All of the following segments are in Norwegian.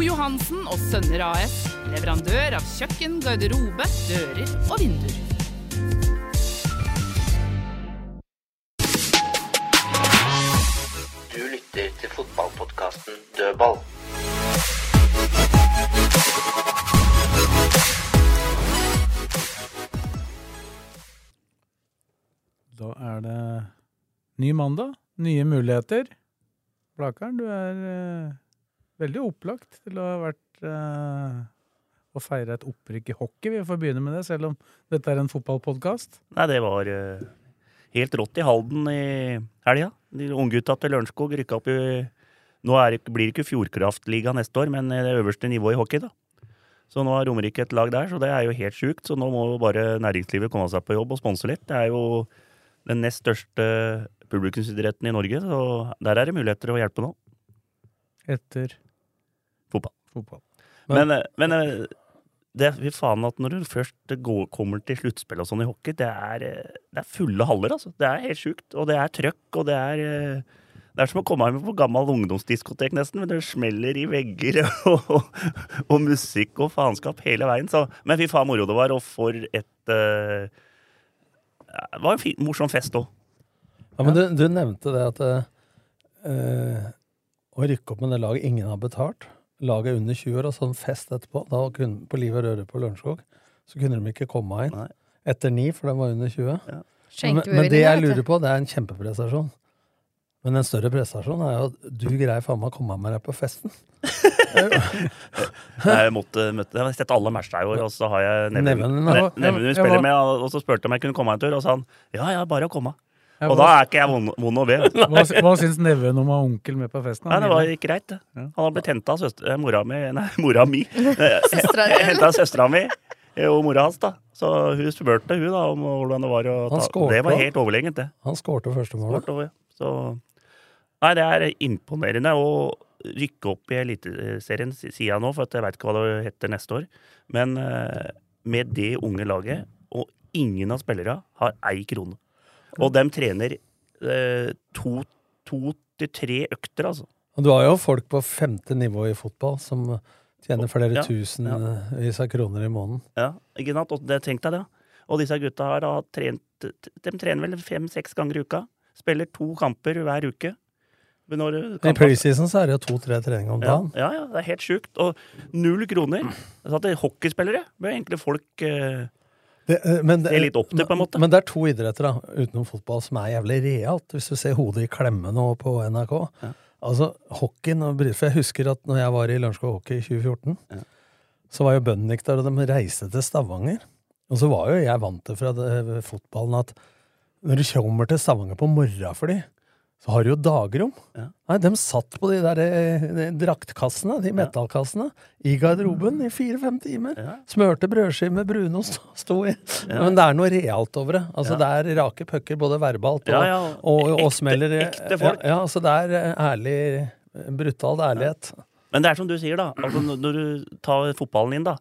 O. Johansen og Sønner AS. Leverandør av kjøkken, garderobe, dører og vinduer. Du lytter til fotballpodkasten Dødball. Da er det ny mandag, nye muligheter. Blakeren, du er eh, veldig opplagt til å ha vært uh, å feire et opprykk i hockey. Vi får begynne med det, selv om dette er en fotballpodkast. Nei, det var uh, helt rått i Halden i helga. De unggutta til Lørenskog rykka opp i Nå er, det- blir det ikke Fjordkraftliga neste år, men det øverste nivået i hockey, da. Så nå har Romerike et lag der, så det er jo helt sjukt. Så nå må jo bare næringslivet komme seg på jobb og sponse litt. Det er jo den nest største publikumsidretten i Norge, så der er det muligheter å hjelpe nå. Etter Fotball. fotball. Men, men, men eh, det fy faen at når du først går, kommer til sluttspill og sånn i hockey, det er, eh, det er fulle haller, altså. Det er helt sjukt. Og det er trøkk, og det er eh, Det er som å komme hjem på gammel ungdomsdiskotek, nesten. Men det smeller i vegger og, og, og musikk og faenskap hele veien. Så, men fy faen moro det var, og for et uh, Det var en fin, morsom fest òg. Ja, men du, du nevnte det at uh, å rykke opp med det laget ingen har betalt, laget under 20 år, og sånn fest etterpå, da kunne, på Liv og Røre på Lørenskog, så kunne de ikke komme inn Nei. etter ni, for de var under 20. Men, men det jeg lurer på, det er en kjempeprestasjon. Men en større prestasjon er jo at du greier faen meg å komme med deg på festen. Jeg måtte, møtte, jeg har sett alle matcha i år, og så har jeg nevnen vi spiller med, og så spurte jeg om jeg kunne komme en tur, og sa han ja, ja, bare å komme. Og da er ikke jeg vond, vond å be. hva, hva syns neven om å ha onkel med på festen? Nei, det var ikke greit, Han har blitt henta av søster, eh, mora mi Nei, mora mi. Henta av søstera mi eh, og mora hans, da. Så hun spurte hun da om hvordan det var å ta skårte Det var helt overlegent, det. Han skårte første målet. Skårte ja. Så Nei, det er imponerende å rykke opp i Eliteserien, si- sier jeg nå, for at jeg veit ikke hva det heter neste år. Men eh, med det unge laget, og ingen av spillerne har ei krone. Og de trener eh, to, to til tre økter, altså. Og du har jo folk på femte nivå i fotball som tjener flere Ja, tusenvis av kroner i måneden. Ja, ikke sant? Og det tenkte jeg det. Og disse gutta har da trent De trener vel fem-seks ganger i uka. Spiller to kamper hver uke. I preseason så er det jo to-tre treninger om ja, dagen. ja, ja, det er helt sjukt. Og null kroner. Så at det er hockeyspillere bør egentlig folk eh, Det, eh, men, det- er litt opp til, på en måte. Men det er to idretter da, utenom fotball som er jævlig realt, hvis du ser hodet i klemme nå på NRK. Ja. Altså, hockeyen og For jeg husker at når jeg var i Lørenskog Hockey i 2014, Ja. så var jo Bønnik der, og de reiste til Stavanger. Og så var jo jeg vant til fra det, fotballen at når du kommer til Stavanger på morgenfly, så har du jo dagrom. Ja. Nei, de satt på de der eh, de draktkassene, de metallkassene, i garderoben i fire-fem timer. Ja. Smørte brødskiver med brunost sto i. Ja. Men det er noe realt over det. Altså. Det er rake pucker, både verbalt og, Ja, ja. og, og, Ekte- smeller. ekte folk. Ja, så det er eh, ærlig, eh, brutal ærlighet. Men det er som du sier, da. Altså, når du tar fotballen inn, da.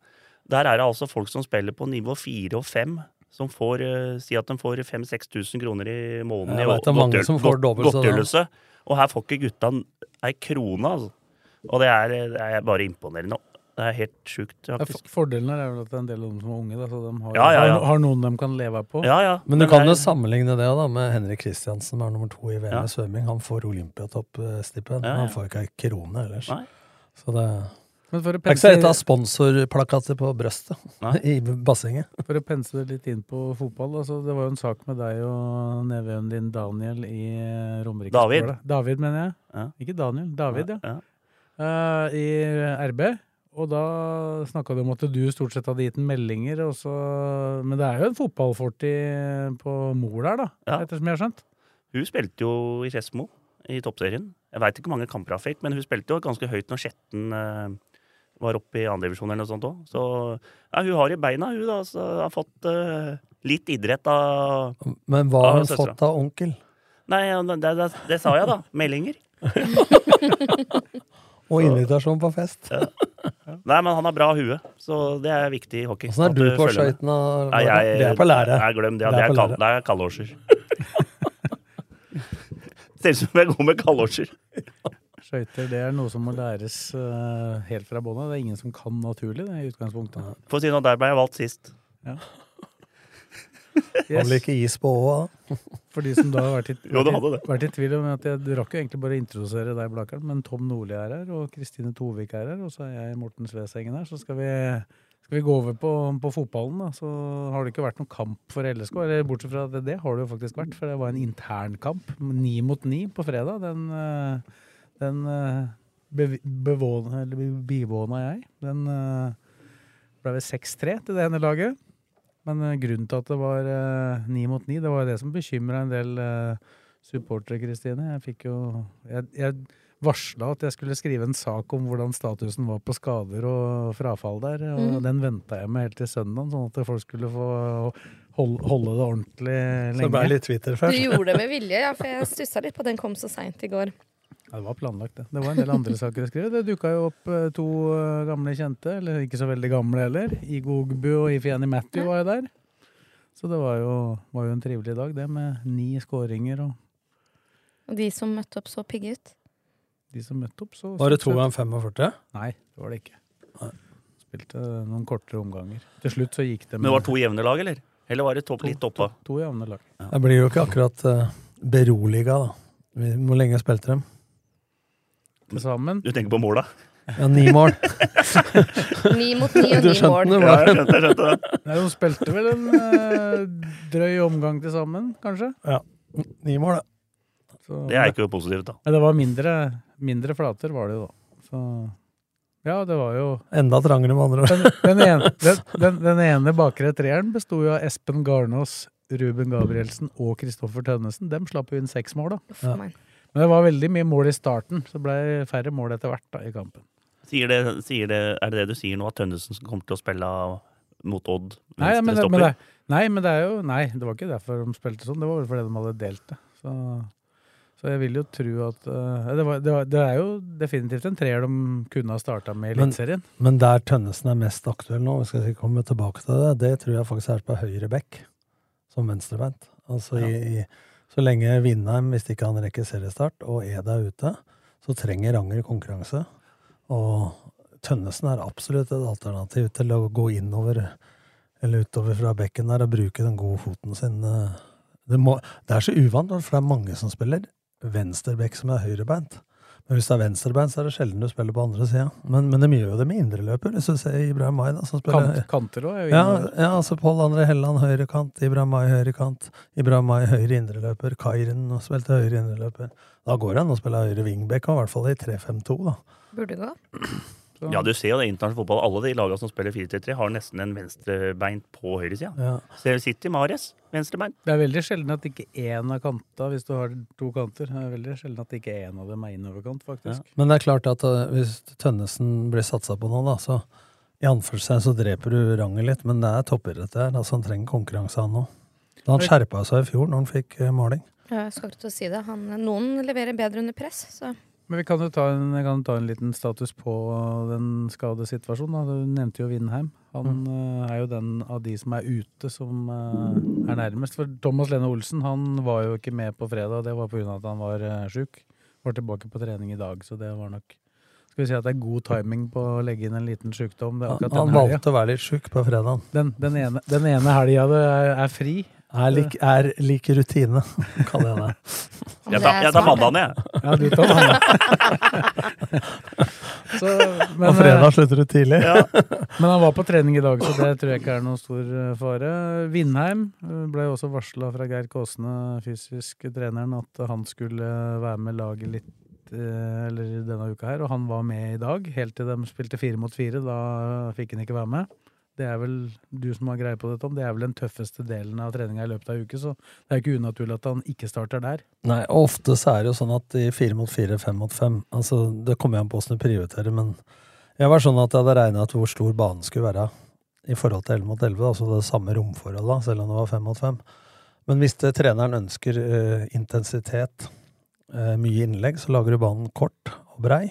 Der er det altså folk som spiller på nivå fire og fem. Som får, eh, si at de får 5000-6000 kroner i måneden i godtgjørelse. Og her får ikke gutta ei krone, altså. Og det er, det er bare imponerende. Det er helt sjukt, Ja, faktisk. for- Fordelen er vel at det er en del av dem som er unge, da, så de har, Ja, ja, ja. har, har noen de kan leve på. Ja, ja. Men du kan er- jo sammenligne det da med Henrik Kristiansen, som er nummer to i VM Ja. i svømming. Han får Olympiatoppstipend. Ja, ja. Han får ikke ei krone ellers. Nei. Så det Men for å det er ikke så lett å ha sponsorplakater på brøstet Nei. i bassenget. for å pense det litt inn på fotball, altså, det var jo en sak med deg og nevøen din Daniel i eh, Romerikes David. David, mener jeg. Ja. Ikke Daniel. David, ja. Ja. Eh, I RB. Og da snakka du om at du stort sett hadde gitt den meldinger, og så Men det er jo en fotballfortid på mor der, da, Ja. ettersom jeg har skjønt. Hun spilte jo i Skedsmo i toppserien. Jeg veit ikke hvor mange kamper hun fikk, men hun spilte jo ganske høyt når Skjetten eh, var oppe i andredivisjon eller noe sånt òg. Så ja, hun har i beina, hun, da. Så har fått uh, litt idrett av Men hva har hun søstra. fått av onkel? Nei, det, det, det sa jeg, da. Meldinger. Og invitasjon på fest. Nei, men han har bra hue, så det er viktig i hockey. Åssen er du på skøytene? Det er på lære. Jeg glem det. Det er er på kal, det er kaldårser. Ser ut som jeg går med kaldårser. Skøyter det er noe som må læres uh, helt fra bånn av. Det er ingen som kan naturlig det i utgangspunktet. For å si noe, der ble jeg valgt sist. Ja. Yes. Han ikke is på åa? For de som da har vært i, Jo, det det. vært i tvil om at jeg, rakk jo egentlig bare å introdusere deg, Blakkaren, men Tom Nordli er her, og Kristine Tovik er her, og så er jeg Morten Svesengen her. Så skal vi, skal vi gå over på, på fotballen, da. Så har det ikke vært noen kamp for LSK. Eller bortsett fra det, det har det jo faktisk vært, for det var en internkamp. Ni mot ni på fredag. Den, eh, den eh, bevåna, eller bivåna jeg. Den eh, ble vel 6-3 til det ene laget. Men eh, grunnen til at det var ni mot ni, det var jo det som bekymra en del supportere, Kristine. Jeg fikk jo Jeg, jeg varsla at jeg skulle skrive en sak om hvordan statusen var på skader og frafall der, og mm. den venta jeg med helt til søndag, sånn at folk skulle få holde, holde det ordentlig lenge. Så det ble litt Twitter Du gjorde det med vilje, ja, for jeg stussa litt på at den kom så seint i går. Ja, det var planlagt, det. Det var en del andre saker å skrive. Det dukka jo opp eh, to eh, gamle kjente, eller ikke så veldig gamle heller. Igo Ogbu og Ifeani Matthew var jo der. Så det var jo, var jo en trivelig dag, det, med ni skåringer og Og de som møtte opp, så pigge ut. de som møtte opp. Så Var det to ganger 45? Nei, det var det ikke. Spilte noen kortere omganger. Til slutt så gikk det Men det var to jevne lag, eller? Eller var det topp, litt oppa? To jevne lag. Jeg blir jo ikke akkurat uh, beroliga, da. Vi- Hvor lenge spilte de? Til sammen. Du tenker på måla? Ja, ni mål. Ni mot ni og ni mål. det, Ja, jeg skjønte, jeg skjønte det. Nei, de spilte vel en eh, drøy omgang til sammen, kanskje. Ja. Ni mål, ja. Så, Det er ikke jo positivt, da. Men det var mindre, mindre flater, var det jo da. Så ja, det var jo Enda trangere, med andre ord. Den, den, ene, den, den, den ene bakre treeren besto jo av Espen Garnås, Ruben Gabrielsen og Kristoffer Tønnesen. Dem slapp jo inn seks mål, da. Ja. Men det var veldig mye mål i starten, så det ble færre mål etter hvert da, i kampen. Sier det, sier det, er det det du sier nå, at Tønnesen kommer til å spille mot Odd? Nei, men det, men det, nei, men det er jo Nei, det var ikke derfor de spilte sånn. Det var vel fordi de hadde delt det. Så, så jeg vil jo tro at uh, det, var, det, var, det er jo definitivt en treer de kunne ha starta med i Men- Eliteserien. Men der Tønnesen er mest aktuell nå, vi skal ikke komme tilbake til det, det tror jeg faktisk er på høyre bekk, som venstrebeint. Altså i, i, så lenge Vindheim, hvis ikke han rekker seriestart, og Eda er ute, så trenger Ranger konkurranse. Og Tønnesen er absolutt et alternativ til å gå innover eller utover fra bekken der og bruke den gode foten sin. Det, må, det er så uvant, for det er mange som spiller venstrebekk som er høyrebeint. Men hvis det er venstrebein, så er det sjelden du spiller på andre sida. Men, men de gjør jo det med indreløper, hvis du ser Ibrahim Mai, da, som spiller Kant, kanter òg er jo ja, innover. ja, altså Pål André Helland høyrekant, Ibrahim May høyrekant, Ibrahim Mai høyre indreløper, Kairen spilte høyre indreløper. Da går det an å spille høyre wingback, i hvert fall i 3-5-2, da. Burde gå. Så- Ja, du ser jo det i internasjonal fotball. Alle de lagene som spiller 4-3-3, har nesten en venstrebeint på høyresida. Ja. Ser City, Mares, venstrebeint. Det er veldig sjelden at ikke én av kanta, hvis du har to kanter, det er veldig sjelden at ikke én av dem er innoverkant, faktisk. Men det er klart at uh, hvis Tønnesen blir satsa på nå, da, så i anførselstegn så dreper du Ranger litt, men det er toppidrett der. Altså, han trenger konkurranse, han òg. Han skjerpa seg i fjor når han fikk uh. Ja, Jeg skal ikke til å si det. Han, noen leverer bedre under press, så Men vi kan jo ta en, kan ta en liten status på den skadesituasjonen. Da. Du nevnte jo Vindheim. Han eh, er jo den av de som er ute, som eh, er nærmest. For Thomas Lene Olsen han var jo ikke med på fredag, det var pga. at han var uh, sjuk. Var tilbake på trening i dag, så det var nok Skal vi si at det er god timing på å legge inn en liten sjukdom. Det Han, han valgte å være litt sjuk på fredagen. Den, den ene, den ene helga det er, er fri. Er lik, er lik rutine, kaller jeg det. Jeg tar, jeg tar mandagen, jeg. Ja, du tar mandagen. Så, men, Og fredag eh, slutter du tidlig. Ja. Men han var på trening i dag, så det tror jeg ikke er noen stor eh, fare. Vindheim eh, ble jo også varsla fra Geir Kåsne, fysisk treneren, at han skulle være med laget litt eller denne uka her, og han var med i dag, helt til de spilte fire mot fire. Da fikk han ikke være med. Det er vel du som har greie på det, Tom. Det er vel den tøffeste delen av treninga i løpet av en uke, så det er ikke unaturlig at han ikke starter der. Nei, og ofte så er det jo sånn at i fire mot fire, fem mot fem altså Det kommer jeg an på åssen du prioriterer, men jeg var sånn at jeg hadde regna ut hvor stor banen skulle være i forhold til 11 mot 11, altså det samme romforholdet, selv om det var fem mot fem. Men hvis det, treneren ønsker eh, intensitet, eh, mye innlegg, så lager du banen kort og brei.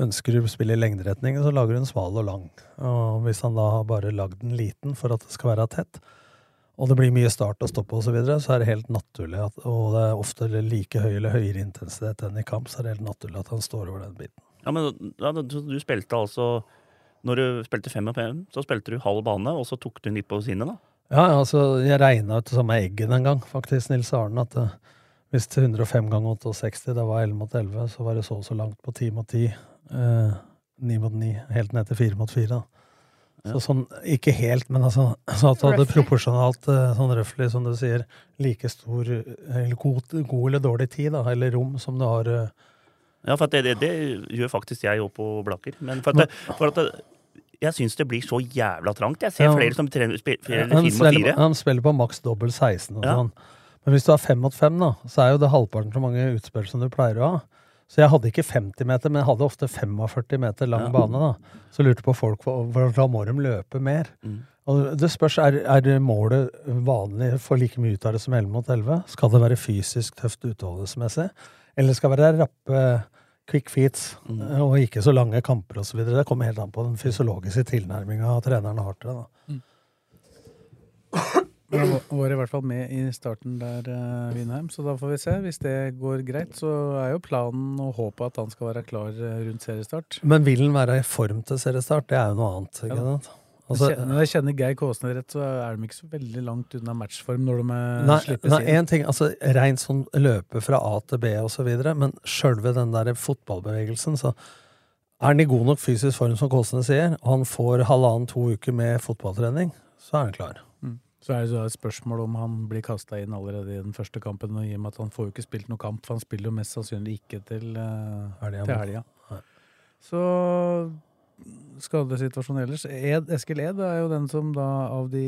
Ønsker du å spille i lengderetning, så lager du en sval og lang. Og hvis han da har bare lagd den liten for at det skal være tett, og det blir mye start og stopp og så videre, så er det helt naturlig at, og det er ofte like høy eller høyere intensitet enn i kamp, så er det helt naturlig at han står over den biten. Ja, men ja, du, du spilte altså Når du spilte fem og fem, så spilte du halv bane, og så tok du den litt på sinnet, da? Ja, altså, jeg regna ut det samme eggen en gang, faktisk, Nils Arne, at uh, hvis 105 ganger 68, det var 11 mot 11, så var det så og så langt på 10 mot 10. Uh, 9 mot 9, helt ned til 4 mot 4. Da. Så sånn, ikke helt, men altså så at du hadde proporsjonalt, uh, sånn røftlig, som du sier, like stor eller god, god, eller dårlig tid, da, eller rom, som du har Ja, for det, det, det, gjør faktisk jeg òg på Blaker. Men for at, for at jeg syns det blir så jævla trangt. Jeg ser ja. flere som trener fire mot fire. Han spiller på maks dobbel 16 og ja. sånn. Men hvis du har fem mot fem, da, så er jo det halvparten så mange utspill som du pleier å ha. Så jeg hadde ikke 50 meter, men jeg hadde ofte 45 meter lang ja. bane. da. Så lurte på folk, for da må de løpe mer. Mm. Og det spørs, er, er målet vanlig for like mye ut av det som 11 mot 11? Skal det være fysisk tøft utholdelsesmessig, Eller skal det være rappe quick feats mm. og ikke så lange kamper osv.? Det kommer helt an på den fysiologiske tilnærminga treneren har til det. da. Mm. Han var i hvert fall med i starten der, uh, Winheim, så da får vi se. Hvis det går greit, så er jo planen og håpet at han skal være klar uh, rundt seriestart. Men vil han være i form til seriestart? Det er jo noe annet. ikke sant? Altså, når jeg kjenner Geir Kåsne rett, så er de ikke så veldig langt unna matchform når de eh, nei, slippes inn. En ting, altså Rent sånn løpe fra A til B videre, men sjølve den der fotballbevegelsen, så er han i god nok fysisk form, som Kåsne sier, og han får halvannen-to uker med fotballtrening, så er han klar. Så er det et spørsmål om han blir kasta inn allerede i den første kampen. Og i og med at han får jo ikke spilt noen kamp, for han spiller jo mest sannsynlig ikke til, uh, til helga. Så skadesituasjonen ellers Ed, Eskil Ed er jo den som da av de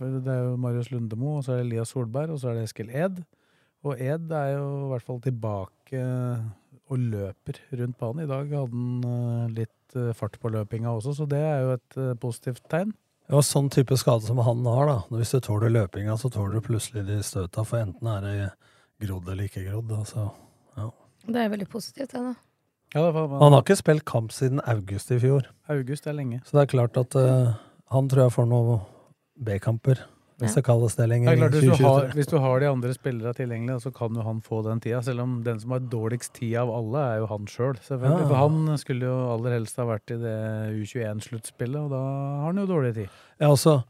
Det er jo Marius Lundemo, og så er det Elias Solberg, og så er det Eskil Ed. Og Ed er jo i hvert fall tilbake og løper rundt banen. I dag hadde han eh, litt eh, fart på løpinga også, så det er jo et positivt tegn. Ja, sånn type skade som han har, da. Hvis du tåler løpinga, så tåler du plutselig de støta, for enten er det grodd eller ikke grodd. Altså, ja. Det er veldig positivt, det, da. Ja, det var, han har ikke spilt kamp siden august i fjor. August er lenge. Så det er klart at uh, han tror jeg får noen B-kamper hvis det kalles det lenger. Det klart, hvis, du har, hvis, du har, de andre spillere tilgjengelig, så kan jo han få den tida. Selv om den som har dårligst tid av alle, er jo han sjøl. Selv. Ja. For han skulle jo aller helst ha vært i det U21-sluttspillet, og da har han jo dårlig tid. Ja, altså,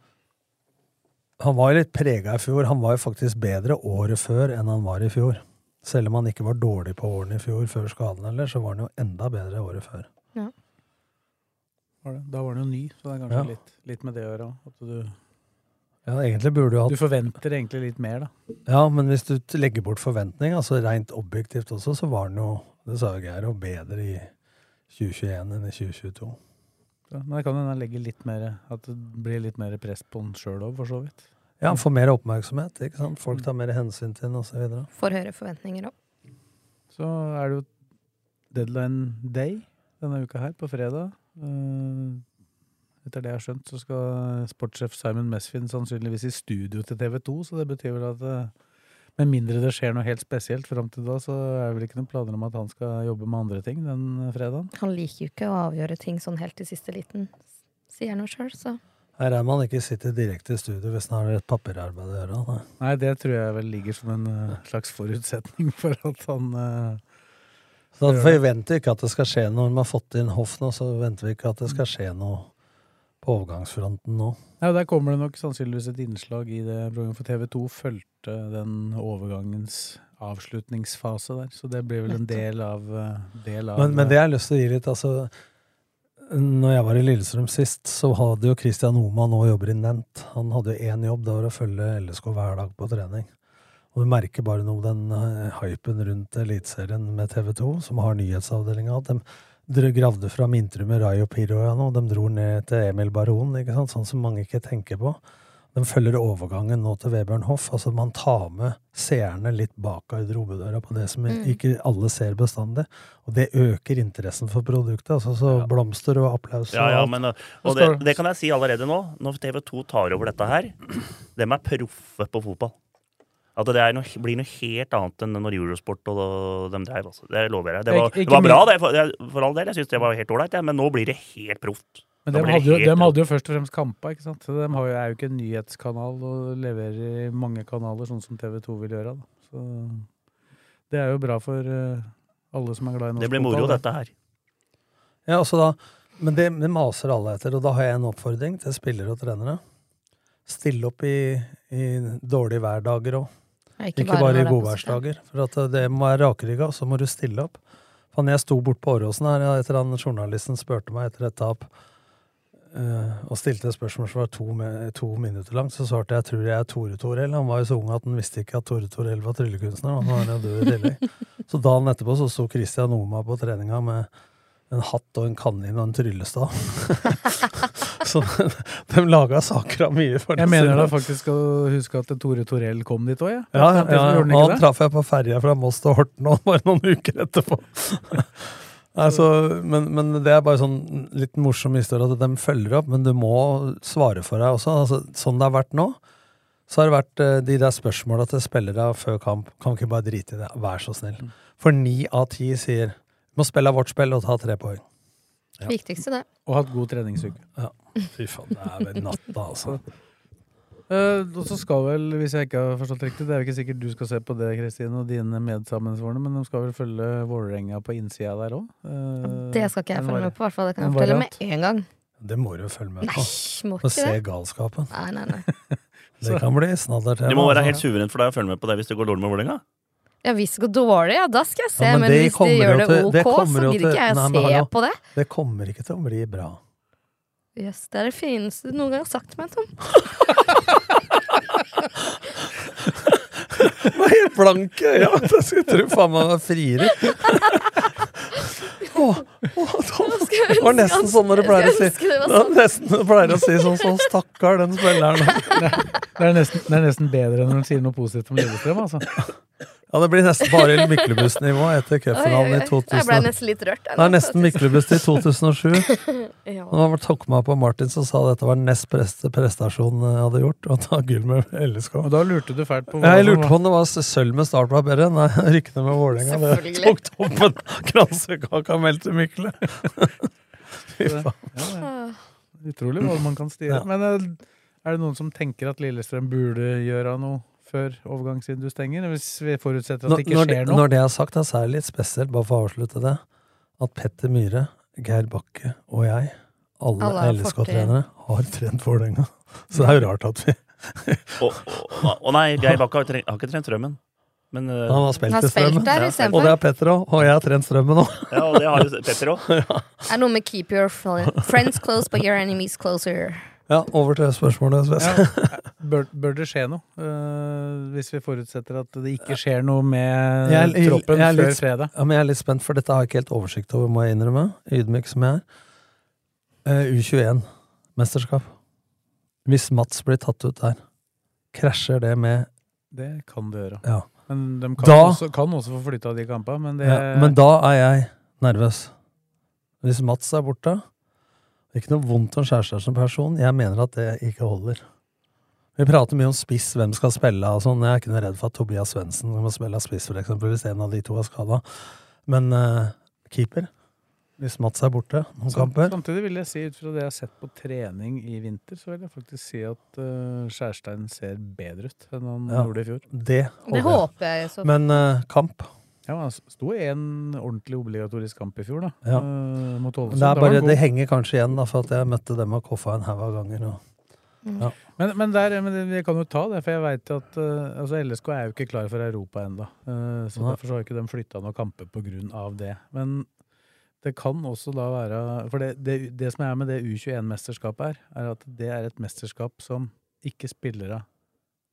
han var jo litt prega i fjor. Han var jo faktisk bedre året før enn han var i fjor. Selv om han ikke var dårlig på årene i fjor, før skaden eller, så var han jo enda bedre året før. Ja. Da var han jo ny, så det er kanskje ja. litt, litt, med det å gjøre. At du ja, egentlig burde du hatt... Du forventer egentlig litt mer, da. Ja, men hvis du legger bort forventning, altså rent objektivt også, så var den jo, det sa jo Geir, bedre i 2021 enn i 2022. Ja, men det kan hende legge litt mer At det blir litt mer press på den sjøl òg, for så vidt. Ja, får mer oppmerksomhet. ikke sant? Folk tar mer hensyn til den osv. Får høyere forventninger òg. Så er det jo deadline day denne uka her, på fredag. Uh, etter det jeg har skjønt, så skal sportssjef Simon Mesfin sannsynligvis i studio til TV 2, så det betyr vel at eh, med mindre det skjer noe helt spesielt fram til da, så er det vel ikke noen planer om at han skal jobbe med andre ting den fredagen. Han liker jo ikke å avgjøre ting sånn helt i siste liten, sier han jo sjøl, så her er man ikke sitter direkte i studio hvis man har et papirarbeid å gjøre. Nei. nei, det tror jeg vel ligger som en uh, slags forutsetning for at han uh, Så da forventer vi ikke at det skal skje noe når man har fått inn hoff nå, så venter vi ikke at det skal skje noe overgangsfronten nå. Ja, Der kommer det nok sannsynligvis et innslag i det programmet, for TV 2 fulgte den overgangens avslutningsfase der. Så det blir vel en del av, eh, del av men, men, det jeg har lyst til å gi litt, altså når jeg var i Lillestrøm sist, så hadde jo Christian Oma nå jobber i Nent. Han hadde jo én jobb, det var å følge LSK hver dag på trening. Og du merker bare noe den uh, hypen rundt Eliteserien med TV 2, som har nyhetsavdelinga. De, dere gravde fram intervju med Rayo Piroyano, og de dro ned til Emil Baron, ikke sant? sånn som mange ikke tenker på. De følger overgangen nå til Vebjørn Hoff. Altså man tar med seerne litt bak garderobedøra på det som Mm. ikke alle ser bestandig. Og det øker interessen for produktet. Altså så blomster og applaus Ja, ja, men, Og og det, det kan jeg si allerede nå, når TV 2 tar over dette her. de er proffe på fotball. At det er noe, blir noe helt annet enn når Eurosport og de dreiv. Altså. Det lover jeg. Det var, Ikke- ikke det var bra, det, for, det- for all del. Jeg syns det var helt ålreit, ja, men nå blir det helt proft. Men de hadde, jo, dem hadde jo først og fremst kampa, ikke sant? De har jo, er jo ikke en nyhetskanal og leverer i mange kanaler, sånn som TV 2 vil gjøre. Da. Så det er jo bra for eh, alle som er glad i norsk Det blir moro, dette her. Ja, altså da, men det, det maser alle etter, og da har jeg en oppfordring til spillere og trenere. Stille opp i, i dårlige hverdager òg. Ikke, ikke bare i er godværsdager. For at eh, det må være rakrygga, så må du stille opp. For når jeg sto bort på Åråsen her, etter han journalisten spurte meg etter et tap, eh, og stilte et spørsmål som var to, to minutter langt, så svarte jeg tror jeg er Tore Torell. Han var jo så ung at han visste ikke at Tore Torell var tryllekunstner. Han var jo død i tillegg. Så dagen etterpå så sto Christian Oma på treninga med en hatt og en kanin og en tryllestav. så de laga saker av mye. For Jeg mener da faktisk å huske at Tore Torell kom dit òg, jeg. Ja, ja, ja, ja, han traff jeg på ferja fra Moss til Horten og bare noen uker etterpå. altså, men, men det er bare sånn litt morsom historie at de følger opp, men du må svare for deg også. Altså, sånn det har vært nå, så har det vært eh, de der spørsmåla til spillere før kamp. Kan ikke bare drite i det, vær så snill. Mm. For ni av ti sier må spille vårt spill og ta tre poeng. Viktigste, det. Og hatt god treningsuke. Ja. Fy faen, det er vel natta, altså. Uh, og så skal vel, hvis jeg ikke har forstått riktig, det er jo ikke sikkert du skal se på det, Kristine, og dine medsammensvorne, men de skal vel følge Vålerenga på innsida der òg? Det skal ikke jeg følge med på, i hvert fall. Det kan jeg fortelle med en gang. Det må du jo følge med på. Nei, må ikke ikke se det. galskapen. Nei, nei, nei. Det kan bli snadder til. Du må være altså. helt suveren for deg å følge med på det hvis det går dårlig med Vålerenga. Ja, hvis det går dårlig, ja, da skal jeg se. Ja, men, men hvis de gjør det ok, det så gidder ikke jeg å se hallo. på det. Det kommer ikke til å bli bra. Jøss, det er det fineste du noen gang har sagt til meg, Tom. Du var helt blank i øya. Jeg skulle tro faen meg var friere. Åh, åh, Tom. Det var nesten sånn når du pleier å si det var Det sånn. nesten du pleier å si sånn sånn Stakkar, den spilleren. Det er, nesten, det er nesten bedre enn når du sier noe positivt om Lillestrøm, altså. Ja, det blir nesten bare Myklebust-nivå etter cupfinalen i Oi, oi, oi. Jeg ble nesten litt rørt. jeg Det er nesten Myklebust i 2007. Ja. Og tok meg på Martin som sa dette var den nest beste prestasjonen jeg hadde gjort. Å ta gull med LSK. Og da lurte du fælt på hva jeg lurte på om det var sølv med start var bedre. Nei, rykkene med Vålerenga. Det tok toppen. Kransekaka meldte Mykle. Fy faen. Ja, ja. Utrolig hva man kan styre. Ja. Men eh, er det noen som tenker at Lillestrøm burde gjøre noe før overgangsvinduet stenger? Hvis vi forutsetter at Når, det ikke når, skjer noe? når det er sagt, så er det litt spesielt, bare for å avslutte det, at Petter Myhre, Geir Bakke og jeg, alle, Alle har LSK-trenere, har trent Vålerenga. Så det er jo rart at vi Å nei, Geir Bakke har, tre- har ikke trent Strømmen. Men uh, Han har spilt Han har i Strømmen. spilt der Ja. istedenfor. Og det har Petter òg. Og jeg har trent Strømmen òg. Ja, og det har jo Petter òg. Det er noe med 'keep your friends close but your enemies closer'. Ja, over til spørsmålet. Ja. Bør, bør det skje noe? Uh, hvis vi forutsetter at det ikke skjer noe med Jeg er- troppen jeg er før litt- fredag? Ja, men jeg er litt spent, for dette har jeg ikke helt oversikt over, må jeg innrømme. Ydmyk som jeg er. Uh, U21-mesterskap. Hvis Mats blir tatt ut der, krasjer det med Det kan det gjøre. Ja. Men de kan, Da- også, kan også få flytta de kampene. Men det ja, Men da er jeg nervøs. Hvis Mats er borte Ikke noe vondt om Skjærstad som person, jeg mener at det ikke holder. Vi prater mye om spiss, hvem skal spille og sånn. Jeg er ikke noe redd for at Tobias Svendsen må spille spiss, for eksempel, hvis en av de to er skada. Men uh, keeper Hvis Mats er borte noen Sam- kamper Samtidig vil jeg si, ut fra det jeg har sett på trening i vinter, så vil jeg faktisk si at uh, Skjærstein ser bedre ut enn han Ja, gjorde i fjor. Det Det håper jeg. håper jeg så. Men uh, kamp Ja, Det sto en ordentlig obligatorisk kamp i fjor, da. Ja. eh, mot Ålesund. Det, er bare, det henger kanskje igjen, da, for at jeg møtte dem og Koffa en haug av ganger. Og, Mm. ja. Men, men, der, men jeg kan jo ta det, for jeg veit at uh, altså LSK er jo ikke klar for Europa ennå. så Nei. derfor så har ikke de flytta noen kamper pga. det. Men det kan også da være For det, det, det som er med det U21-mesterskapet her, er at det er et mesterskap som ikke spillere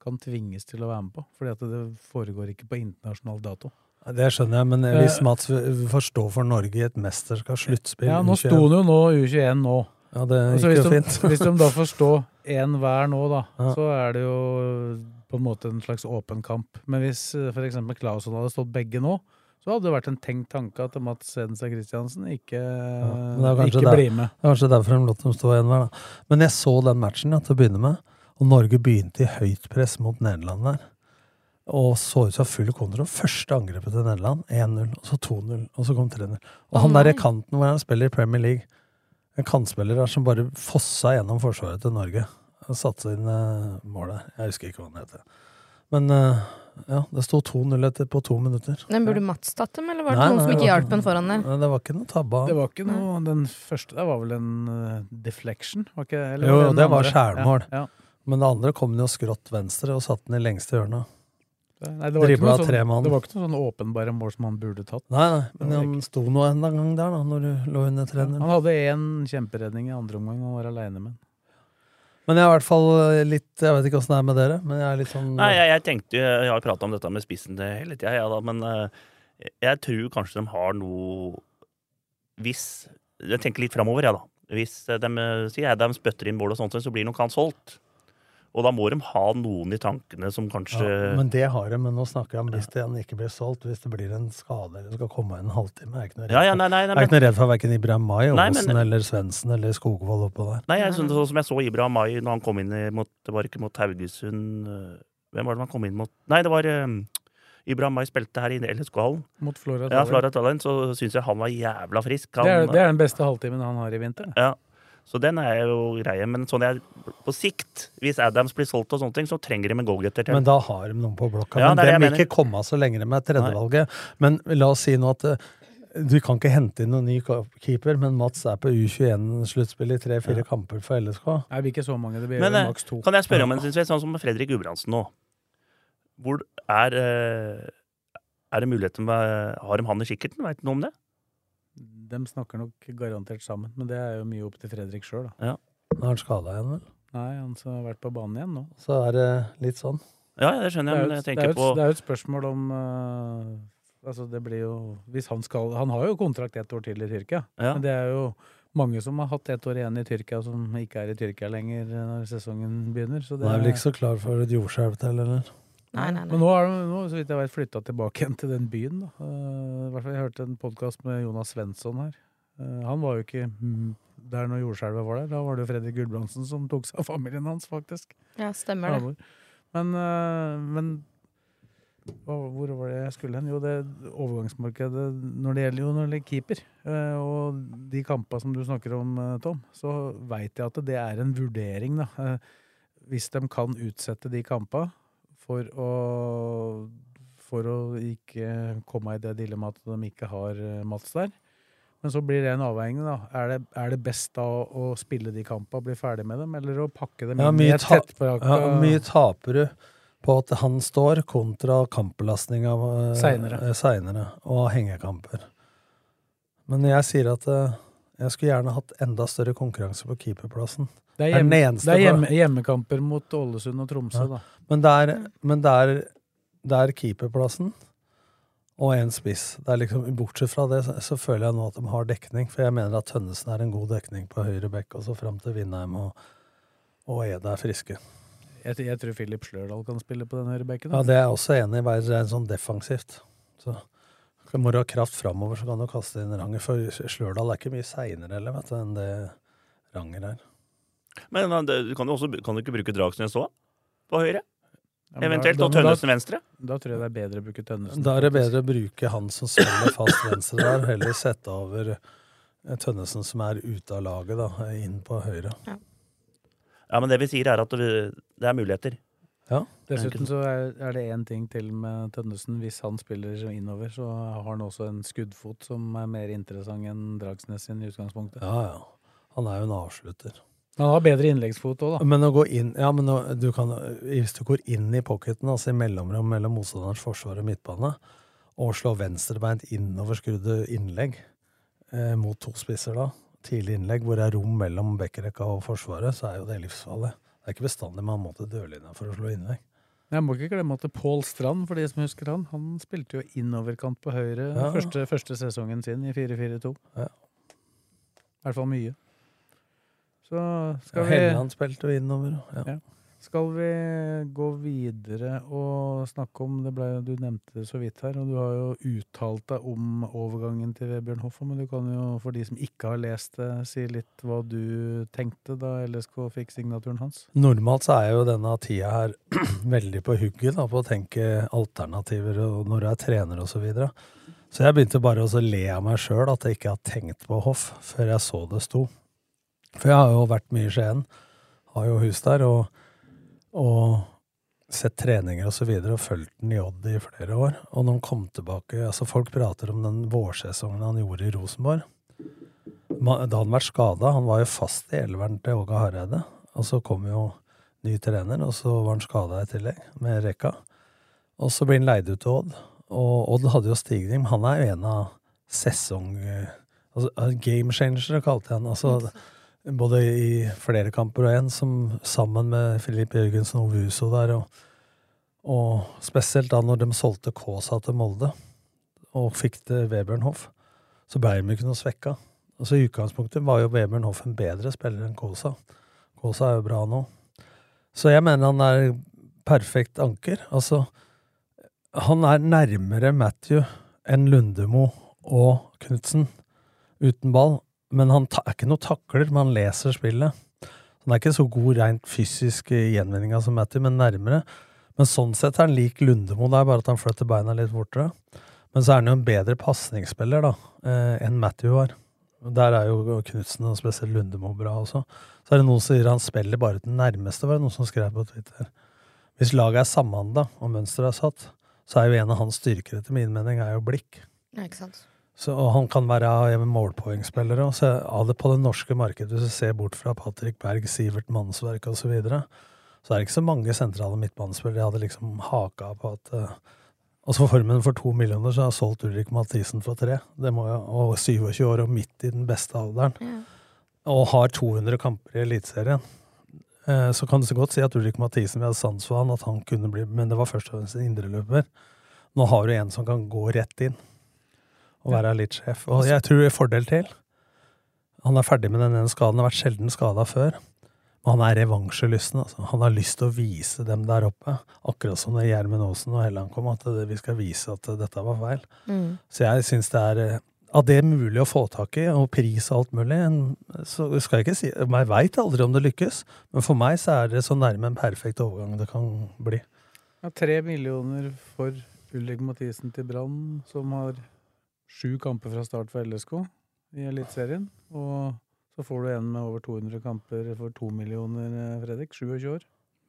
kan tvinges til å være med på. Fordi at det foregår ikke på internasjonal dato. Det skjønner jeg, men Eh, hvis Mats forstår for Norge i et mesterskap, sluttspill Ja, nå U21. sto han jo nå U21 nå. Ja, det gikk jo de, fint. hvis de da får stå én hver nå, da, Ja. så er det jo på en måte en slags åpen kamp. Men hvis f.eks. for eksempel Claesson hadde stått begge nå, så hadde det vært en tenkt tanke at Mats Hedenstad Christiansen ikke, kanskje ikke der- blir med. Det er kanskje derfor de lot dem stå én hver, da. Men jeg så den matchen ja, til å begynne med, og Norge begynte i høyt press mot Nederland der. Og så ut som full kontroll. Første angrepet til Nederland 1-0, og så 2-0, og så kom 3-0. Og oh, han der i kanten hvor han spiller i Premier League, en kantspiller der som bare fossa gjennom forsvaret til Norge. Han satte inn uh, målet. Jeg husker ikke hva han heter. Men uh, ja, det sto 2-0 etter på to minutter. Men burde Mats tatt dem, eller var det Nei, noen nei, som ikke hjalp en foran der? Nei, Det var ikke noe tabba. Det var ikke noe Den første der var vel en uh, deflection? Var ikke, eller Jo, det var skjærmål. Ja, ja. Men det andre kom den jo skrått venstre og satte den i lengste hjørnet. Nei, det, var ikke noe tre sånn, mann. det var ikke noe sånn åpenbare mål som han burde tatt. Nei, nei, men han sto nå en gang der, da, når du lå under 3-0. Han hadde én kjemperedning i andre omgang og var aleine med den. Men jeg er i hvert fall litt Jeg vet ikke åssen det er med dere, men jeg er litt sånn Nei, jeg, jeg tenkte jo Jeg har prata om dette med spissen det hele tida, ja, da, men eh, jeg tror kanskje de har noe Hvis Jeg tenker litt framover, jeg, da. Hvis eh, de eh, sier jeg, de spytter inn mål og sånt, så blir nok han solgt. Og da må de ha noen i tankene som kanskje ja, Men det har de, men nå snakker jeg om hvis det ikke blir solgt, hvis det blir en skade eller skal komme en halvtime. Jeg er ikke noe redd Ja, ja, for, nei, nei, nei, jeg er ikke noe redd for verken Ibrahim Mai, Aasen eller Svendsen eller Skogvold oppå der. Nei, jeg, synes, sånn som jeg så Ibra Mai når han kom inn mot Det var ikke mot Haugesund eh, Hvem var det han kom inn mot? Nei, det var Ibrahim Ibra Mai spilte her i LSK-hallen. Mot Flora Tallinn. Ja, Flora Tallinn, så syns jeg han var jævla frisk. Han, Det er, det er den beste halvtimen han har i vinter. Ja, så den er jo greie. Men sånn jeg, på sikt, hvis Adams blir solgt og sånne ting, så trenger de en goalgetter til. Men da har de noen på blokka. Ja, men de vil ikke komme så lenge de er tredjevalget. Men la oss si nå at eh, du kan ikke hente inn noen ny keeper, men Mats er på U21-sluttspill i tre-fire kamper for LSK. Nei, det blir ikke så mange. Det blir Men eh, maks to. kan jeg spørre om en ting, sånn som Fredrik Gudbrandsen nå? Hvor er eh, Er det muligheten med Har de han i kikkerten? Veit du noe om det? De snakker nok garantert sammen, men det er jo mye opp til Fredrik sjøl, da. Ja. Nå er han skada igjen, vel? Nei, han som har vært på banen igjen nå. Så er det litt sånn. Ja, det skjønner jeg, Det men jeg et- er tenker på Det er jo et spørsmål om uh, Altså, det blir jo Hvis han skal Han har jo kontrakt ett år til i Tyrkia, Ja. men det er jo mange som har hatt ett år igjen i Tyrkia, som ikke er i Tyrkia lenger når sesongen begynner. Så det Han er vel ikke så klar for et jordskjelv til, eller? Nei, nei, nei. Men nå er de, nå, så vidt jeg vet, flytta tilbake igjen til den byen. Da. Uh, hvert fall Jeg hørte en podkast med Jonas Svensson her. Uh, han var jo ikke mm, der når jordskjelvet var der. Da var det jo Fredrik Gulbrandsen som tok seg av familien hans, faktisk. Ja, stemmer det. Men, uh, men hvor var det jeg skulle hen? Jo, det overgangsmarkedet når det gjelder jo når det gjelder keeper. og de kampene som du snakker om, Tom, så veit jeg at det er en vurdering, da. Hvis de kan utsette de kampene for å for å ikke komme i det dilemmaet at de ikke har eh, Mats der. Men så blir det en avveining. da. Er det, er det best da å spille de kampene og bli ferdig med dem, eller å pakke dem Ja, inn i et tettpakka ja, mye taper du på at han står, kontra kampbelastninga uh, Seinere. seinere, og hengekamper. Men jeg sier at eh, jeg skulle gjerne hatt enda større konkurranse på keeperplassen. Det er, hjemme, det er, eneste det er hjemme, hjemmekamper mot Ålesund og Tromsø, Ja. da. Men der, men der, der keeperplassen og en spiss. Det er liksom, bortsett fra det, så, føler jeg nå at de har dekning. For jeg mener at Tønnesen er en god dekning på høyre bekk, og så fram til Vindheim og, og Ede er friske. Jeg, jeg tror Filip Slørdal kan spille på den høyre bekken. Ja, det er jeg også enig i. Være det er sånn defensivt. Så må du ha kraft framover, så kan du kaste inn Ranger. For Slørdal er ikke mye seinere eller, vet du, enn det Ranger er. Men det- du kan jo også kan du ikke bruke Dragsnes òg? På høyre? Ja, da- Eventuelt, da- og Tønnesen venstre? Da tror jeg det er bedre å bruke Tønnesen. Da er det bedre å bruke han som spiller fast venstre der, heller sette over eh, Tønnesen som er ute av laget, da, inn på høyre. Ja, men det vi sier er at det det er muligheter. Ja. Dessuten så er, er det én ting til med Tønnesen. Hvis han spiller innover, så har han også en skuddfot som er mer interessant enn Dragsnes sin i utgangspunktet. Ja, ja. Han er jo en avslutter. Han har bedre innleggsfot òg, da. Men å gå inn Ja, men du kan, hvis du går inn i pocketen, altså i mellomrom mellom motstanderens forsvar og midtbane, og slår venstrebeint innoverskrudde innlegg eh, mot to spisser da, tidlig innlegg hvor det er rom mellom bekkerekka og forsvaret, så er jo det livsfarlig. Det er ikke bestandig man må til dørlinja for å slå innlegg. Jeg må ikke glemme at Pål Strand, for de som husker han, han spilte jo innoverkant på høyre Ja. første, første sesongen sin i 4-4-2. Ja. I hvert fall mye. Så skal Ja, vi Helland spilte jo innover. Ja. Ja. Skal vi gå videre og snakke om det ble, Du nevnte det så vidt her, og du har jo uttalt deg om overgangen til Vebjørn Hoffa, men du kan jo, for de som ikke har lest det, si litt hva du tenkte da LSK fikk signaturen hans? Normalt så er jo denne tida her veldig på hugget da, på å tenke alternativer og når er trener og så videre. Så jeg begynte bare å le av meg sjøl at jeg ikke har tenkt på hoff før jeg så det sto. For jeg har jo vært mye i Skien, har jo hus der, og, og sett treninger og så videre, og fulgt den i Odd i flere år. Og når han kom tilbake altså Folk prater om den vårsesongen han gjorde i Rosenborg. Da hadde han vært skada. Han var jo fast i elveren til Åge Hareide. Og så kom jo ny trener, og så var han skada i tillegg, med rekka. Og så blir han leid ut til Odd. Og Odd hadde jo stigning, han er jo en av sesong... Altså, game changere, kalte jeg han. Altså, både i flere kamper og en, som sammen med Filip Jørgensen og Wuso der, og, og spesielt da når de solgte Kaasa til Molde, og fikk til Webern Hoff, så ble de ikke noe svekka. Altså I utgangspunktet var jo Webern Hoff en bedre spiller enn Kaasa. Kaasa er jo bra nå. Så jeg mener han er perfekt anker. Altså, han er nærmere Matthew enn Lundemo og Knutsen uten ball. Men han er ikke noe takler, men han leser spillet. Han er ikke så god rent fysisk i gjenvinninga som Matthew, men nærmere. Men sånn sett er han lik Lundemo, det er bare at han flytter beina litt fortere. Men så er han jo en bedre pasningsspiller da, eh, enn Matthew var. Der er jo Knutsen og spesielt Lundemo bra også. Så er det noen som sier han spiller bare den nærmeste, var det noen som skrev på Twitter. Hvis laget er samhandla og mønsteret er satt, så er jo en av hans styrker etter min mening er jo blikk. Ja, ikke sant. Så, og han kan være en målpoengspiller Og Så av det på det norske markedet, hvis du ser bort fra Patrick Berg, Sivert Mannsverk osv., så, videre, så er det ikke så mange sentrale midtbanespillere jeg hadde liksom haka på at uh, Altså Formen for to millioner, så har jeg solgt Ulrik Mathisen for tre. Det må jeg, Og 27 år og midt i den beste alderen. Og har 200 kamper i Eliteserien. Eh, så kan du så godt si at Ulrik Mathisen, vi hadde sans for han, at han kunne bli Men det var først og fremst en indreløper. Nå har du en som kan gå rett inn og være litt sjef. Og jeg tror det er fordel til. Han er ferdig med den ene skaden, har vært sjelden skada før. Men han er revansjelysten. Altså. Han har lyst til å vise dem der oppe, akkurat som når Gjermund Aasen og Helland kom, at det, vi skal vise at dette var feil. Mm. Så jeg syns det er eh, At det er mulig å få tak i, og pris og alt mulig, så skal jeg ikke si Jeg veit aldri om det lykkes, men for meg så er det så nærme en perfekt overgang det kan bli. Ja, tre millioner for Ulrik Mathisen til Brann, som har sju kamper fra start for LSK i Eliteserien. Og så får du en med over 200 kamper for to millioner, eh, Fredrik. 27 år.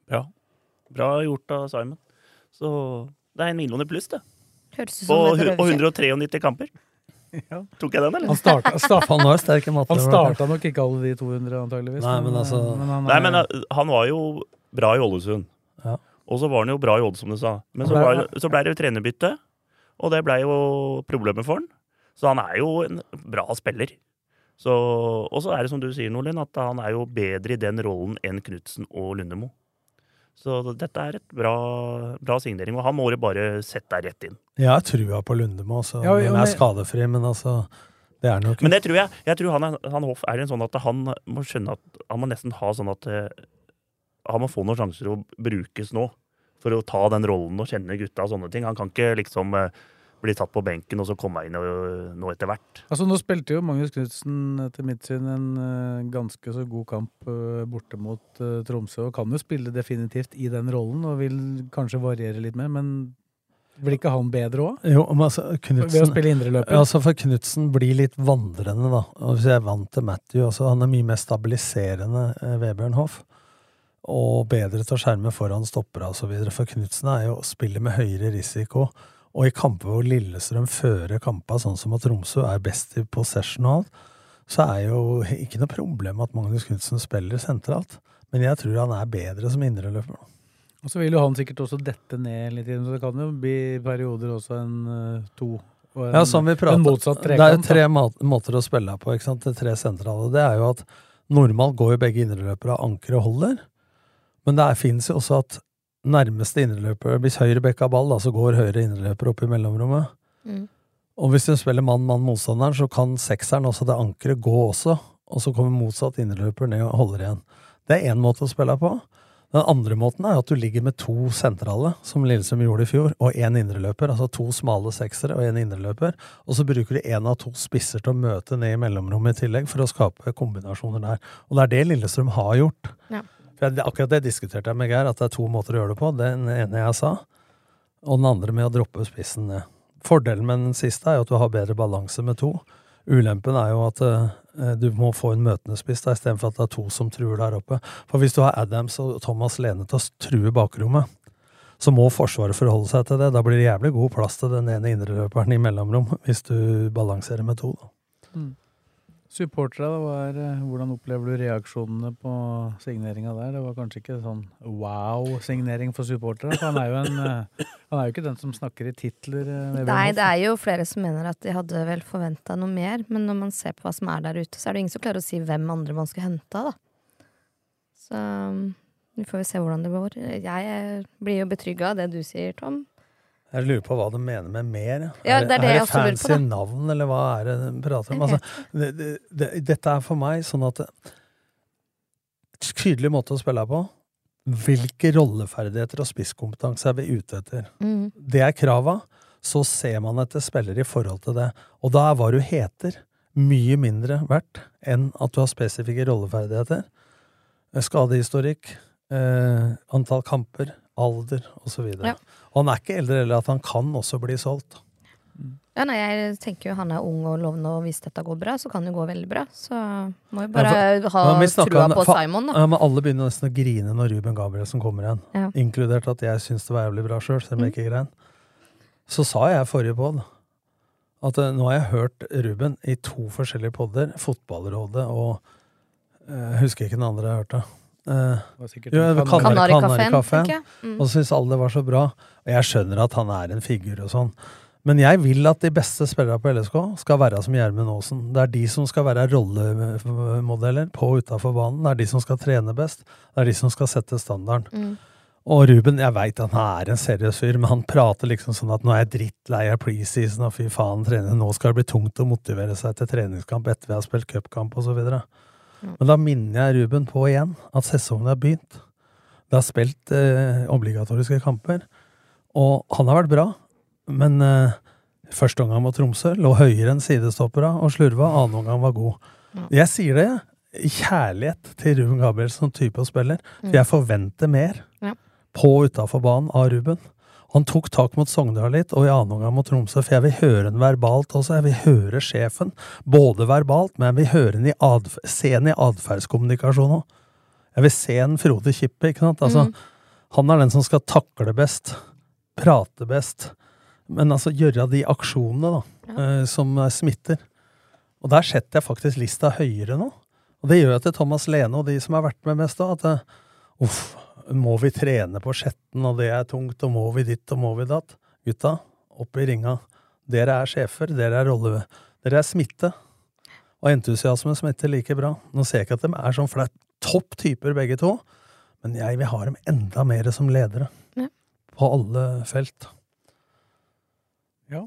Bra. Bra gjort av Simon. Så det er en million i pluss, det. Høres ut På, som hu- og 193 kamper. Ja. Tok jeg den, eller? Han starta, starta, Han var sterk i matte. han starta nok ikke alle de 200, antageligvis. Nei, men altså- men han, Nei, men uh, han var jo bra i Ålesund. Ja. Og så var han jo bra i Odd, som du sa. Men så ble, så ble det jo trenerbytte, og det ble jo problemet for han. Så han er jo en bra spiller. Og så er det som du sier, Nordlien, at han er jo bedre i den rollen enn Knutsen og Lundemo. Så dette er et bra, bra signering, og han må jo bare sette deg rett inn. Jeg har trua på Lundemo, Altså. Ja, ja, han er skadefri, men altså Det er nok Men det tror jeg. Jeg tror han, er, han Hoff er en sånn at han må skjønne at han må nesten ha sånn at eh, Han må få noen sjanser å brukes nå. For å ta den rollen og kjenne gutta og sånne ting. Han kan ikke liksom eh, bli tatt på benken og så komme inn og, nå etter hvert. Altså, nå spilte jo Magnus Knutsen etter mitt syn en eh, ganske så god kamp eh, borte mot eh, Tromsø, og kan jo spille definitivt i den rollen, og vil kanskje variere litt mer, men blir ikke han bedre òg? Jo, men altså, Ved å spille indreløper? Altså for Knutsen blir litt vandrende, da. Og hvis jeg er vant til Matthew, altså han er mye mer stabiliserende, eh, Vebjørn Hoff. Og bedre til å skjerme foran stoppere osv. For Knutsen er jo spiller med høyere risiko. Og i kamper hvor Lillestrøm fører kampa, sånn som at Tromsø er best i possession og alt, så er jo ikke noe problem at Magnus Knutsen spiller sentralt. Men jeg tror han er bedre som indreløper. Og så vil jo han sikkert også dette ned litt, så det kan jo bli perioder også en eh, to en, Ja, som vi pratet, Det er jo tre måter å spille på, ikke sant? Det tre sentrale. Det er jo at normalt går jo begge indreløpere av anker og holder. Men det finnes jo også at nærmeste indreløper Hvis høyre bekk har ball, da, så går høyre indreløper opp i mellomrommet. Mm. Og hvis du spiller mann-mann motstanderen, så kan sekseren også det ankeret gå også, og så kommer motsatt indreløper ned og holder igjen. Det er én måte å spille på. Den andre måten er at du ligger med to sentrale, som Lillestrøm gjorde i fjor, og én indreløper. Altså to smale seksere og én indreløper. Og så bruker du én av to spisser til å møte ned i mellomrommet i tillegg, for å skape kombinasjoner der. Og det er det Lillestrøm har gjort. Ja. For jeg, akkurat det diskuterte jeg med Geir, at det er to måter å gjøre det på. Den ene jeg sa, og den andre med å droppe spissen ned. Fordelen med den siste er jo at du har bedre balanse med to. Ulempen er jo at uh, du må få en møtende spiss da, istedenfor at det er to som truer der oppe. For hvis du har Adams og Thomas Lene til å true bakrommet, så må Forsvaret forholde seg til det. Da blir det jævlig god plass til den ene indreløperen i mellomrom, hvis du balanserer med to. Da. Mm. Supportere, da, hva er, eh, hvordan opplever du reaksjonene på signeringa der? Det var kanskje ikke sånn wow-signering for supportere. Han er en, eh, han er jo ikke den som snakker i titler. eh, Nei, det er jo flere som mener at de hadde vel forventa noe mer, men når man ser på hva som er der ute, så er det ingen som klarer å si hvem andre man skulle hente av, da. Så um, vi får jo se hvordan det går. Jeg blir jo betrygga av det du sier, Tom. Jeg lurer på hva de mener med mer. Ja, det er det er det fancy på, navn, eller hva er det de prater om? Altså, det, det, det, dette er for meg sånn at Tydelig måte å spille på. Hvilke rolleferdigheter og spisskompetanse er vi ute etter? Mm. Det er krava. Så ser man etter spillere i forhold til det. Og da er hva du heter, mye mindre verdt enn at du har spesifikke rolleferdigheter. Eh, Skadehistorikk, eh, antall kamper, alder osv. Ja. Og han er ikke eldre heller, at han kan også bli solgt. Ja, nei, jeg tenker jo han er ung og lovende, og hvis dette går bra, så kan det gå veldig bra. Så må jo bare Ja, ha men trua på for- Simon, da. Ja, men alle begynner nesten å grine når Ruben Gabrielsen kommer igjen. Ja. Inkludert at jeg syns det var jævlig bra sjøl, selv om jeg Mm. ikke grein. Så sa jeg forrige pod at eh, nå har jeg hørt Ruben i to forskjellige podder, Fotballrådet og eh, Jeg husker ikke den andre jeg hørte. Eh, sikkert Kanari- Kanarikafeen, jeg. Mm. Og så syntes alle det var så bra. Og jeg skjønner at han er en figur og sånn. Men jeg vil at de beste spillerne på LSK skal være som Gjermund Aasen. Det er de som skal være rollemodeller på og utafor banen. Det er de som skal trene best. Det er de som skal sette standarden. Mm. Og Ruben, jeg veit han er en seriøs fyr, men han prater liksom sånn at nå er jeg drittlei av preseason, og fy faen, trener. nå skal det bli tungt å motivere seg til treningskamp etter vi har spilt cupkamp osv. Men da minner jeg Ruben på igjen at sesongen har begynt. Det har spilt eh, obligatoriske kamper, og han har vært bra. Men eh, første omgang mot Tromsø lå høyere enn sidestoppera og slurva. Annen omgang var god. Jeg sier det i kjærlighet til Ruben Gabrielsen som type og spiller, for Mm. jeg forventer mer Ja. på og utafor banen av Ruben. Han tok tak mot Sogndal litt, og i annen omgang mot Tromsø, for jeg vil høre den verbalt også. Jeg vil høre sjefen, både verbalt, men jeg vil høre den i se den i atferdskommunikasjon òg. Jeg vil se en Frode Kippe, ikke sant. Altså, Mm. Han er den som skal takle best, prate best, men altså gjøre de aksjonene da, eh, som smitter. Og der setter jeg faktisk lista høyere nå. Og det gjør jeg til Thomas Lene og de som har vært med mest da, at eh, uff, må vi trene på Skjetten, og det er tungt, og må vi ditt, og må vi datt? Gutta, opp i ringa. Dere er sjefer, dere er rolle... Dere er smitte. Og entusiasme smitter like bra. Nå ser jeg ikke at de er sånn, for det er topp typer begge to, men jeg vil ha dem enda mer som ledere. Ja. På alle felt. Ja.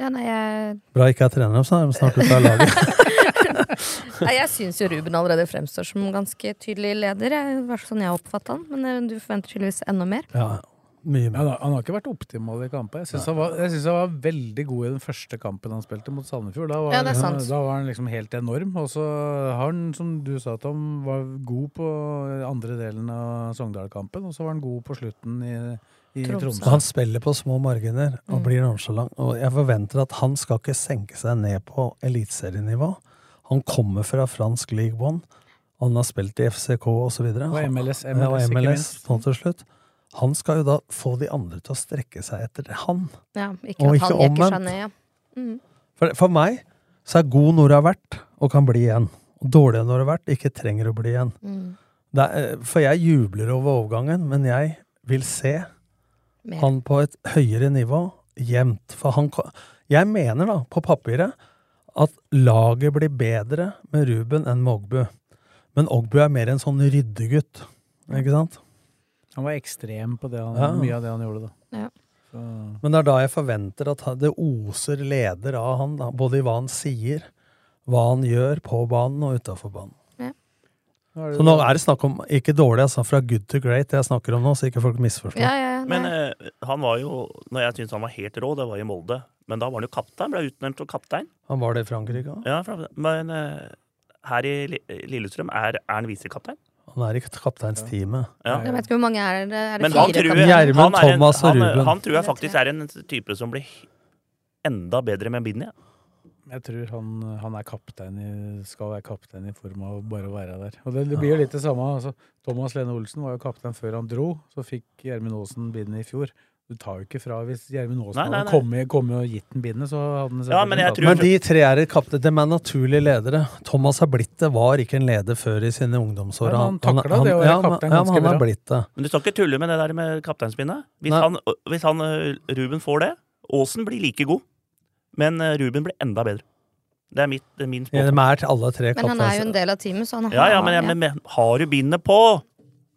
Ja, nei, jeg, Bra ikke jeg trener dem, så er de snart ute av laget. nei, jeg syns jo Ruben allerede fremstår som ganske tydelig leder. Det var sånn jeg oppfatta han, men eh, du forventer tydeligvis enda mer. Ja, mye Ja, da, han har ikke vært optimal i kamper. Jeg syns han, synes han var veldig god i den første kampen han spilte mot Sandefjord. Da var, Ja, det er sant. da var han liksom helt enorm. Og så har han, som du sa, Tom, var god på andre delen av Sogndal-kampen. Og så var han god på slutten i, i Tromsø. Tromsø. Han spiller på små marginer og Mm. blir nonchalant. Og jeg forventer at han skal ikke senke seg ned på eliteserienivå. Han kommer fra fransk league one. Han har spilt i FCK osv. Og MLS, ja, og MLS, ikke minst. nå til slutt. Han skal jo da få de andre til å strekke seg etter han. Ja, ikke Og ikke omvendt. ja. Mm. For, for meg så er god når det har vært, og kan bli igjen. Og dårlig når det har vært, ikke trenger å bli igjen. Mm. Det er, eh, for jeg jubler over overgangen, men jeg vil se Mer. han på et høyere nivå jevnt. For han Jeg mener da, på papiret, at laget blir bedre med Ruben enn med Ogbu. Men Ogbu er mer en sånn ryddegutt, ikke sant? Han var ekstrem på det han, Ja. mye av det han gjorde, da. Ja. Så, Men det er da jeg forventer at det oser leder av han, da, både i hva han sier, hva han gjør på banen og utafor banen. Så nå er det snakk om ikke dårlig, altså fra good to great, det jeg snakker om nå, så ikke folk misforstår. Ja, ja, Men eh, han var jo Når jeg syntes han var helt rå, det var i Molde. Men da var han jo kaptein. Ble utnevnt som kaptein. Han var det i Frankrike òg. Ja, men eh, her i Lillestrøm er, er han visekaptein. Han er i kapteinsteamet. Ja. Jeg vet ikke hvor mange er det? Er det Men han fire? tror, Gjermund, han, Thomas og Ruben. han tror jeg faktisk er en type som blir enda bedre med Binni. Ja. Jeg tror han, han er kaptein i, skal være kaptein i form av bare å være der. Og det, det blir jo litt det samme. Altså, Thomas Lene Olsen var jo kaptein før han dro. Så fikk Gjermund Aasen bindet i fjor. Du tar jo ikke fra Hvis Gjermund Aasen Nei, nei, hadde kommet, kommet og gitt den bindet, så hadde han Ja, men jeg tror- Men de tre er kaptein. De er naturlige ledere. Thomas har blitt det, var ikke en leder før i sine ungdomsår. Ja, han taklet det å være kaptein ja, men han har blitt det. Men du skal ikke tulle med det der med kapteinsbindet. Hvis han, hvis han eh, Ruben får det Aasen blir like god, men eh, Ruben blir enda bedre. Det er mitt, min er min Ja, de spådom. er til alle tre Men han er jo en del av teamet, så han har Ja, ja, men, ja, men, har du bindet på,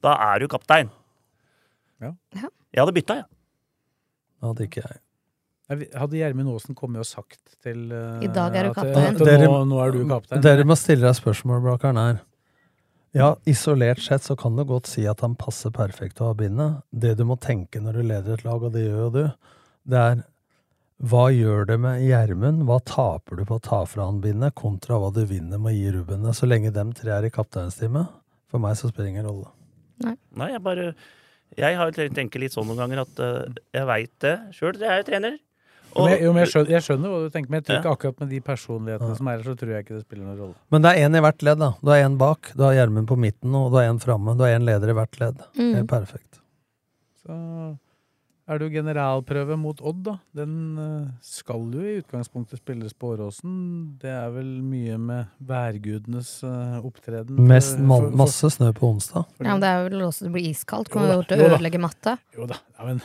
da er du kaptein. Ja. Ja. Jeg hadde bytta, jeg. Det hadde ikke jeg. Hadde Gjermund Aasen kommet og sagt til eh, I dag er du at, kaptein. at Dere- nå, nå er du kaptein Dere må stille deg spørsmål, Blakkaren, her. Ja, isolert sett så kan du godt si at han passer perfekt å ha bindet. Det du må tenke når du leder et lag, og det gjør jo du, det er hva gjør det med Gjermund? Hva taper du på å ta fra han bindet, kontra hva du vinner med å gi Ruben? Så lenge dem tre er i kapteinsteamet, for meg så spiller det ingen rolle. Nei, jeg bare Jeg har tenker litt sånn noen ganger at uh, jeg veit det sjøl. Jeg er jo trener. Men jeg, jo, men jeg, skjønner, jeg skjønner hva du tenker, men jeg tror Ja. ikke akkurat med de personlighetene som er her, så tror jeg ikke det spiller noen rolle. Men det er én i hvert ledd, da. Du har én bak, du har Gjermund på midten, og du har én framme. Du har én leder i hvert ledd. Mm. Helt perfekt. Så er det jo generalprøve mot Odd, da. Den eh, skal jo i utgangspunktet spilles på Åråsen. Det er vel mye med værgudenes eh, opptreden. Mest, for- ma for- for- masse snø på onsdag. Ja, men det er vel også det blir iskaldt. Kommer jo til å ødelegge matta. Jo da, ja, men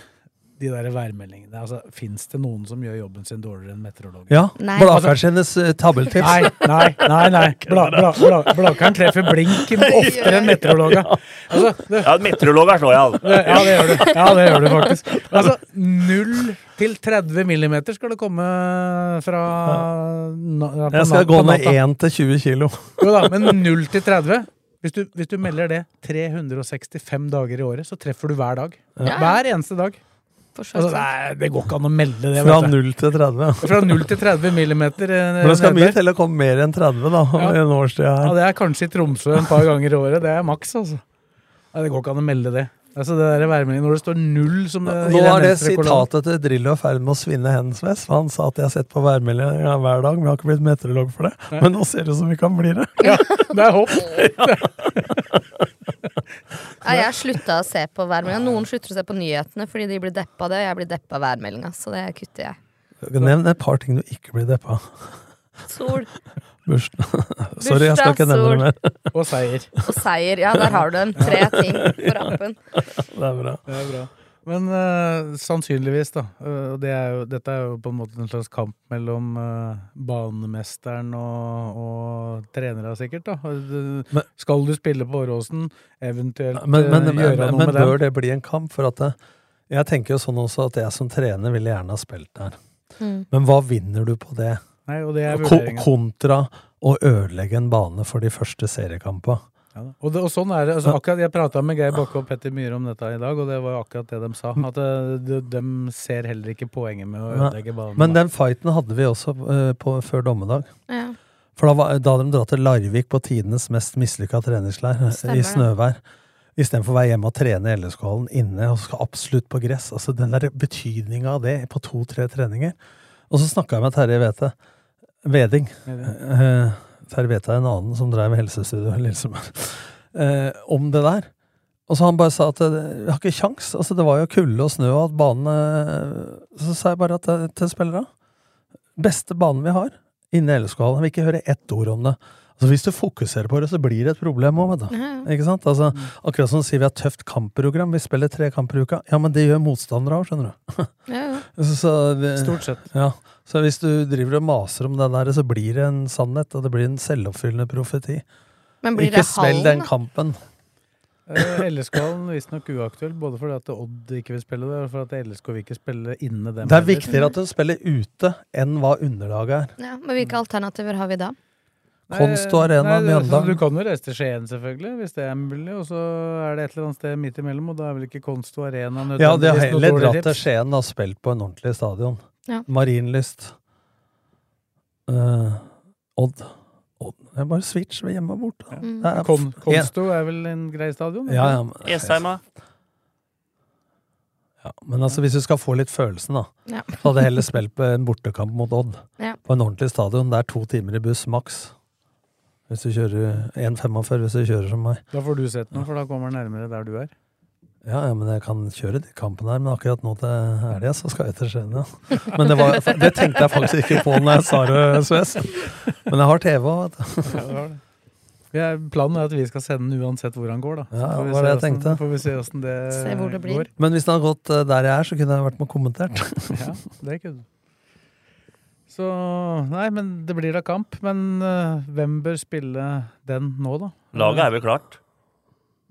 de der værmeldingene altså, Fins det noen som gjør jobben sin dårligere enn meteorologer? Ja. Blakerens eh, tabeltips. Nei, nei, nei. nei. Bla, bla, bla, Blakeren treffer blink oftere enn meteorologer. Altså, det, Ja, meteorologer er så jeg, av. ja, det gjør du. Ja, det gjør du faktisk. Altså, 0 til 30 millimeter skal det komme fra na, ja, Jeg skal gå ned 1 til 20 kilo. Jo da, men 0 til 30 hvis du, hvis du melder det 365 dager i året, så treffer du hver dag. Ja. Hver eneste dag. Altså, nei, det går ikke an å melde det. Fra 0 til 30. Fra 0 til 30 millimeter. eh, Men det skal mye til å komme mer enn 30 da, Ja. i en årstid Ja, det er kanskje i Tromsø en par ganger i året. Det er maks, altså. Nei, det går ikke an å melde det. Altså, det der værmeldingen når det står null som det, Nå er det sitatet til Drillo i ferd med å svinne hendens vest. Han sa at jeg har sett på værmeldinga hver dag, men jeg har ikke blitt meteorolog for det. Nei. Men nå ser det ut som vi kan bli det. Ja, det er håp. ja, jeg slutta å se på værmeldinga. Noen slutter å se på nyhetene fordi de blir deppa av det, og jeg blir deppa av værmeldinga. Så det kutter jeg. Nevn et par ting du ikke blir deppa av. Sol Bursdag. Sorry, jeg skal ikke nevne det mer. Og seier. og seier. Ja, der har du den. Tre ting på rappen. Det er bra. Det er bra. Men uh, sannsynligvis, da. Uh, det er jo, dette er jo på en måte en slags kamp mellom uh, banemesteren og, og trenere, sikkert. da. Men- Skal du spille på Åråsen, eventuelt Men, men, men, gjøre men, noe med bør det bli en kamp? For at det, jeg tenker jo sånn også at jeg som trener ville gjerne ha spilt der. Mm. Men hva vinner du på det? Nei, og det er Ko vurderingen. kontra å ødelegge en bane for de første seriekampene. Ja, og, og sånn er det. Altså, akkurat, jeg prata med Geir Bakke og Petter Myhre om dette i dag, og det var akkurat det de sa. At eh, de, de ser heller ikke poenget med å ødelegge banen. Men den fighten hadde vi også uh, på, før dommedag. Ja. For da, var, da hadde de dratt til Larvik på tidenes mest mislykka treningsleir eh, Stemmer i snøvær. Istedenfor å være hjemme og trene i LSK-hallen inne og skal absolutt på gress. Altså Den der betydninga av det på to-tre treninger. Og så snakka jeg med Terje Wete Veding. Eh, Terje Wete er en annen som drev helsestudio i Lillestrøm. Eh, om det der. Og så han bare sa at eh, vi har ikke kjangs. Altså, det var jo kulde og snø og at banen eh, Så sa jeg bare at eh, til spillere Beste banen vi har inne i LSK-hallen. Jeg vil ikke høre ett ord om det. Altså, hvis du fokuserer på det, så blir det et problem òg, vet du. Ikke sant? Altså, akkurat som du sier vi har tøft kampprogram, vi spiller tre kamper i uka. Ja, men det gjør motstandere òg, skjønner du. Ja, ja. Så, så, det, Stort sett. ja. så hvis du driver og maser om det der, så blir det en sannhet, og det blir en selvoppfyllende profeti. Men blir Ikke det svelg den kampen. Eh, LSK-en visstnok uaktuell, både fordi at Odd ikke vil spille det, og fordi at LSK vil ikke spille inne dem. Det er heller. viktigere at de spiller ute enn hva underlaget er. Ja, men hvilke alternativer har vi da? Konsto Arena, Mjøndalen. Du kan jo reise til Skien, selvfølgelig, hvis det er mulig. Og så er det et eller annet sted midt imellom, og da er vel ikke Konsto Arena nødvendigvis Ja, de har heller dratt til. Skien og spilt på en ordentlig stadion. Ja. Marienlyst. Uh, Odd. Odd. Det er bare switch ved hjemme og borte. Ja. Er- Kon Konsto er vel en grei stadion? Ja, ja, men, Esheima. ja, men altså, hvis du skal få litt følelsen, da, Ja. så hadde jeg heller spilt på en bortekamp mot Odd. Ja. På en ordentlig stadion. Det er to timer i buss maks. Hvis du kjører 1,45 hvis du kjører som meg. Da får du sett noe, for da kommer den nærmere der du er. Ja, ja, men jeg kan kjøre de kampene her, men akkurat nå til helga så skal jeg til Skien, ja. Men det, var, det tenkte jeg faktisk ikke på når jeg sa det, Sves. Men jeg har TV òg, vet du. Ja, planen er at vi skal sende den uansett hvor han går, da. Så Ja, får vi var det jeg hvordan- tenkte. Får vi se åssen det Se hvor det blir. går. Men hvis den hadde gått eh, der jeg er, så kunne jeg vært med og kommentert. Ja, det kunne du. Så Nei, men det blir da kamp. Men uh, hvem bør spille den nå, da? Laget er vel klart?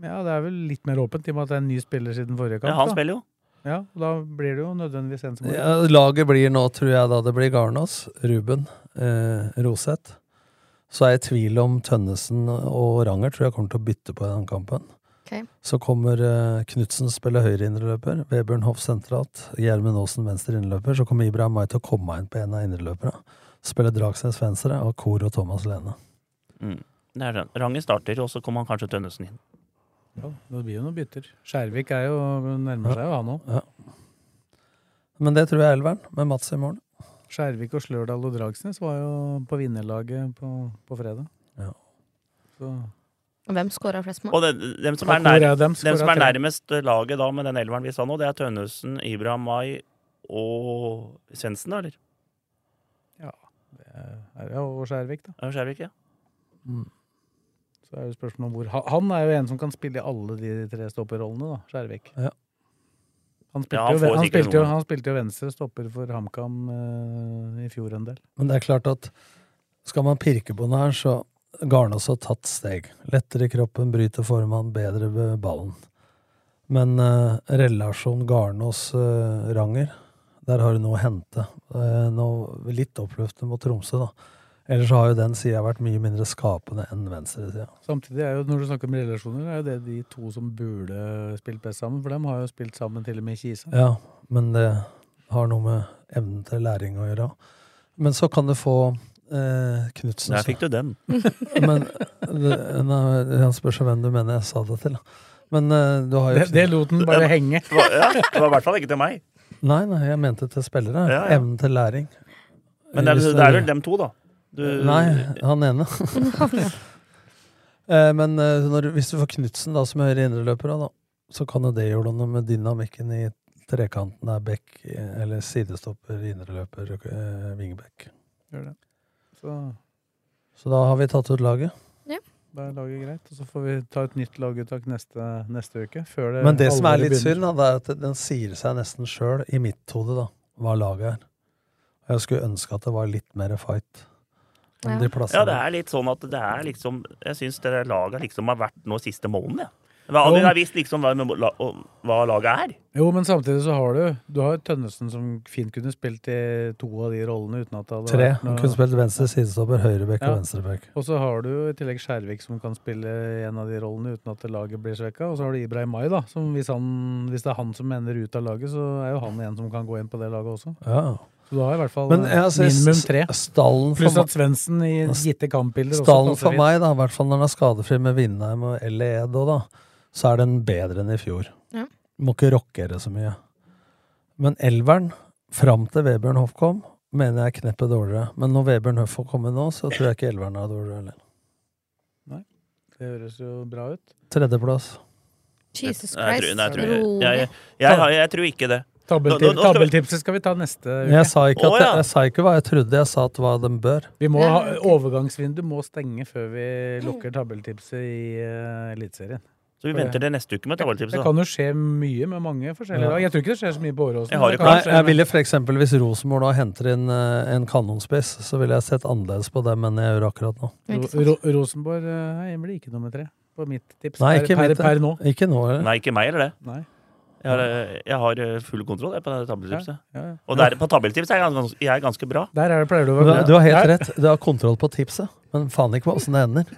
Ja, det er vel litt mer åpent, i og med at det er en ny spiller siden forrige kamp. Ja, han da. spiller jo. Ja, og Da blir det jo nødvendigvis en som går. Ja, laget blir nå, tror jeg da det blir Garnås, Ruben, eh, Roseth. Så er jeg i tvil om Tønnesen og Ranger tror jeg kommer til å bytte på i den kampen. Ok. Så kommer eh, Knutsen spille høyre indreløper, Vebjørn Hoff sentralt, Gjermund Aasen venstre indreløper. Så kommer Ibrahim Mai til å komme inn på en av indreløperne. Spille Dragsnes venstre og Kor og Thomas Lene. Mm. Det er den. Rangen starter, og så kommer han kanskje Tønnesen inn. Ja, det blir jo noen bytter. Skjærvik er jo, nærmer seg jo han òg. Ja. Men det tror jeg er elveren, med Mats i morgen. Skjærvik og Slørdal og Dragsnes var jo på vinnerlaget på, på fredag. Ja. Så Og hvem skåra flest mål? Og det, dem, som er nær, dem? dem som er nærmest laget da med den elveren vi sa nå, det er Tønnesen, Ibrahim Mai og Svendsen, da, eller? det er jo og Skjærvik, da. Ja, Skjærvik, ja. Så er jo spørsmålet om hvor Han- Han er jo en som kan spille i alle de tre stopperrollene, da. Skjærvik. Ja. Han spilte, Ja, han jo, han, spilte jo, han spilte jo venstre stopper for HamKam uh, i fjor en del. Men det er klart at skal man pirke på den her, så Garnås har tatt steg. Lettere i kroppen, bryter formen, bedre ved ballen. Men eh, relasjon Garnås-Ranger, der har du noe å hente. Eh, noe litt oppløftende mot Tromsø, da. Ellers har jo den sida vært mye mindre skapende enn venstresida. Samtidig er jo, når du snakker om relasjoner, er jo det de to som burde spilt best sammen. For dem har jo spilt sammen til og med i Kisa. Ja, men det har noe med evnen til læring å gjøre. Men så kan du få eh, Knutsen Der fikk du den. Men nei, Han spør seg hvem du mener jeg sa det til. Men eh, du har jo Det, det lot den bare henge. Det var, ja, det var i hvert fall ikke til meg. Nei, nei, jeg mente til spillere. Ja, ja. Evnen til læring. Men det er, det er vel dem to, da. Du, Nei, han ene. Eh, Men eh, når, hvis du får Knutsen da, som høyre indreløper, da, så kan jo det gjøre noe med dynamikken i trekanten der bekk, eh, eller sidestopper, indreløper, eh, wingback. Gjør det. Så Så da har vi tatt ut laget. da er laget greit. Og så får vi ta et nytt laguttak neste, neste uke. Før det Men det som er litt begynner. synd, da, det er at den sier seg nesten sjøl, i mitt hode, da, hva laget er. Jeg skulle ønske at det var litt mer fight Ja. de. Ja, det er litt sånn at det er liksom Jeg syns det laget liksom har vært nå siste måneden, jeg. Ja. Vi har visst liksom hva, hva laget er. Jo, men samtidig så har du Du har Tønnesen som fint kunne spilt i to av de rollene uten at det hadde Tre. Hun Han kunne spilt venstre sidestopper, høyrebekk Ja. og venstrebekk. Og så har du i tillegg Skjærvik som kan spille en av de rollene uten at laget blir svekka. Og så har du Ibrahim Mai, da. Som hvis, han, hvis det er han som ender ut av laget, så er jo han en som kan gå inn på det laget også. Ja. Så du har i hvert fall Men ja, ser minimum tre. Pluss at Svendsen i gitte kampbilder også stallen for meg, da, i hvert fall når han er skadefri med Vindheim og Elle Edo da, så er den bedre enn i fjor. Ja. Må ikke rockere så mye. Men elveren, fram til Vebjørn Hoff kom, mener jeg er kneppet dårligere. Men når Vebjørn Hoff får komme nå, så tror jeg ikke elveren er dårligere heller. Det høres jo bra ut. Tredjeplass. Jesus Jeg tror, Christ. nei, jeg, tror, jeg, jeg, jeg, tror ikke det. Nå skal vi- ta neste uke. Jeg sa, ikke at jeg, jeg sa ikke hva jeg trodde, jeg sa at hva de bør. Vi må ha, overgangsvinduet må stenge før vi lukker tabeltipset i uh, Eliteserien. Så vi venter til neste uke med Det kan jo skje mye med mange forskjellige Ja. lag. Jeg tror ikke det skjer så mye på Åråsen. Jeg Nei, jeg ville eksempel, hvis Rosenborg da henter inn eh, en kanonspiss, så ville jeg sett annerledes på dem enn jeg gjør akkurat nå. Ro Ro Rosenborg eh, blir ikke nummer tre på mitt tips Nei, per, ikke per, mitt, per nå. Ikke nå, eller? Nei, ikke meg eller det. Nei. Jeg har, eh, jeg har full kontroll på det tabelltipset. Ja, ja. Og der, på tabelltipset er jeg ganske, jeg er ganske bra. Der er det, pleier du å være du har helt Der- rett. Du har kontroll på tipset, men faen ikke på åssen det ender.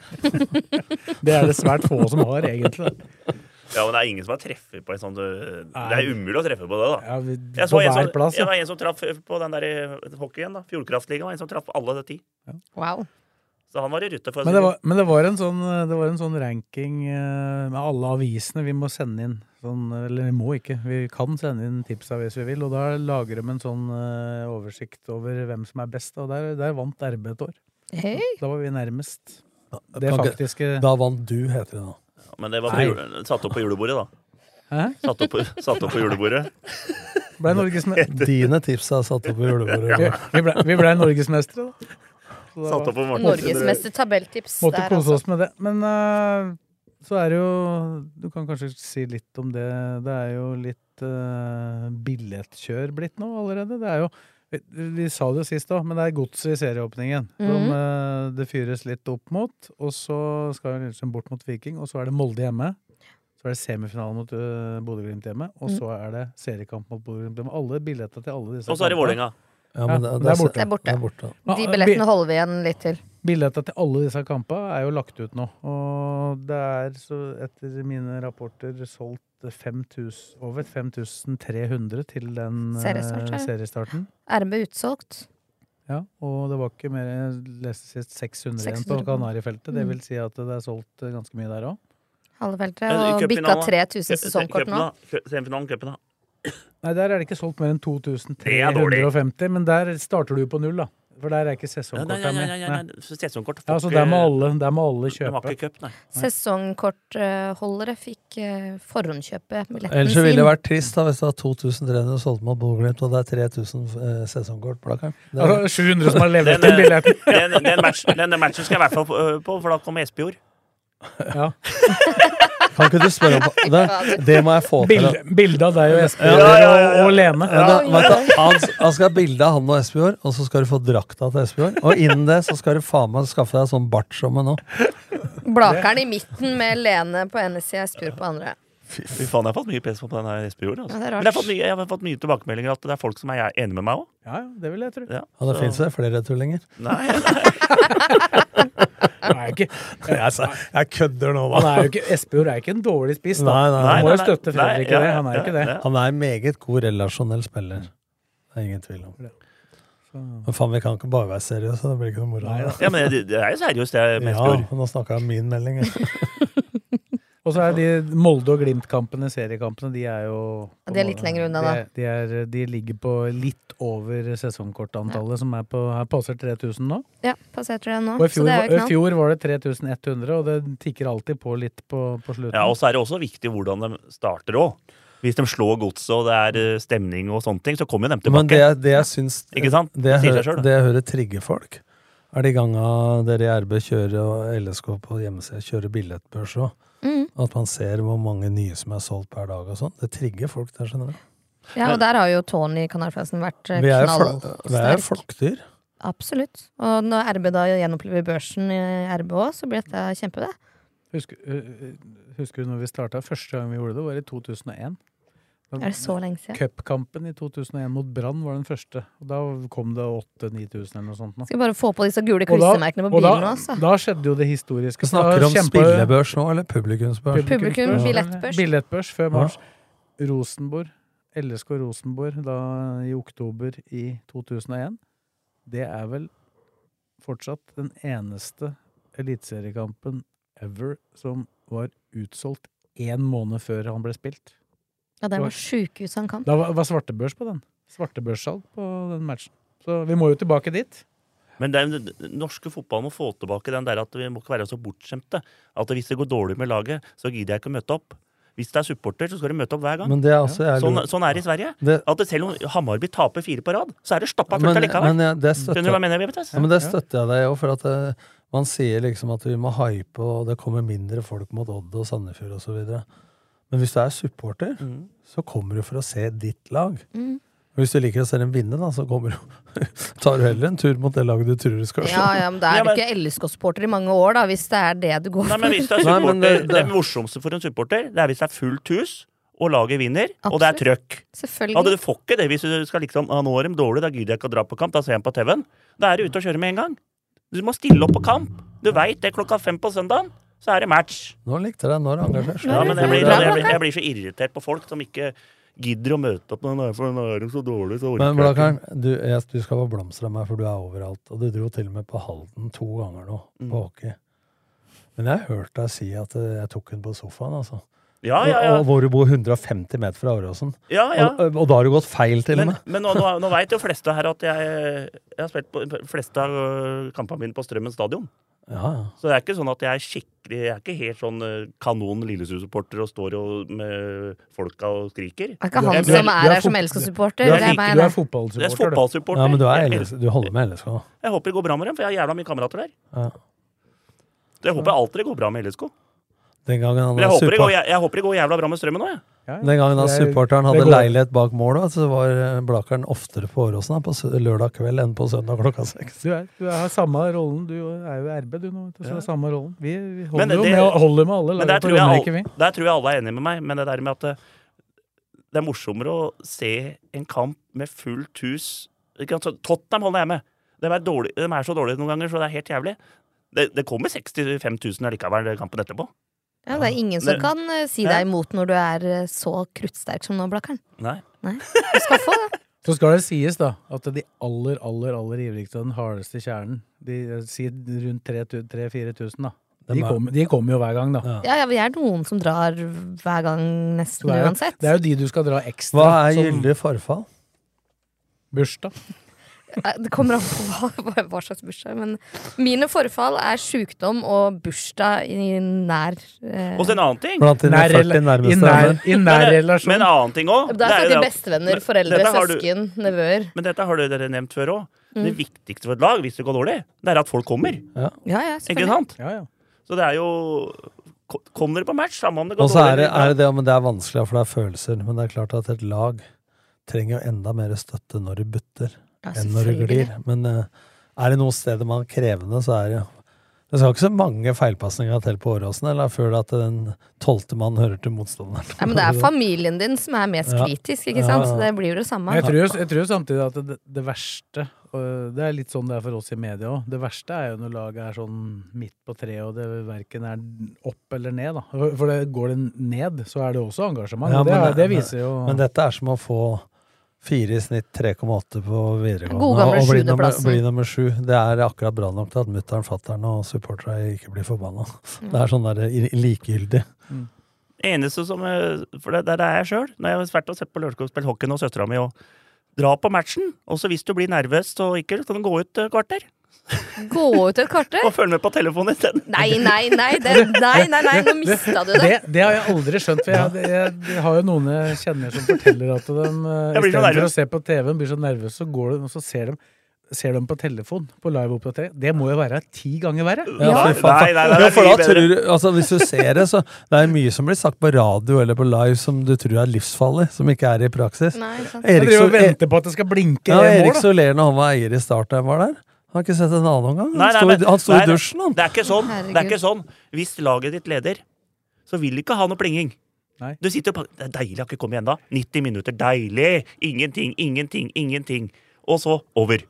Det er det svært få som har, egentlig. Ja, men det er ingen som har treffet på en sånn øh, Det er umulig å treffe på det, da. Ja, vi, Jeg på så en hver som, plass. Ja. var en som traff på den der eh, hockeyen, da. Fjordkraftligaen. En som traff alle de ti. Wow. Så han var i rute. For å Men si det, var, men det var en sånn, det var en sånn ranking eh, med alle avisene vi må sende inn. Sånn, eller vi må ikke, vi kan sende inn tipsa hvis vi vil. Og da lager de en sånn eh, oversikt over hvem som er best. Og der, der vant RB et år. Hei. Da var vi nærmest. Det faktiske Da vant du, heter det nå. Ja, Men det var på jule, satt opp på julebordet, da. Hæ? Satt opp, på- satt opp på julebordet. Ble Dine tips er satt opp på julebordet. julebordet. vi, ble, vi ble norgesmestere, da. Satt opp på Norgesmester tabelltips Måtte der, kose altså. oss med det. Men uh, så er det jo Du kan kanskje si litt om det. Det er jo litt uh, billettkjør blitt nå allerede. Det er jo vi, vi sa det jo sist òg, men det er godset i serieåpningen Mm. Mhm. eh, det fyres litt opp mot. Og så skal vi liksom bort mot Viking, og så er det Molde hjemme. Så er det semifinale mot uh, Bodø-Glimt hjemme, og Mm. så er det seriekamp mot Bodø-Glimt hjemme. Alle billetter til alle disse Og så er det. Vålerenga. Ja, men det, det er borte. Det er borte. Det er borte. De billettene holder vi igjen litt til. Billettene til alle disse kampene er jo lagt ut nå. Og det er, så etter mine rapporter, solgt 5000, over 5300 til den eh, seriestarten. RMB utsolgt. Ja, og det var ikke mer leste sist 600, igjen på Kanarifeltet. Det Mm. vil si at det er solgt eh, ganske mye der òg. Halve feltet. Men Og bikka 3000 sesongkort nå. Semifinalen, cupen, da. Nei, der er det ikke solgt mer enn Det er dårlig. 2350, men der starter du på null, da. For der er ikke Ja, sesongkortet nei, med. nei. Sesongkort Ja, så der må alle, der må alle kjøpe. cup. Sesongkortholdere fikk eh, forhåndkjøpe billetten Ellers ville det vært trist da hvis det var 2300 solgt mot Bodø-Glimt, og det er 3000 eh, sesongkort. Er- Altså, 700 som har levd Den, inn eh, billetten. Den, den, den, den matchen skal jeg i hvert fall på, på, for da kommer Espejord. Ja. Kan ikke du spørre om det? Det må jeg få til. Bilde, bilde av deg og Espejord Ja, ja, ja, og, og Lene. Ja, da, vet du, han, han skal ha bilde av han og Espejord, og så skal du få drakta til Espejord. Og innen det så skal du faen meg skaffe deg sånn bart som meg nå. Blakeren i midten med Lene på ene sida, Espejord på andre. Fy faen, jeg har fått mye pes på den her Espejord. Altså. Ja, det er Men jeg har, fått mye, jeg har fått mye tilbakemeldinger at det er folk som er enig med meg òg. Ja, ja, det vil jeg tro. Ja, Og det så- fins flere tullinger. Nei, nei. nei ikke, Jeg, jeg kødder nå, han er ikke Espejord er ikke en dårlig spiss, da. Nei, nei, nei. må jo støtte Fredrik i ja, det. Han er jo ja, ikke det. ja. Han er en meget god relasjonell spiller. Det er ingen tvil om. Men faen, vi kan ikke bare være seriøse. Det blir ikke noe moro. Ja, men det, det er jo seriøst, det med Ja, nå snakka jeg om min melding. Og så er de Molde- og Glimt-kampene, seriekampene, de er jo de er litt lenger unna, da. De, De, er, de ligger på litt over sesongkortantallet, som er på, her passer 3000 nå. Ja, passerte det nå. Og i Så fjor, er i fjor var det 3100, og det tikker alltid på litt på, på slutten. Ja, og så er det også viktig hvordan de starter òg. Hvis de slår godset og det er eh, stemning og sånne ting, så kommer jo de Men det, det jeg syns Ikke sant? Det jeg, hører, det jeg hører trigger folk, er de ganga dere i RB kjører og LSK på hjemmesida kjører billettbørs òg. Mm. At man ser hvor mange nye som er solgt per dag og sånn. Det trigger folk der, skjønner du. Ja, og der har jo Tony Kanarflassen vært knallsterk. Vi er jo flokkdyr. Absolutt. Og når RB da gjenopplever børsen i RB òg, så blir dette kjempe, det. Husker, øh, husker du når vi starta? Første gang vi gjorde det, var i 2001. Er det så lenge siden? Cupkampen i 2001 mot Brann var den første. Og da kom det 8000-9000 eller noe sånt. nå. Skal bare få på disse gule klistremerkene på bilen nå, altså. Da skjedde jo det historiske. Vi snakker om kjempe... spillebørs nå, eller publikumsbørs? Publikum, billettbørs. Billettbørs før Ja. mars. Rosenborg, LSK Rosenborg, da i oktober i 2001. Det er vel fortsatt den eneste eliteseriekampen ever som var utsolgt én måned før han ble spilt. Ja, det var sjukehus han kan. Da var, var svartebørs på den. Svartebørssalg på den matchen. Så vi må jo tilbake dit. Men den, den norske fotballen må få tilbake den der at vi må ikke være så bortskjemte. At hvis det går dårlig med laget, så gidder jeg ikke å møte opp. Hvis det er supporter, så skal du møte opp hver gang. Men det er også jeg Sånn, sånn er det i Sverige. Det, At det selv om Hamarby taper fire på rad, så er det stappa fullt allikevel. men det støtter Skjønner du hva jeg mener? Vet? Ja, men det støtter jeg deg òg, for at det, man sier liksom at vi må hype, og det kommer mindre folk mot Odd og Sandefjord osv. Men hvis du er supporter, mm. så kommer du for å se ditt lag. Mm. Hvis du liker å se dem vinne, da, så kommer, du- tar du heller en tur mot det laget du tror du skal slå. Ja, ja, men da Ja, er du ikke LSK-supporter i mange år, da, hvis det er det du går Nei, men hvis du er Nei, supporter, det- det, det- morsomste for en supporter, det er hvis det er fullt hus, og laget vinner, og det er trøkk. Ja, Selvfølgelig. du får ikke det hvis du skal liksom ah, 'Nå er de dårlige, da gidder jeg ikke å dra på kamp', da ser jeg på TV-en. Da er du ute og kjører med en gang. Du må stille opp på kamp. Du veit det klokka fem på søndagen, så er det match. Nå likte jeg deg når seg. Ja, men jeg blir, jeg, blir, jeg blir så irritert på folk som ikke gidder å møte opp når er- for nå er de så dårlig, så orker Men jeg ikke. Blakkaren, du, jeg, du skal få blomster av meg, for du er overalt. Og du dro til og med på Halden to ganger nå, Mm. på hockey. Men jeg har hørt deg si at eh, jeg tok henne på sofaen, altså. Ja, ja, ja. Og, og hvor du bor 150 meter fra Åråsen. ja, ja. Og, og da har du gått feil, til og med. men nå, nå, nå veit jo fleste her at jeg, jeg har spilt på fleste av øh, kampene mine på Strømmen stadion. Ja, ja. Så det er ikke sånn at jeg er skikkelig Jeg er ikke helt sånn øh, kanon Lillesund-supporter og står og, med folka og skriker. Det er ikke han som er er her som LSK-supporter. Du er, er er det. Jeg er fotballsupporter, ja, men du, er LS, du holder med LSK. jeg håper det går bra med dem, for jeg har jævla mye kamerater der. Ja. Jeg håper alltid det går bra med LSK. Den gangen han jeg håper det går, jeg, jeg håper det går jævla bra med Strømmen òg, jeg. Den gangen da er- supporteren hadde leilighet bak mål, så var Blakeren oftere på Åråsen på lørdag kveld enn på søndag klokka seks. Du, er, du har samme rollen. Du er jo RB, du nå. Så Ja. er samme rollen. Vi, vi holder holder jo det- med, holder med alle Men der tror, jeg all, alle, der tror jeg alle er enige med meg. Men det der med at det, det er morsommere å se en kamp med fullt hus Tottenham holder jeg med. De er, dårlig, de er så dårlige noen ganger, så det er helt jævlig. Det, det kommer 65 000 allikevel den kampen etterpå. Ja, det er ingen som kan eh, si deg imot når du er eh, så kruttsterk som nå, Blakkaren. Nei. Nei. Du skal få det. Så skal det sies da at de aller, aller aller ivrigste og den hardeste kjernen, de eh, sier rundt 3000-4000, da. De er- kommer de kommer jo hver gang, da. Ja. Ja, vi er noen som drar hver gang, nesten det, er uansett. det er jo de du skal dra ekstra. Hva er gyldig forfall? Bursdag. Eh, Det kommer an på hva, hva- slags bursdag. Men mine forfall er sjukdom og bursdag i nær eh, Og så en annen ting. Blant dine Nær 40 nærmeste. I nær, i nær relasjon. men en annen ting òg. Det er snakker bestevenner, foreldre, du- søsken, nevøer. Men dette har dere nevnt før òg. Mm. Det viktigste for et lag, hvis det går dårlig, det er at folk kommer. Ja, ja, Ikke selvfølgelig. sant? Ja, ja. Så det er jo Kommer Kom dere på match, samme om det går Og så er dårlig det, er det det, men det er vanskelig, for det er følelser. Men det er klart at et lag trenger jo enda mer støtte når det butter, Enn når det glir. Men eh, er det noe sted man er krevende, så er det jo Det skal ikke så mange feilpasninger til på Åråsen, eller før at den tolvte mann hører til motstanderen. Nei, men det er familien din som er mest Ja. kritisk, ikke sant? Så det blir jo det samme. Jeg tror, jo- jeg tror samtidig at det, det verste og Det er litt sånn det er for oss i media òg. Det verste er jo når laget er sånn midt på treet, og det verken er opp eller ned. da. For det, Går det ned, så er det også engasjement. Ja, det, men er, det viser jo Men dette er som å få fire i snitt, 3,8 på videregående. God gamle og bli nummer, bli nummer sju. Det er akkurat bra nok til at mutter'n, fatter'n og supporterne ikke blir forbanna. Det er sånn der likegyldig. Mm. eneste som eh, For det, det er jeg sjøl. Når jeg har vært og sett på Lørenskog spille hockey med søstera mi, og dra på matchen. Og så hvis du blir nervøs og ikke, så kan du gå ut et kvarter Gå ut et kvarter? og følg med på telefonen isteden. Nei, nei, nei, det, nei, nei, nei, nå mista du det. det, det har jeg aldri skjønt. For jeg, jeg, jeg har jo noen jeg kjenner som forteller at de blir istedenfor å se på TV, blir så nervøse, så går de, og så ser de Ser dem på telefon på liveoppdatering. Det må jo være ti ganger verre. Ja. Nei, nei, nei, tror altså Hvis du ser det, så det er mye som blir sagt på radio eller på live som du tror er livsfarlig, som ikke er i praksis. Nei, sant. Erik, så, venter på at det skal blinke ja, Erik Soler, når han var eier i Start da jeg var der, har ikke sett en annen omgang. Han nei, sto i- men- han sto nei, i dusjen, han. Det er ikke sånn. Det er ikke sånn. Hvis laget ditt leder, så vil ikke ha noe plinging. Nei. Du sitter på Det er deilig, jeg har ikke kommet igjen da. 90 minutter, deilig! Ingenting, ingenting, ingenting. Og så over. Det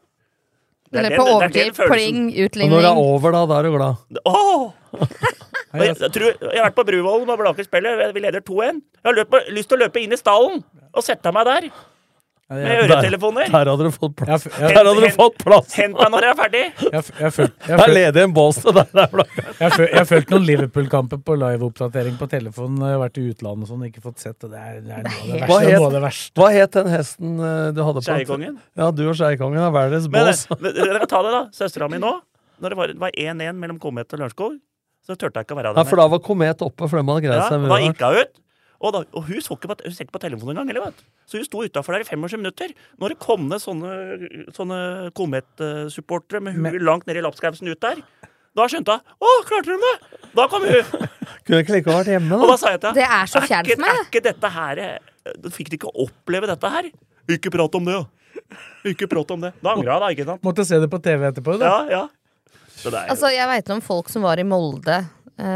er Eller den- på det er overtid, den følelsen. Og når det er over, da, da er du glad. Åh! Jeg, jeg, tror, jeg har vært på Bruvollen og Blaker spiller. Vi leder 2-1. Jeg har løp, lyst til å løpe inn i stallen og sette meg der med øretelefoner. Der hadde du fått plass. jeg- Der hadde du fått plass! Hent meg når jeg er ferdig! Jeg jeg følt- Det er ledig en bås til deg der, jeg har følt- fulgt noen Liverpool-kamper på liveoppdatering på telefonen. når Jeg har vært i utlandet og sånn, ikke fått sett det. Det er, det er noe av det verste. het- Noe av det verste. Hva het den hesten eh, du hadde på? Skeikongen. Ja, du og Skeikongen er verdens bås. men dere kan ta det, da. Søstera mi nå, når det var- 1-1 mellom Komet og Lørenskog, så turte jeg ikke å være Ja, der for da var Komet oppe, for de hadde greid Ja, seg da gikk hun ut. Og, da, og hun så ikke på, hun ikke på telefonen engang. Eller, vet. Så hun sto utafor der i 25 minutter. Når det kom ned sånne, sånne Komet-supportere med huet langt ned i lapskausen ut der, da skjønte hun Å, klarte de det? Da kom hun! Kunne ikke like godt vært hjemme, da. Og da sa jeg til Det henne er så fjernt for meg, er ikke dette her eh, Fikk de ikke oppleve dette her? Ikke prat om det, ja. Ikke prat om det. Da angra hun, da, ikke sant? Måtte se det på TV etterpå, da. Ja, ja. Så det er, Altså, jeg veit om folk som var i Molde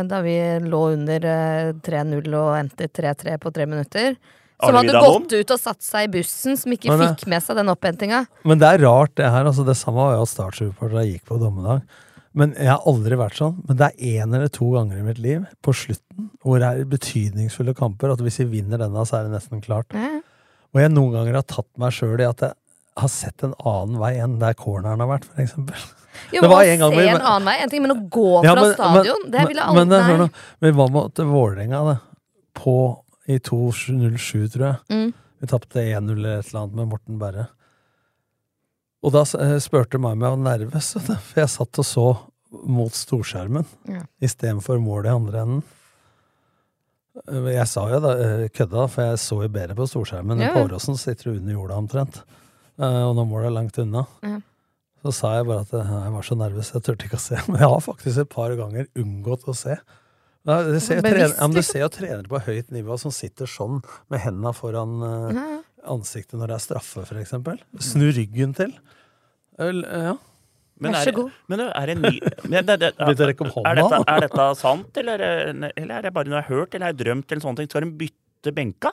da vi lå under eh, 3-0 og endte 3-3 på tre minutter. Som hadde gått ut og satt seg i bussen, som ikke Men fikk med seg den opphentinga. Men det er rart, det her. altså Det samme var jo at Startsupporterne gikk på dommedag. Men Jeg har aldri vært sånn. Men det er én eller to ganger i mitt liv, på slutten, hvor det er betydningsfulle kamper, at hvis vi vinner denne, så er det nesten klart. Mm. Og jeg noen ganger har tatt meg sjøl i at jeg har sett en annen vei enn der corneren har vært, for eksempel. Jo, Det var en gang vi- en annen vei, en ting, men å gå Ja, fra men- stadion, men- det ville aldri Men hør nå, vi var mot Vålerenga, det. På i 2.07, tror jeg. Mm. Vi tapte 1-0 eller et eller annet med Morten Berre. Og da eh, spurte meg om jeg var nervøs, for jeg satt og så mot storskjermen Ja. istedenfor målet i andre enden. Eh, Jeg sa jo da, eh, kødda, for jeg så jo bedre på storskjermen Ja, enn på. Åråsen, sitter under jorda omtrent. Og nå målet er langt unna. Ja. Så sa jeg bare at eh, jeg var så nervøs, jeg turte ikke å se. Men jeg har faktisk et par ganger unngått å se. Du ser, trener, ja, du ser jo trenere på høyt nivå som sitter sånn med hendene foran eh, Ja, ja. ansiktet når det er straffe, for eksempel. Snu ryggen til. Ja. Men Vær er, så god. men er det men er, det, hånda, er, dette, er dette sant, eller, er det- eller er det bare noe jeg har hørt, eller har jeg drømt, eller sånne ting? Skal de bytte benka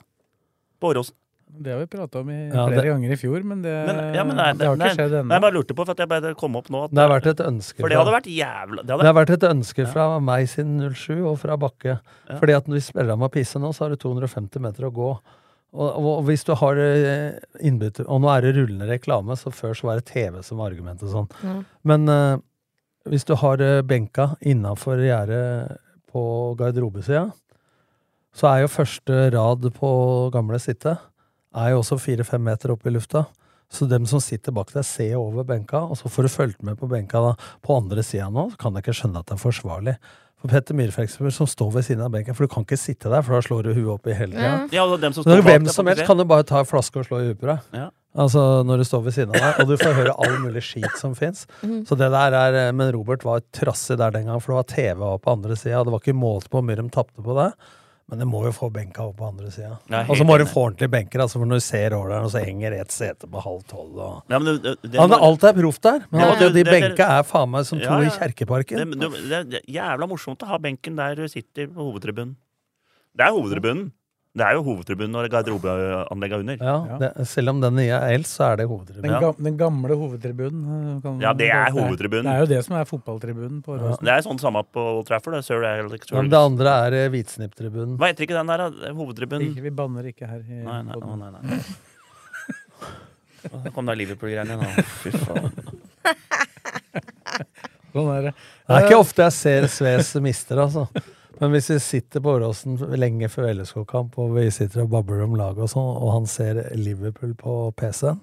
på Åråsen? Det har vi prata om i Ja, flere det- ganger i fjor, men det, Men, ja, men nei, det har nei, ikke skjedd ennå. Jeg bare lurte på, for at jeg bare kom opp nå. At, Det har vært et ønske for det hadde vært jævla Det Det hadde, har vært et ønske fra meg siden 07 og fra Bakke. Ja. Fordi at når vi spiller med Pisse nå, så har du 250 meter å gå. Og, og, og hvis du har eh, innbytter Og nå er det rullende reklame, så før så var det TV som var argumentet sånn. Mm. Men uh, hvis du har eh, benka innafor gjerdet på garderobesida, så er jo første rad på gamle sitte er jo også fire-fem meter opp i lufta. Så dem som sitter bak deg, ser over benka, og så får du fulgt med på benka da, på andre sida nå, så kan jeg ikke skjønne at det er forsvarlig. For Petter Myhre, for eksempel, som står ved siden av benken, for du kan ikke sitte der, for da slår du huet opp i hele tida. ja, og hvem som helst kan du bare ta en flaske og slå i huet på deg. Ja. Altså når du står ved siden av deg, og du får høre all mulig skit som fins. Mm. Så det der er eh, Men Robert var trassig der den gang, for det var TV på andre sida. Det var ikke målt på hvor mye de tapte på det. Men det må jo få benka opp på andre sida. Og så må du få ordentlige benker, altså, for når du ser og så henger et sete på halv tolv og Ja, men det, det, det, ja, Alt er proff der, men jo de benka er faen meg som to Ja, ja. i Kjerkeparken. Det er jævla morsomt å ha benken der du sitter på hovedtribunen. Det er hovedtribunen. Det er jo hovedtribunen og garderobeanlegget er under. Ja, det, selv om den nye er eldst, så er det Den, hovedtribunen. den gamle hovedtribunen. eh, kan- Ja, det er hovedtribunen. Det er jo det som er fotballtribunen på ja. Det er sånn samme på Old Trafford. Det er Sir Alex Ja, men det andre er eh, hvitsnipptribunen. Hva heter ikke den der, da? Hovedtribunen? Ikke, vi banner ikke her. I Nei, nei, å, nei, nei. Der kom da Liverpool-greiene. nå. Fy faen. Sånn er det. Det er ikke ofte jeg ser Sves mister, altså. Men hvis vi sitter på Åråsen lenge før LSK-kamp, og vi sitter og babler om laget og sånn, og han ser Liverpool på PC-en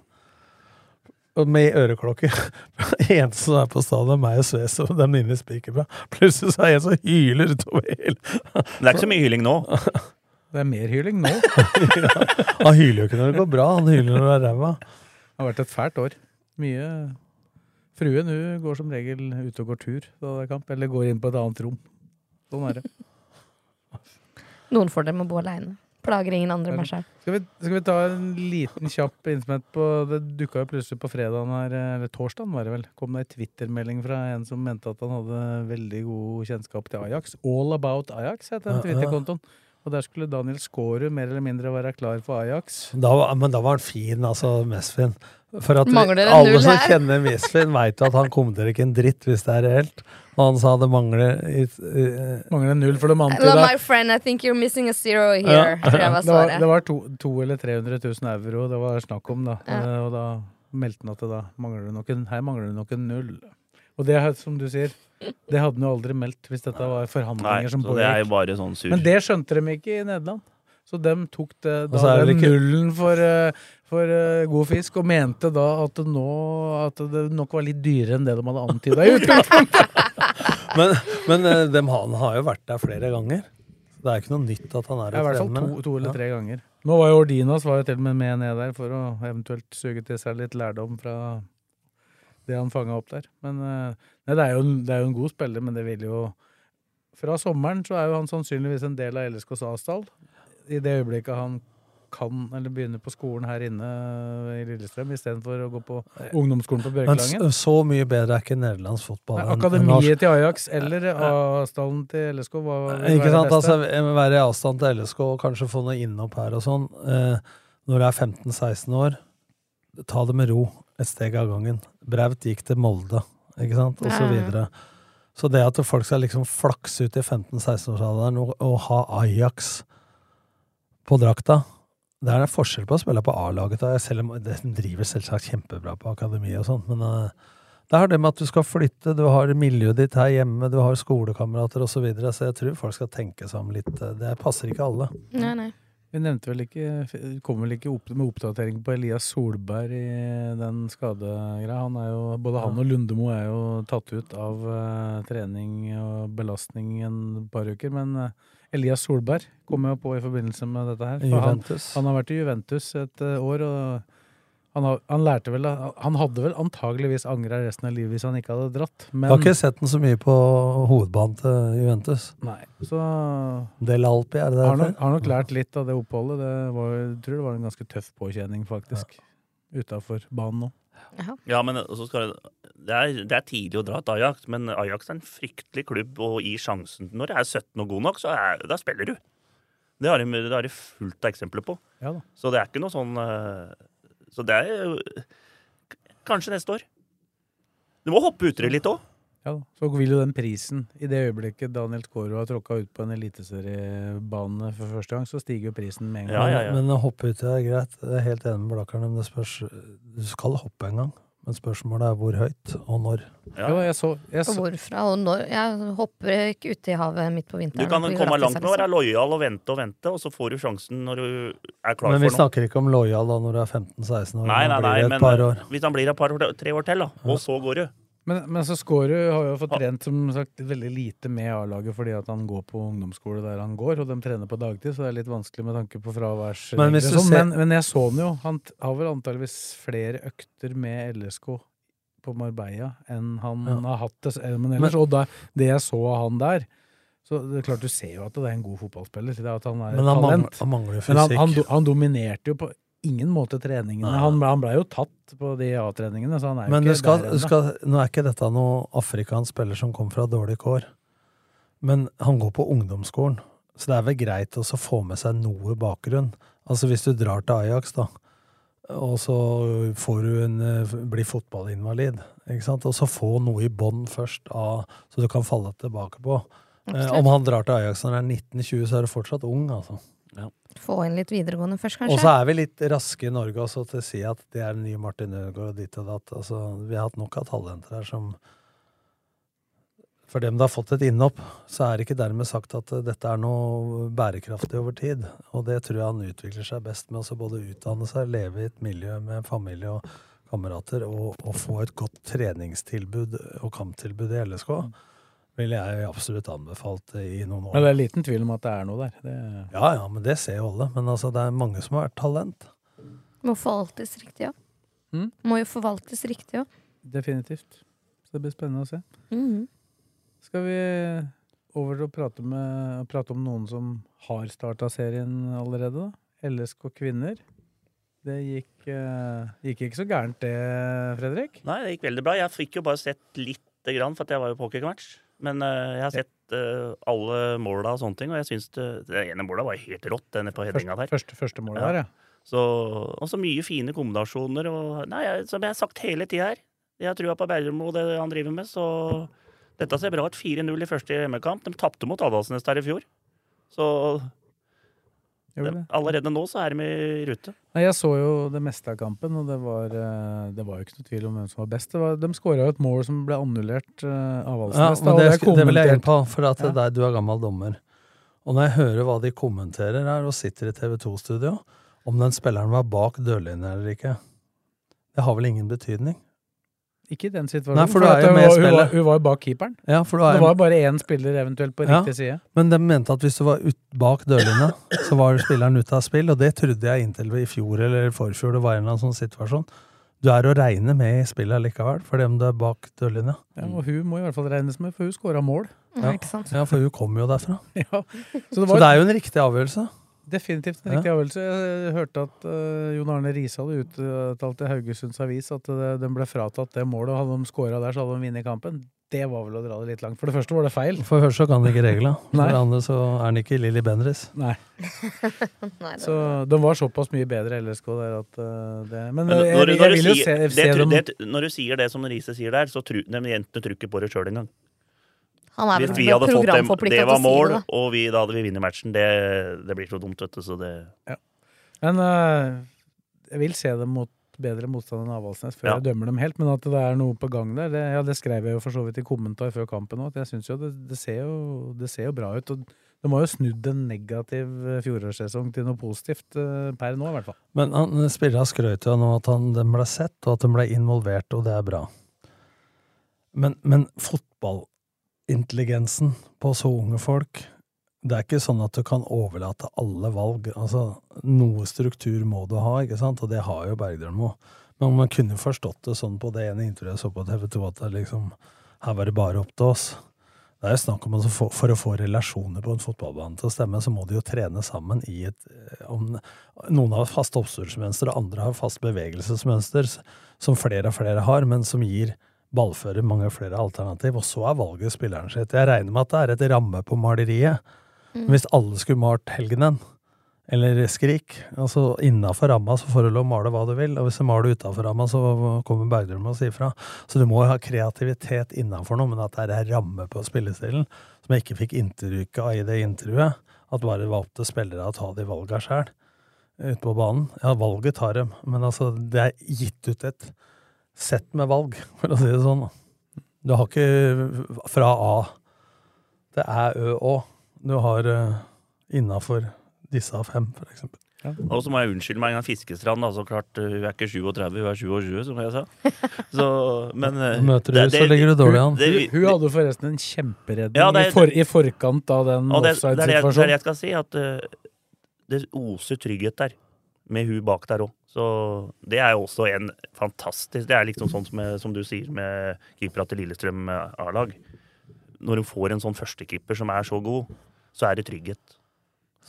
og med øreklokker Eneste som er på stadion, er meg og Sves og den lille spikerbra. Plutselig så er jeg en som hyler utover hele Men det er ikke så mye hyling nå. Det er mer hyling nå. Han hyler jo ikke når det går bra, han hyler når det er ræva. Det har vært et fælt år. Mye Fruen hun går som regel ut og går tur da det er kamp, eller går inn på et annet rom. Sånn er det. Noen får med å bo aleine. Plager ingen andre meg sjøl. Skal vi, skal vi ta en liten kjapp innsmett på Det dukka jo plutselig på fredagen her, eller torsdagen var det vel, kom det ei Twitter-melding fra en som mente at han hadde veldig god kjennskap til Ajax. All About Ajax het den. Twitter-kontoen. Og der skulle Daniel Skårud mer eller mindre være klar for Ajax. Da, var- men da var han fin, altså Mesfin. For at vi, alle som her. kjenner Mesfin, veit jo at han kommenterer ikke en dritt hvis det er reelt. Og han sa det mangler it, uh, Mangler en null for de Hello, antyda my friend, I think you're missing a zero here. Ja. Jeg Det var, det var to, to eller 300 000 euro det var snakk om, da. Ja. Eh, Og da meldte han at det da mangler nok en, her mangler det nok en null. Og det, som du sier, det hadde han jo aldri meldt hvis dette var Nei, forhandlinger som så det er jo pågikk. bare sånn. Men det skjønte de ikke i Nederland. Så de tok det, da, er det den ikke- nullen for, eh, for uh, god fisk, og mente da at det, nå, at det nok var litt dyrere enn det de hadde antyda i utgangspunktet. Men, men eh, dem, han har jo vært der flere ganger. Det er ikke noe nytt at han er Ja, I hvert fall to, to eller Ja. tre ganger. Nå var jo Ordinas var jo til og med med ned der for å eventuelt suge til seg litt lærdom fra det han fanga opp der. Men nei, det, er jo, det er jo en god spiller, men det vil jo Fra sommeren så er jo han sannsynligvis en del av LSKs A-stall. I det øyeblikket han kan, eller begynner på skolen her inne i Lillestrøm istedenfor å gå på ungdomsskolen på Men Bjørkelangen. s- så mye bedre er ikke nederlandsk fotball. Nei, Akademiet norsk. til Ajax eller avstanden til LSK, hva vil Ikke sant, altså Være i avstand til LSK og kanskje få noe innhopp her og sånn. Eh, når du er 15-16 år, ta det med ro. Et steg av gangen. Braut gikk til Molde, ikke sant, og så videre. Så det at folk skal liksom flakse ut i 15-16-årsalderen og, og ha Ajax på drakta Det er en forskjell på å spille på A-laget, selv om de driver selvsagt kjempebra på akademi og sånt, men eh, det er det med at du skal flytte, du har miljøet ditt her hjemme, du har skolekamerater osv., så, videre, så jeg tror folk skal tenke seg om litt. eh, Det passer ikke alle. Nei, nei. Vi nevnte vel ikke Kom vel ikke opp med oppdatering på Elias Solberg i den skadegreia. Han er jo, både han og Lundemo er jo tatt ut av eh, trening og belastning en par uker. Men Elias Solberg kom jo på i forbindelse med dette her. Han, han har vært i Juventus et eh, år, og han, har, han lærte vel Han hadde vel antageligvis angra resten av livet hvis han ikke hadde dratt. Jeg Men har ikke sett den så mye på hovedbanen til Juventus. Nei, så Del Alpi, er det har derfor? nok, har nok lært litt av det oppholdet. Det var, jeg tror det var en ganske tøff påkjenning, faktisk. Utafor banen nå. Ja, men så skal det, det, er, det er tidlig å dra til Ajax, men Ajax er en fryktelig klubb og i sjansen. Når jeg er 17 og god nok, så er, da spiller du. Det har de, det har de fullt av eksempler på. Ja da. Så det er ikke noe sånn eh, Så det er Kanskje neste år. Du må hoppe uti det litt òg. Ja, da. så vil jo den prisen I det øyeblikket Daniel Tkoro har tråkka ut på en eliteseriebane for første gang, så stiger jo prisen med en gang. Men, men å hoppe uti er greit. Jeg er helt enig med Blakkaren. Men det spørs Du skal hoppe en gang. Men spørsmålet er hvor høyt, og når. Ja, jeg så, jeg Og hvorfra og når. Jeg hopper ikke uti havet midt på vinteren. Du kan komme langt med å være lojal og vente og vente, og så får du sjansen når du er klar for noe. Men vi snakker ikke om lojal da når du er 15-16 år. Nei, nei, nei, men hvis han blir et par, tre år til, da, og så går du. Men, men så Skårud har jo fått trent som sagt veldig lite med A-laget fordi at han går på ungdomsskole der han går, og de trener på dagtid, så det er litt vanskelig med tanke på fraværs... Men hvis du sånn. ser- men, men jeg så han jo. Han har vel antageligvis flere økter med LSK på Marbella enn han Ja. har hatt det eh, ellers. Og da, det jeg så av han der så det er klart Du ser jo at det er en god fotballspiller. Det er at han er Men han han mangler- talent. han mangler Men han, fysikk. han, han dominerte jo på ingen måte treningene. Han, ble- han blei jo tatt på de A-treningene, så han er jo Men du ikke skal, der du skal, nå er ikke dette noe afrikansk spiller som kom fra dårlig kår. Men han går på ungdomsskolen, så det er vel greit også å få med seg noe bakgrunn. Altså hvis du drar til Ajax, da, og så får du en, blir bli fotballinvalid, ikke sant? og så få noe i bånn først, av, så du kan falle tilbake på. Eh, Absolutt. om han drar til Ajax når han er 19-20, så er du fortsatt ung, altså. Få inn litt videregående først, kanskje. Og så er vi litt raske i Norge også til å si at det er en ny Martin Ødegaard og ditt og datt. Altså, vi har hatt nok av talenter her som For dem det har fått et innhopp, så er det ikke dermed sagt at eh, dette er noe bærekraftig over tid. Og det tror jeg han utvikler seg best med å både utdanne seg, leve i et miljø med familie og kamerater, og, og få et godt treningstilbud og kamptilbud i LSK. Ville jeg absolutt anbefalt i noen år. Men det er liten tvil om at det er noe der. Det, Ja, ja, men det ser jo alle. Men altså, det er mange som har vært talent. Må forvaltes riktig òg. Mm. Må jo forvaltes riktig òg. Definitivt. Så det blir spennende å se. Mhm. Skal vi over til å prate, med, prate om noen som har starta serien allerede, da? LSK kvinner. Det gikk, uh, gikk ikke så gærent det, Fredrik? Nei, det gikk veldig bra. Jeg fikk jo bare sett lite grann, for at jeg var jo på hockeymatch. Men uh, jeg har sett uh, alle måla og sånne ting, og jeg syns det, det ene målet var helt rått, denne på headinga der. Første, første målet der, ja. Så, og så mye fine kombinasjoner. Og, nei, jeg, som jeg har sagt hele tida her, jeg har trua på Berrum og det han driver med, så dette ser bra ut. 4-0 i første hjemmekamp. De tapte mot Adalsnes der i fjor. Så det. allerede nå så er de i rute. Nei, jeg så jo det meste av kampen, og det var, eh, det var jo ikke noe tvil om hvem som var best. Det var, de skåra jo et mål som ble annullert eh, av Ja, Valsnes. da, det, er det vil jeg inn på, for at Ja. deg, du er gammel dommer. Og når jeg hører hva de kommenterer her, og sitter i TV 2-studio, om den spilleren var bak dørlinja eller ikke, det har vel ingen betydning? Ikke i den situasjonen. Nei, for jo hun var- hun, var, hun var jo bak keeperen. Ja, for du er det jo- var bare én spiller eventuelt på Ja, riktig side. Men de mente at hvis du var ut, bak dørlinja, så var spilleren ute av spill, og det trodde jeg inntil i fjor eller forfjor det var en eller annen sånn situasjon. Du er å regne med i spillet likevel, fordi om du er bak dørlinja. Ja, og hun må i hvert fall regnes med, for hun skåra mål. Ja, ja, for hun kommer jo derfra. Ja. Så det, er jo en riktig avgjørelse. Definitivt en riktig avgjørelse. Jeg hørte at uh, Jon Arne Riise hadde uttalt til Haugesunds Avis at uh, den ble fratatt det målet, og hadde de scora der, så hadde de vunnet kampen. Det var vel å dra det litt langt. For det første var det feil. For det første så kan han ikke reglene. For det andre så er han ikke Lilly Bendriss. Nei. Så de var såpass mye bedre LSK der at uh, det Men, Men jeg, når, du- jeg, når, du vil jo se, det, se dem det, når du sier det som Riise sier der, så tru, de jentene tror ikke på det sjøl engang. Han er Hvis vi hadde fått dem, det var mål, det, og vi, da hadde vi vunnet matchen. Det, det blir så dumt, vet du. Så det Men uh, jeg vil se dem mot bedre motstand enn Avaldsnes før Ja. jeg dømmer dem helt. Men at det er noe på gang der, det, ja, det skrev jeg jo for så vidt i kommentar før kampen òg. Jeg syns jo det, det, ser jo det ser jo bra ut. og de har jo snudd en negativ eh, fjorårssesong til noe positivt eh, per nå, i hvert fall. Men han spillerne skrøt jo nå at han, de ble sett, og at de ble involvert, og det er bra. Men, men fotballintelligensen på så unge folk Det er ikke sånn at du kan overlate alle valg. Altså, noe struktur må du ha, ikke sant? Og det har jo Bergdølmo. Men man kunne forstått det sånn på det ene intervjuet jeg så på TV 2, at liksom Her var det bare opp til oss. Det er jo snakk om at for å få relasjoner på en fotballbane til å stemme, så må de jo trene sammen i et eh, om, Noen har fast oppstyrsmønster, og andre har fast bevegelsesmønster, som flere og flere har, men som gir ballfører mange flere alternativ. Og så er valget spilleren sitt. Jeg regner med at det er et ramme på maleriet. Mm. Hvis alle skulle malt Helgenen, eller Skrik, altså innafor ramma, så får du lov å male hva du vil. Og hvis du maler utafor ramma, så kommer Bergdølm og sier fra. Så du må ha kreativitet innafor noe, men at det er ramme på spillestilen, som jeg ikke fikk inntrykk av i det intervjuet. At bare valgte var opp til spillere å ta de valga sjæl ute på banen. Ja, valget tar dem, men altså, det er gitt ut et sett med valg, for å si det sånn. Du har ikke fra A til Æ, Ø, Å. Du har uh, innafor disse fem, for eksempel. Og så må jeg unnskylde meg en gang Fiskestrand. Da. Så klart, hun er ikke 37, hun er 27, som jeg sa. Så, men uh, Møter du, det- så ligger du dårlig an. det- Hun, hun hadde forresten en kjemperedning Ja, det er- i, for, i forkant av den Og det, det, er det, det er det offside-situasjonen. jeg skal si, at uh, det oser trygghet der. Med hun bak der òg. Så det er jo også en fantastisk Det er liksom sånn som, som du sier med keepera til Lillestrøm eh, A-lag. Når hun får en sånn førstekeeper som er så god, så er det trygghet.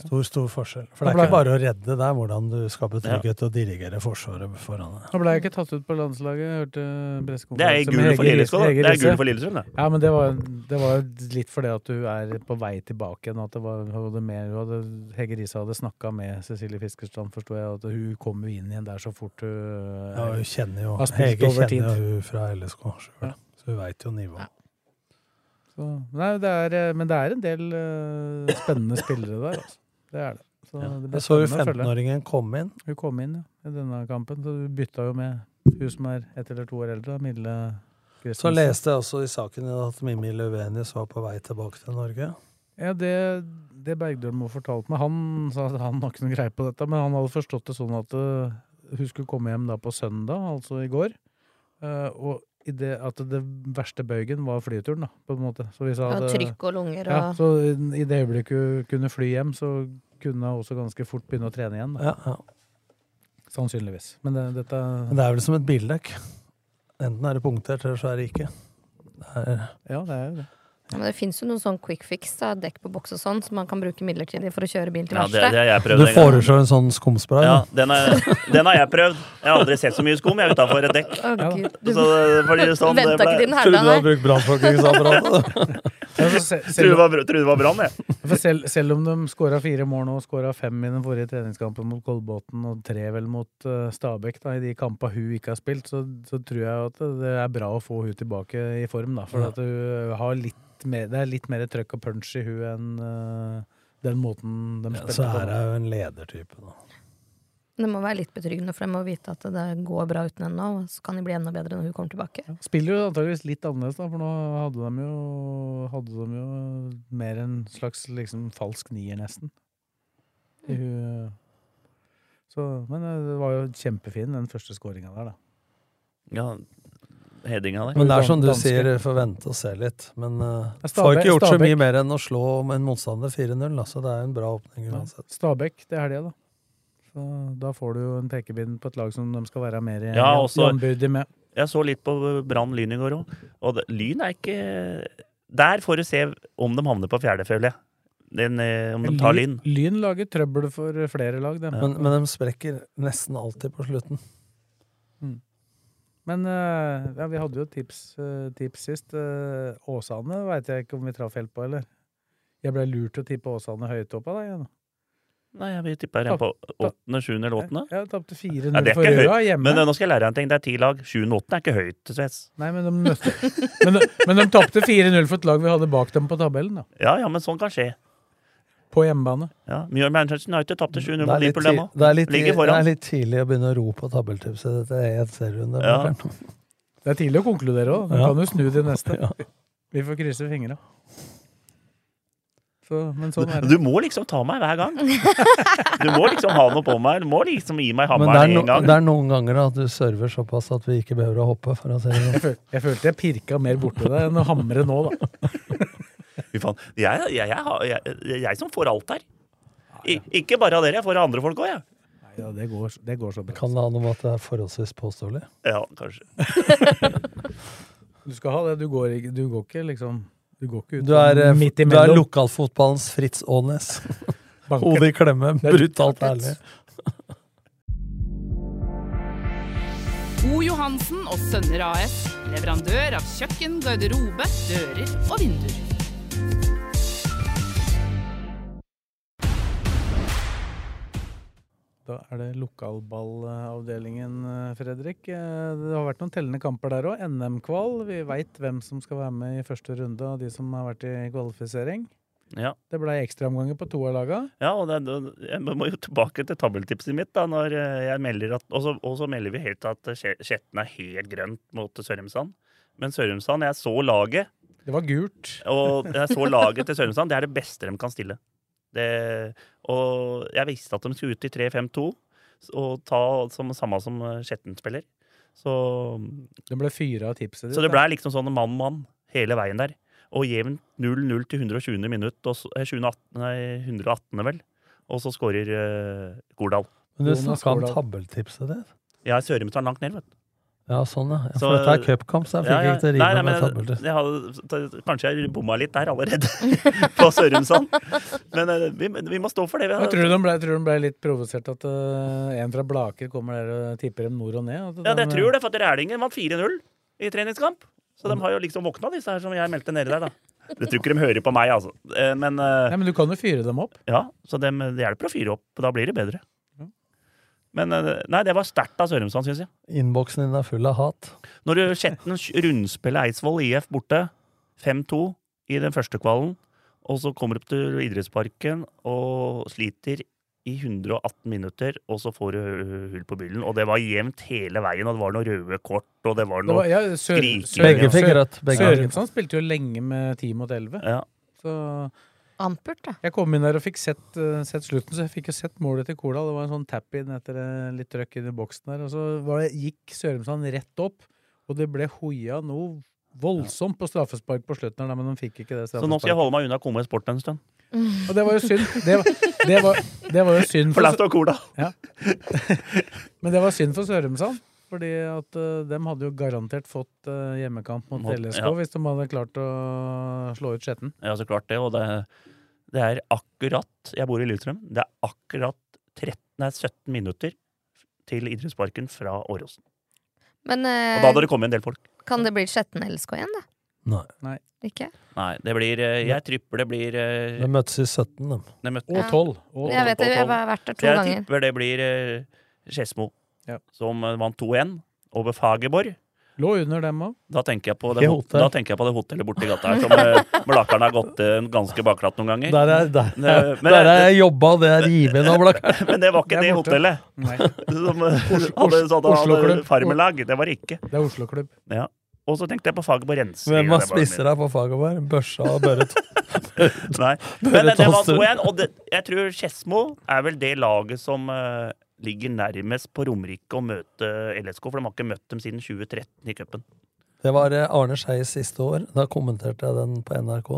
Stor, stor forskjell. For det er ble- ikke bare å redde, det er hvordan du skaper trygghet og dirigere forsvaret foran deg. Han ble ikke tatt ut på landslaget. Jeg hørte pressekonferanse Det er gull for Hege Det er Riise. for Lillestrøm, det. Ja, men det var, det var litt fordi at du er på vei tilbake igjen. At det var, hadde mer, hadde, Hege Riise hadde snakka med Cecilie Fiskerstrand, forsto jeg. At hun kom jo inn igjen der så fort hun Ja, hun kjenner jo har Hege kjenner jo hun fra LSK sjøl, så hun veit jo nivået. Så, nei, det er, eh, men det er en del uh, spennende spillere der, altså. Det er det. Så det Jeg så jo spennende å følge. 15-åringen komme inn. Hun kom inn ja, i denne kampen, så du bytta jo med hun som er ett eller to år eldre, Mille Så leste jeg også i saken at Mimmi Løvenius var på vei tilbake til Norge. Ja, det, det Bergdølmo fortalte meg Han sa at han har ikke noe greie på dette, men han hadde forstått det sånn at eh, hun skulle komme hjem da på søndag, altså i går. Uh, og det, at det verste bøygen var flyturen, da, på en måte. Så vi sa Ja, eh, trykk og lunger Ja, så i det øyeblikket hun kunne fly hjem, så kunne hun også ganske fort begynne å trene igjen. Da. Ja, ja. Sannsynligvis. Men det, dette Men det er vel som et bildekk. Enten er det punktert, eller så er det ikke. Det er, Ja, det er jo det. Ja, men det fins jo noen sånn quick fix, da, dekk på boks og sånn, som man kan bruke midlertidig for å kjøre bil til Ja, det, det har jeg prøvd du foreslår en sånn skumspray? Ja, den, er, den har jeg prøvd. Jeg har aldri sett så mye skum jeg utafor et dekk. Gud. Du Så, fordi sånn, venta til den Trodde du herda, hadde nei. brukt brannslukningsapparatet. Ja, Trodde det var, det var brann, jeg. for selv, selv om de skåra fire mål nå, skåra fem i den forrige treningskampen mot Kolbotn og tre vel mot uh, Stabæk, da, i de kampene hun ikke har spilt, så, så tror jeg at det er bra å få hun tilbake i form. Da, for Ja. at hun har litt mer, det er litt mer trøkk og punch i hun enn uh, den måten de Ja, spiller så på. er jo en ledertype, da. Det må være litt betryggende, for de må vite at det går bra uten henne nå, så kan de bli enda bedre når hun kommer tilbake. Spiller jo antageligvis litt annerledes, da, for nå hadde de jo, hadde de jo mer en slags liksom, falsk nier, nesten. I hun- Så, men eh, det var jo kjempefin, den første skåringa der, da. Ja, headinga der. Men det er som du Danske. sier, får vente og se litt. Men uh, Ja, får ikke gjort så mye mer enn å slå en motstander 4-0, da, så det er en bra åpning uansett. Stabæk er det da. Så da får du jo en pekebind på et lag som de skal være mer i Ja, jambyrdige med. Jeg så litt på Brann Lyn i går òg. Og det, Lyn er ikke Der får du se om de havner på fjerde, føler jeg. den, eh, om de tar Lyn. Lyn lager trøbbel for flere lag, ja. Men, men de sprekker nesten alltid på slutten. Men eh, ja, vi hadde jo tips, eh, tips sist. Eh, Åsane veit jeg ikke om vi traff helt på, eller? Jeg ble lurt til å tippe Åsane høyt opp av deg. Nå. Nei, jeg tipper her på åttende, sjuende eller åttende. Jeg tapte 4-0 Ja, det er for Røa hjemme. Men nå skal jeg lære deg en ting. Det er ti lag. Sjuende og åttende er ikke høyt sves. Svets. Nei, men de, men, de- men de tapte 4-0 for et lag vi hadde bak dem på tabellen, da. Ja, ja, men sånn kan skje. På hjemmebane. Ja, Mjøl Manchester United tapte 7-0 Det mot er, Liverpool, dem òg. det, er litt, det tidlig å begynne å ro på tabelltipset. Dette er én serierunde. Ja. Det er tidlig å konkludere òg. Du Ja. kan jo snu til neste. Ja. Vi får krysse fingra. Så, men sånn er Du må liksom ta meg hver gang. Du må liksom ha noe på meg. Du må liksom gi meg Men det er, hammeren no, en gang. det er noen ganger at du server såpass at vi ikke behøver å hoppe. For å si det Jeg, føl, jeg følte jeg pirka mer borti deg enn å hamre nå, da. Fy faen. Jeg, jeg, jeg, jeg, jeg, jeg som får alt her. I, ikke bare av dere, jeg får av andre folk òg, jeg. Ja, det, går, det går så bra. Kan det ha noe med at det er forholdsvis påståelig? Ja, kanskje. Du skal ha det. Du går, ikke- du går ikke liksom Du går ikke ut Du er, eh, midt du er lokalfotballens Fritz Aanes. Hodet i klemme, brutalt ærlig. O. Johansen og Sønner AS. Leverandør av kjøkken, garderobe, dører og vinduer. Da er det lokalballavdelingen, eh, Fredrik. Eh, Det har vært noen tellende kamper der òg. NM-kval. Vi veit hvem som skal være med i første runde av de som har vært i kvalifisering. Ja. Det ble ekstraomganger på to av laga. Ja, og det, jeg må jo tilbake til tabeltipset mitt, da, når eh, jeg melder at Og så, og så melder vi helt at Skjetten er helt grønt mot Sørumsand. Men Sørumsand, jeg så laget, Det var gult. og jeg så laget til Sørumsand. Det er det beste de kan stille. Det, og jeg visste at de skulle ut i 3-5-2 og ta som, samme som eh, Skjetten spiller. Så, Det ble fyra av tipset ditt. så det ble liksom sånn mann-mann hele veien der. Og jevnt 0-0 til 120. minutt, og så, eh, 2018, nei, 118. vel. Og så skårer uh, Gordal. Men du snakka om tabeltipset ditt. Ja, Sørumsand langt ned, vet du. Ja, sånn, ja. Så- For dette er cupkamp, så jeg fikk Ja, ja. ikke til å rive med jeg hadde, kanskje jeg bomma litt der allerede, på Sørumsand. Men eh, vi, vi må stå for det. Vi Jeg tror de ble, tror de ble litt provosert at uh, en fra Blaker kommer der og tipper dem nord og ned. At Ja, de- det tror det, for at Rælingen vant 4-0 i treningskamp. Så de har jo liksom våkna, disse her som jeg meldte nedi der, da. Det tror ikke de hører på meg, altså. Eh, Men, uh, Nei, men du kan jo fyre dem opp. ja, så det, det hjelper å fyre opp. Da blir det bedre. Men eh, nei, det var sterkt av Sørumsand, syns jeg. Innboksen din er full av hat. Når du Skjetten rundspiller Eidsvoll IF borte, 5-2 i den første kvalen, og så kommer du opp til idrettsparken og sliter i 118 minutter, og så får du hull på byllen. Og det var jevnt hele veien, og det var noen røde kort, og det var noe ja, skriking. Begge fikk rødt. Sørumsand spilte jo lenge med 10 mot 11. Ja. Så Ampert, da. jeg kom inn der og fikk sett, uh, sett slutten, så jeg fikk jo sett målet til Kola. Det var en sånn tap-in etter uh, litt trøkk i boksen der. Og så var det, gikk Sørumsand rett opp, og det ble hoia noe voldsomt på straffespark på slutten, Der, men de fikk ikke det Så nå skal jeg holde meg unna Koma i sporten en stund. Og det var jo synd. Det var, det var, det var jo synd For Forlatt av Cola. Ja. Men det var synd for Sørumsand. Fordi at uh, dem hadde jo garantert fått uh, hjemmekamp mot Mot- LSK ja. hvis de hadde klart å slå ut Skjetten. Ja, så klart det. Og det, det er akkurat Jeg bor i Lillestrøm. Det er akkurat 13, nei, 17 minutter til idrettsparken fra Åråsen. Men Og eh, da hadde det kommet en del folk. kan det bli Skjetten LSK igjen, da? Nei. Nei. Ikke? Nei, det blir Jeg tripper det blir De møttes i 17, de. de møtte- Og Ja. tolv. Og Jeg vet det, jeg har vært der Så ganger. jeg tripper tipper det blir Skedsmo, Ja. som eh, vant 2-1 over Fagerborg. Lå under dem òg. Da tenker, jeg på det, da tenker jeg på det hotellet borti gata her, som uh, Blakkaren har gått eh, ganske bakglatt noen ganger. Der er, der, Det- men der er jeg jobba, det er revet nå, Blakkaren. Men det var ikke Det det, hotellet. Nei, Som eh, hadde sånn hadde farmelag. Det var det ikke. det er Oslo-klubb. Ja. Og så tenkte jeg på Fagerborg Rensing. Hvem var spisser her på Fagerborg? Børsa og Børre Nei. Men det, var 2-1, og det, jeg tror Skedsmo er vel det laget som eh, ligger nærmest på Romerike å møte LSK, for de har ikke møtt dem siden 2013 i cupen. Det var eh, Arne Skeies siste år. Da kommenterte jeg den på NRK.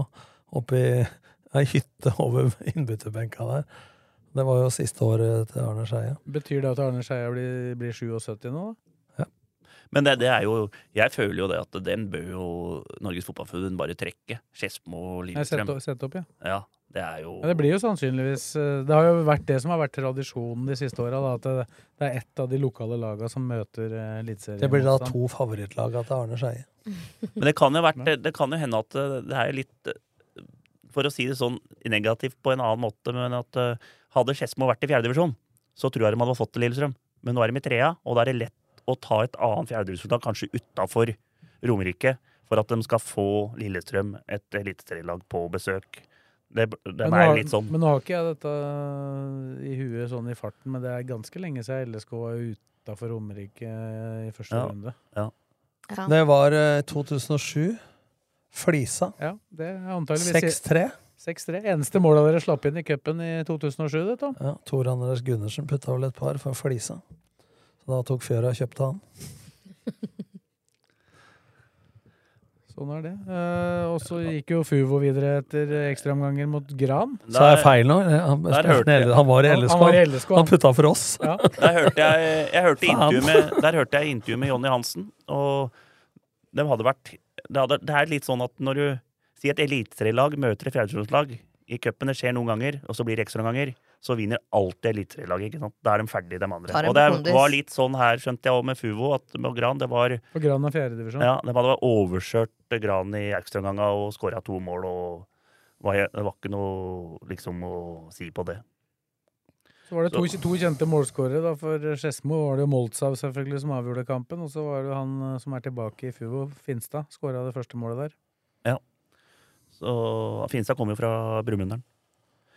Oppe i ei hytte over innbytterbenka der. Det var jo siste året til Arne Skeie. Betyr det at Arne Skeie blir, blir 77 nå? da? Men det, det er jo Jeg føler jo det at den bør jo Norges Fotballforbund bare trekke. Skedsmo og Lillestrøm. sett opp, ja. Ja, Det er jo Ja, det blir jo sannsynligvis eh, Det har jo vært det som har vært tradisjonen de siste åra. At det, det er ett av de lokale laga som møter eh, eliteserien. Det blir da to favorittlaga til Arne Skeie. Men det kan jo, vært, det kan jo hende at eh, det er litt For å si det sånn negativt på en annen måte, men at hadde Skedsmo vært i fjerdedivisjon, så tror jeg de hadde fått til Lillestrøm. Men nå er de i trea, og da er det lett å ta et annet fjerdedivisjonslag, kanskje utafor Romerike, for at de skal få Lillestrøm, et eliteserielag, på besøk. Det, det Men nå er har- litt sånn Men nå har ikke jeg dette i huet sånn i farten, men det er ganske lenge siden LSK var utafor Romerike i første Ja. runde. Ja. Det var eh, 2007. Flisa. Ja, det er antageligvis 6-3. 6-3. Eneste målet dere slapp inn i cupen i 2007, det, Tom. Ja, Tor Anders Gundersen putta vel et par for Flisa. Så da tok Fjøra og kjøpte han. Sånn er det. Uh, og så gikk jo Fuvo videre etter ekstraomganger mot Gran. Sa jeg feil nå? Han, jeg- han var i Han- LSK. han han, Han putta for oss. Ja. Der hørte jeg, jeg hørte intervju med, der hørte jeg intervju med Jonny Hansen, og de hadde vært det, hadde, det er litt sånn at når du sier et eliteserielag møter et fjerdedivisjonslag i cupen, det skjer noen ganger, og så blir det ekstraomganger, så vinner alltid sant? Da er de ferdige, de andre. Og det kondis. var litt sånn her, skjønte jeg også med Fuvo, at med Gran det var For Gran er fjerdedivisjon. ja, De hadde overkjørt Gran i ekstraomganga og skåra to mål, og var, det var ikke noe liksom å si på det. Så var det to, to kjente målskårere. For Skedsmo var det jo Moltzav selvfølgelig som avgjorde kampen. Og så var det jo han eh, som er tilbake i Fuvo, Finstad, skåra det første målet der. Ja. Finstad kommer jo fra Brumunddal.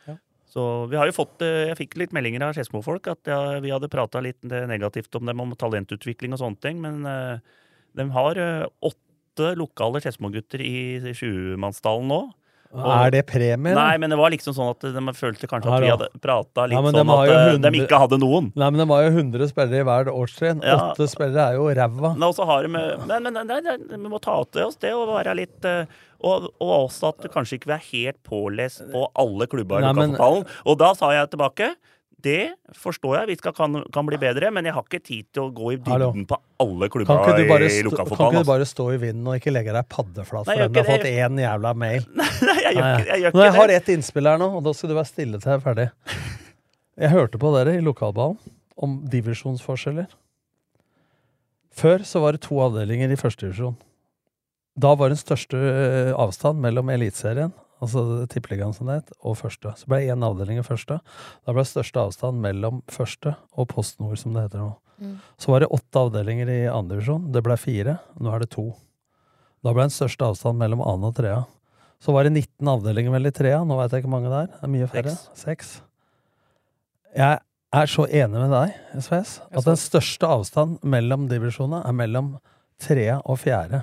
Ja. Så vi har jo fått eh, Jeg fikk litt meldinger av Skedsmo-folk at jeg, vi hadde prata litt eh, negativt om dem, om talentutvikling og sånne ting, men eh, de har åtte lokale Skedsmo-gutter i sjumannsdalen nå. Er det premie? da? Nei, men det var liksom sånn at de følte kanskje at vi hadde prata litt Ja, sånn at eh, 100 de ikke hadde noen. Nei, men de var jo 100 spillere i hver årstrinn. Ja. Åtte spillere er jo ræva. Og men, men nei, nei, vi må ta til oss det og være litt og, og også at kanskje ikke er helt pålest på alle klubber i Lukasfotballen. Og da sa jeg tilbake det forstår jeg, vi skal, kan, kan bli bedre, men jeg har ikke tid til å gå i dybden på alle klubber ikke, du i lokalfotballen. kan ikke du altså. bare stå i vinden og ikke legge deg paddeflat for den du har fått ikke én jævla mail? Nei, jeg gjør ikke- jeg gjør Nå, jeg har det. ett innspill her nå, og da skal du være stille til jeg er ferdig. Jeg hørte på dere i lokalballen om divisjonsforskjeller. Før så var det to avdelinger i førstedivisjon. Da var den største eh, avstand mellom Eliteserien, altså Tippeligaen som det het, og første. Så ble det én avdeling i første. Da ble det største avstand mellom første og Post Nord, som det heter nå. Mm. Så var det åtte avdelinger i andredivisjon. Det ble fire. Nå er det to. Da ble den største avstand mellom annen og trea. Så var det 19 avdelinger vel i trea. Nå veit jeg ikke hvor mange der. Det er mye færre. Seks. Jeg er så enig med deg, SVS, at den største avstand mellom divisjonene er mellom trea og fjerde.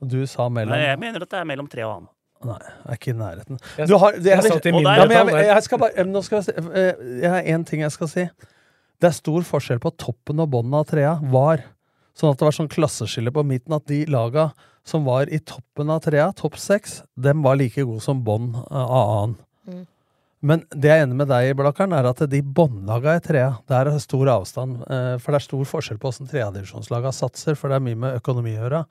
Og du sa mellom Nei, jeg mener at det er mellom tre og annen. Nei, jeg er ikke i nærheten. Du har, det, jeg jeg, jeg, jeg skal bare Nå skal jeg, si- eh, jeg har én ting jeg skal si. Det er stor forskjell på toppen og bånden av trea. Var. Sånn at det var sånn klasseskille på midten. At de laga som var i toppen av trea, topp seks, dem var like gode som bånd eh, av annen. Mm. Men det jeg er enig med deg i, Blakkaren, er at de båndlaga i trea, der er det stor avstand. eh, For det er stor forskjell på åssen tredjedivisjonslaga satser, for det er mye med økonomi å gjøre.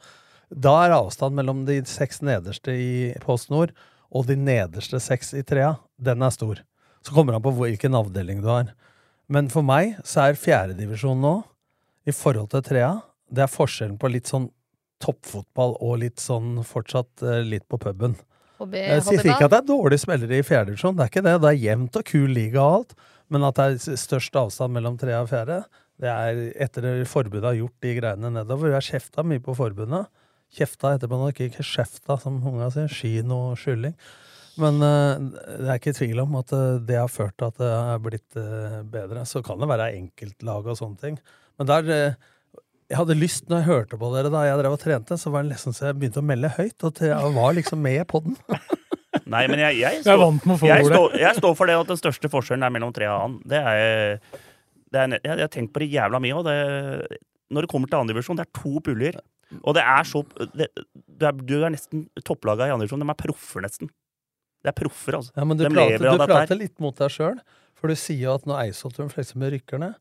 Da er avstanden mellom de seks nederste i Post Nord og de nederste seks i trea, den er stor. Så kommer det an på hvilken avdeling du har. Men for meg så er fjerdedivisjon nå, i forhold til trea, det er forskjellen på litt sånn toppfotball og litt sånn fortsatt eh, litt på puben. Hobby, Jeg sier ikke at det er dårlige spillere i fjerdedivisjon, det er ikke det. Det er jevnt og kul liga og alt. Men at det er størst avstand mellom trea og fjerde, det er etter at forbundet har gjort de greiene nedover. Vi har kjefta mye på forbundet. Kjefta etterpå nå, ikke, ikke kjefta, som unga sier. Kino og skylling. Men eh, det er ikke tvil om at eh, det har ført til at det er blitt eh, bedre. Så kan det være enkeltlag og sånne ting. Men der Jeg hadde lyst, når jeg hørte på dere da jeg drev og trente, så var det nesten så jeg begynte å melde høyt. At jeg var liksom med på den. Nei, men jeg, jeg, Jeg står, vant med jeg, står, jeg står for det at den største forskjellen er mellom tre og annen. Det er, det er, jeg, jeg har tenkt på det jævla mye. Og det, når det kommer til andredivisjon, det er to puljer. Og det er så det, du, er, du er nesten topplaga i andredivisjon. De er proffer, nesten. Det er proffer, altså. Ja, men du prater, du prater litt mot deg sjøl. For du sier jo at når Eidsvollturen flekser rykker ned,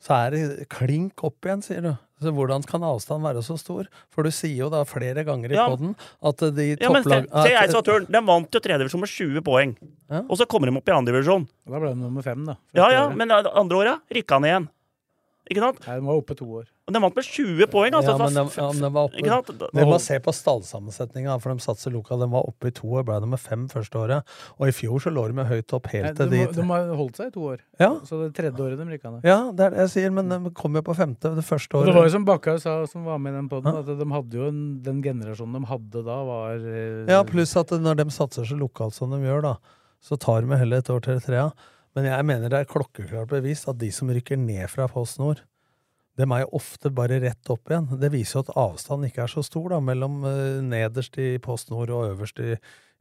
så er det klink opp igjen, sier du. Så hvordan kan avstanden være så stor? For du sier jo da flere ganger i Ja. poden at de Ja, men se, topplag... se at- Eidsvoll De vant jo tredjedivisjon med 20 poeng. Ja. Og så kommer de opp i andredivisjon. Da ble de nummer fem, da. Ja, ja, men andre året rykka han igjen. Ikke sant? Nei, de var oppe to år. Og de vant med 20 poeng. Altså, ja, men de, ja, men de var oppe? Dere må se på stallsammensetninga, for de satser lokalt. De var oppe i to år, ble de med fem første året. Og i fjor så lå de med høyt opp helt til dit. de har holdt seg i to år. Ja. Så det tredje året de rykka ned. Ja, det er det jeg sier, men de kom jo på femte det første året. det var jo som Bakkhaug sa, som var med i den podden, at de hadde jo en, den generasjonen de hadde da, var eh, Ja, pluss at når de satser så lokalt som de gjør, da, så tar de heller et år til trea. Men jeg mener det er klokkeklart bevist at de som rykker ned fra Post Nord, dem er jo ofte bare rett opp igjen. Det viser jo at avstanden ikke er så stor da, mellom eh, nederst i PostNord og øverst i,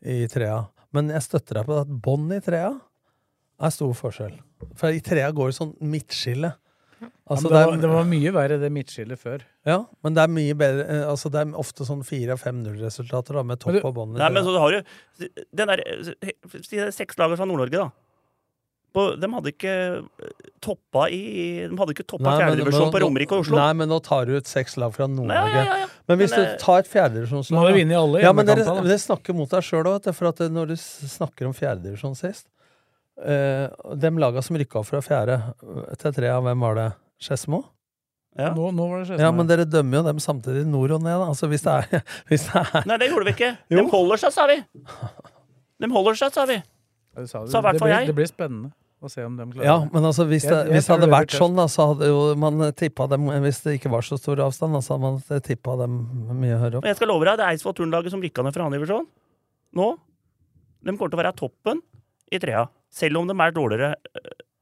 i trea. Men jeg støtter deg på at bånd i trea er stor forskjell. For i trea går det sånn midtskille. Altså, ja, det, var, det var mye verre det midtskillet før. Ja, men det er mye bedre eh, Altså det er ofte sånn 4-5-0-resultater med topp og bånd. i Nei, men så har du den der, er Seks lager fra Nord-Norge, da. På, de hadde ikke eh, toppa i De hadde ikke toppa fjerdedivisjon på Romerike og Oslo. Nei, men nå tar du ut seks lag fra Nord-Norge. Ja, ja. Men hvis Men, du eh, tar et fjerdedivisjonslag Må ha vunnet alle ja, men dere, snakker mot deg sjøl òg, for at når du snakker om fjerdedivisjon sist eh, De laga som rykka opp fra fjerde til til av hvem var det? Skedsmo? Ja. Nå, nå var det Skedsmo. Ja, men dere dømmer jo dem samtidig nord og ned, da. Altså hvis det er, hvis det er Nei, det gjorde vi ikke. Jo. De holder seg, sa vi. De holder seg, sa vi. Det sa du. Sa i hvert det, fall blir, jeg. det blir spennende å se om de klarer Ja, men altså hvis det, Jeg- jeg hvis det hadde det vært sånn, da, så hadde jo man tippa dem Hvis det ikke var så stor avstand, da, så hadde man tippa dem mye høyere opp. Men jeg skal love deg, det er Eidsvoll Turnlaget som rykka ned fra andre divisjon. Nå. De kommer til å være toppen i trea. Selv om de er dårligere,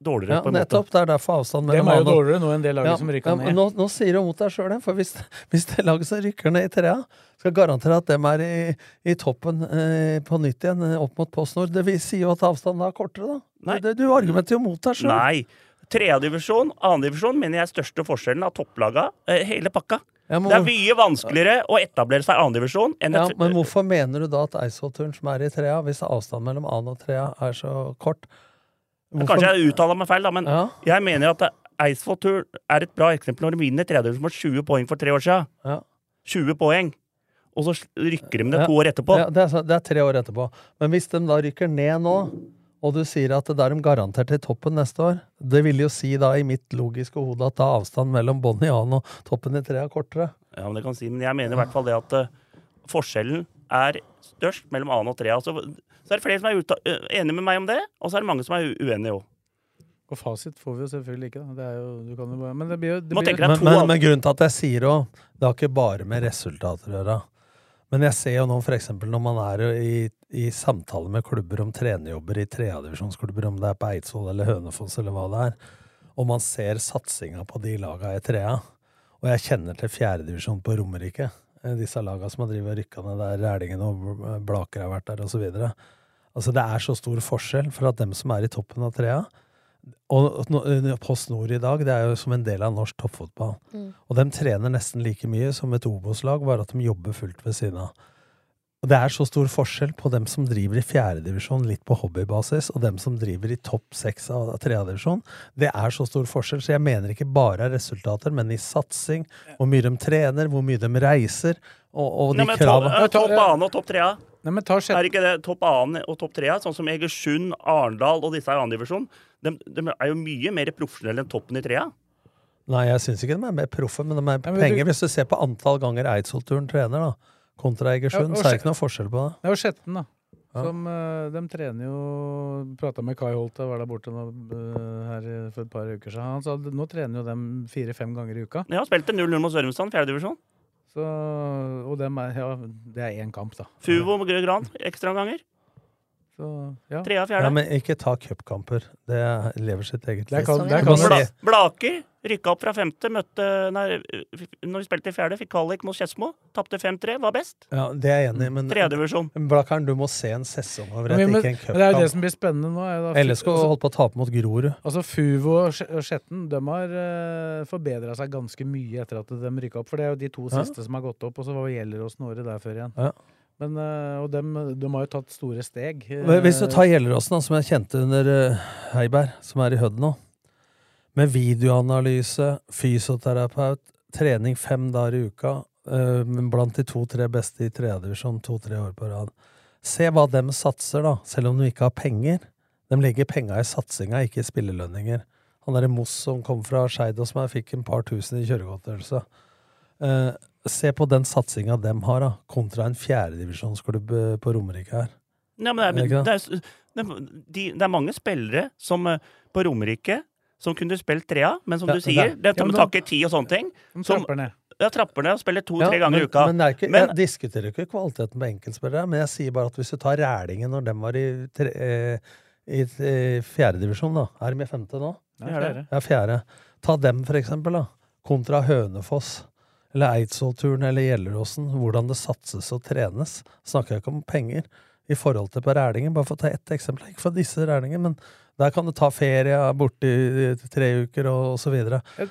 dårligere Ja, på en måte. nettopp. Det er derfor avstanden Dem mellom er jo dårligere nå enn det laget Ja, som rykka ja, ned. Nå, nå sier du mot deg sjøl, for hvis, hvis det laget som rykker ned i trea, skal garantere at dem er i, i toppen eh, på nytt igjen, eh, opp mot Post Nord, det vil- sier jo at avstanden da er kortere, da. Nei. Det, du argumenterer jo mot deg sjøl. Nei. Tredjedivisjon, annendivisjon mener jeg er største forskjellen av topplaga. Eh, hele pakka. Ja, det er mye vanskeligere å etablere seg i annendivisjon enn Ja, et men hvorfor mener du da at Eidsvollturen som er i trea, hvis avstanden mellom annen og trea er så kort hvorfor- Kanskje jeg uttaler meg feil, da, men Ja. jeg mener at Eidsvoll Tour er et bra eksempel når de vinner tredjedelen som har 20 poeng for tre år siden. Ja. 20 poeng. Og så rykker de ned Ja. to år etterpå. Ja, det, er, det er tre år etterpå. Men hvis de da rykker ned nå, og du sier at det er de garantert i toppen neste år, det vil jo si da i mitt logiske hode at da avstanden mellom annen og toppen i tre er kortere. Ja, men det kan si, men jeg mener i hvert fall det at uh, forskjellen er størst mellom annen og trea. Så, så er det flere som er enige med meg om det, og så er det mange som er uenige òg. Og fasit får vi jo selvfølgelig ikke. Da. Det er jo, du kan jo bare, men det blir jo det blir, Men, men, men grunnen til at jeg sier òg, det har ikke bare med resultater å gjøre. Men jeg ser jo nå f.eks. når man er i, i samtale med klubber om trenerjobber i tredjedivisjonsklubber, om det er på Eidsvoll eller Hønefoss eller hva det er, og man ser satsinga på de laga i trea, og jeg kjenner til fjerdedivisjon på Romerike, eh, disse laga som har drevet og rykka ned der, Rælingen og Blaker har vært der, osv. Altså, det er så stor forskjell for at dem som er i toppen av trea, og nå- Post Nord i dag, det er jo som en del av norsk toppfotball. Mm. Og de trener nesten like mye som et Obos-lag, bare at de jobber fullt ved siden av. Og det er så stor forskjell på dem som driver i fjerdedivisjon litt på hobbybasis, og dem som driver i topp seks av tredjedivisjon. Det er så stor forskjell, så jeg mener ikke bare er resultater, men i satsing, hvor mye de trener, hvor mye de reiser, og, og de Nei, men eh, topp annen og topp trea. Nei, men ta sjette Er ikke det topp annen og topp 3, Sånn som Egersund, Arendal og disse i annendivisjon. De, de er jo mye mer profesjonelle enn toppen i trea. Nei, jeg syns ikke de er mer proffe, men de er men du- penger. Hvis du ser på antall ganger Eidsvollturen trener, da, kontra Egersund, Ja, så er det ikke noe forskjell på det. Det er jo Skjetten, da. Ja. Som, eh, de trener jo Prata med Kai Holte, var der borte nå, eh, her for et par uker siden. Han sa at nå trener jo dem fire-fem ganger i uka. Ja, spilte 0-0 mot Sørumsand, fjerdedivisjon. Så, og dem er, ja, det er én kamp, da. Fuvo med Gran, ekstraomganger. Så, ja. Tre av fjerde. men ikke ta cupkamper. Det lever sitt eget liv. Blaker rykka opp fra femte, møtte nei, Når vi spilte i fjerde, fikk kvalik mot Skedsmo. Tapte 5-3, var best. Ja, det er jeg enig i, men Tredjevisjon. Blakkaren, du må se en sesong over Men, ikke en cupkamp. det er jo det som blir spennende nå. Er da, LSK altså- holdt på å tape mot Grorud. Altså Fuvo og Skje- Skjetten de har uh, forbedra seg ganske mye etter at de rykka opp. For det er jo de to Ja. siste som har gått opp, og så var Gjelleråsen året der før igjen. Ja. Men, eh, og dem, de har jo tatt store steg. Hvis du tar Gjelleråsen, som jeg kjente under eh, Heiberg, som er i Hødd nå. Med videoanalyse, fysioterapeut, trening fem dager i uka, eh, blant de to-tre beste i tredjedivisjon to-tre år på rad. Se hva dem satser, da, selv om de ikke har penger. De legger penga i satsinga, ikke i spillelønninger. Han derre Moss som kom fra Skeid og som jeg fikk en par tusen i kjøregodtgjørelse. Eh, se på den satsinga dem har, da, kontra en fjerdedivisjonsklubb eh, på Romerike her. Ja, men det, Er det er, det, er, det, er, det er mange spillere som eh, på Romerike som kunne spilt trea, men som Ja, du sier, det- det, Ja, men ti og sånne ting. Som trapper ned. ja, trapper ned og spiller to-tre Ja, ganger men, i uka. Men, det er ikke, Men- jeg diskuterer ikke kvaliteten på enkeltspillere, men jeg sier bare at hvis du tar Rælingen når den var i, tre, eh, i i fjerdedivisjon, da Er de i femte nå? Ja, fjerde. Ja, fjerde. Ta dem, for eksempel, da. Kontra Hønefoss. Eller Eidsvollturen eller Gjelleråsen. Hvordan det satses og trenes. Snakker jeg ikke om penger i forhold til på Rælingen. Bare for å ta ett eksempel. Ikke for disse Rælingen, men der kan du ta ferie borte i tre uker og, osv.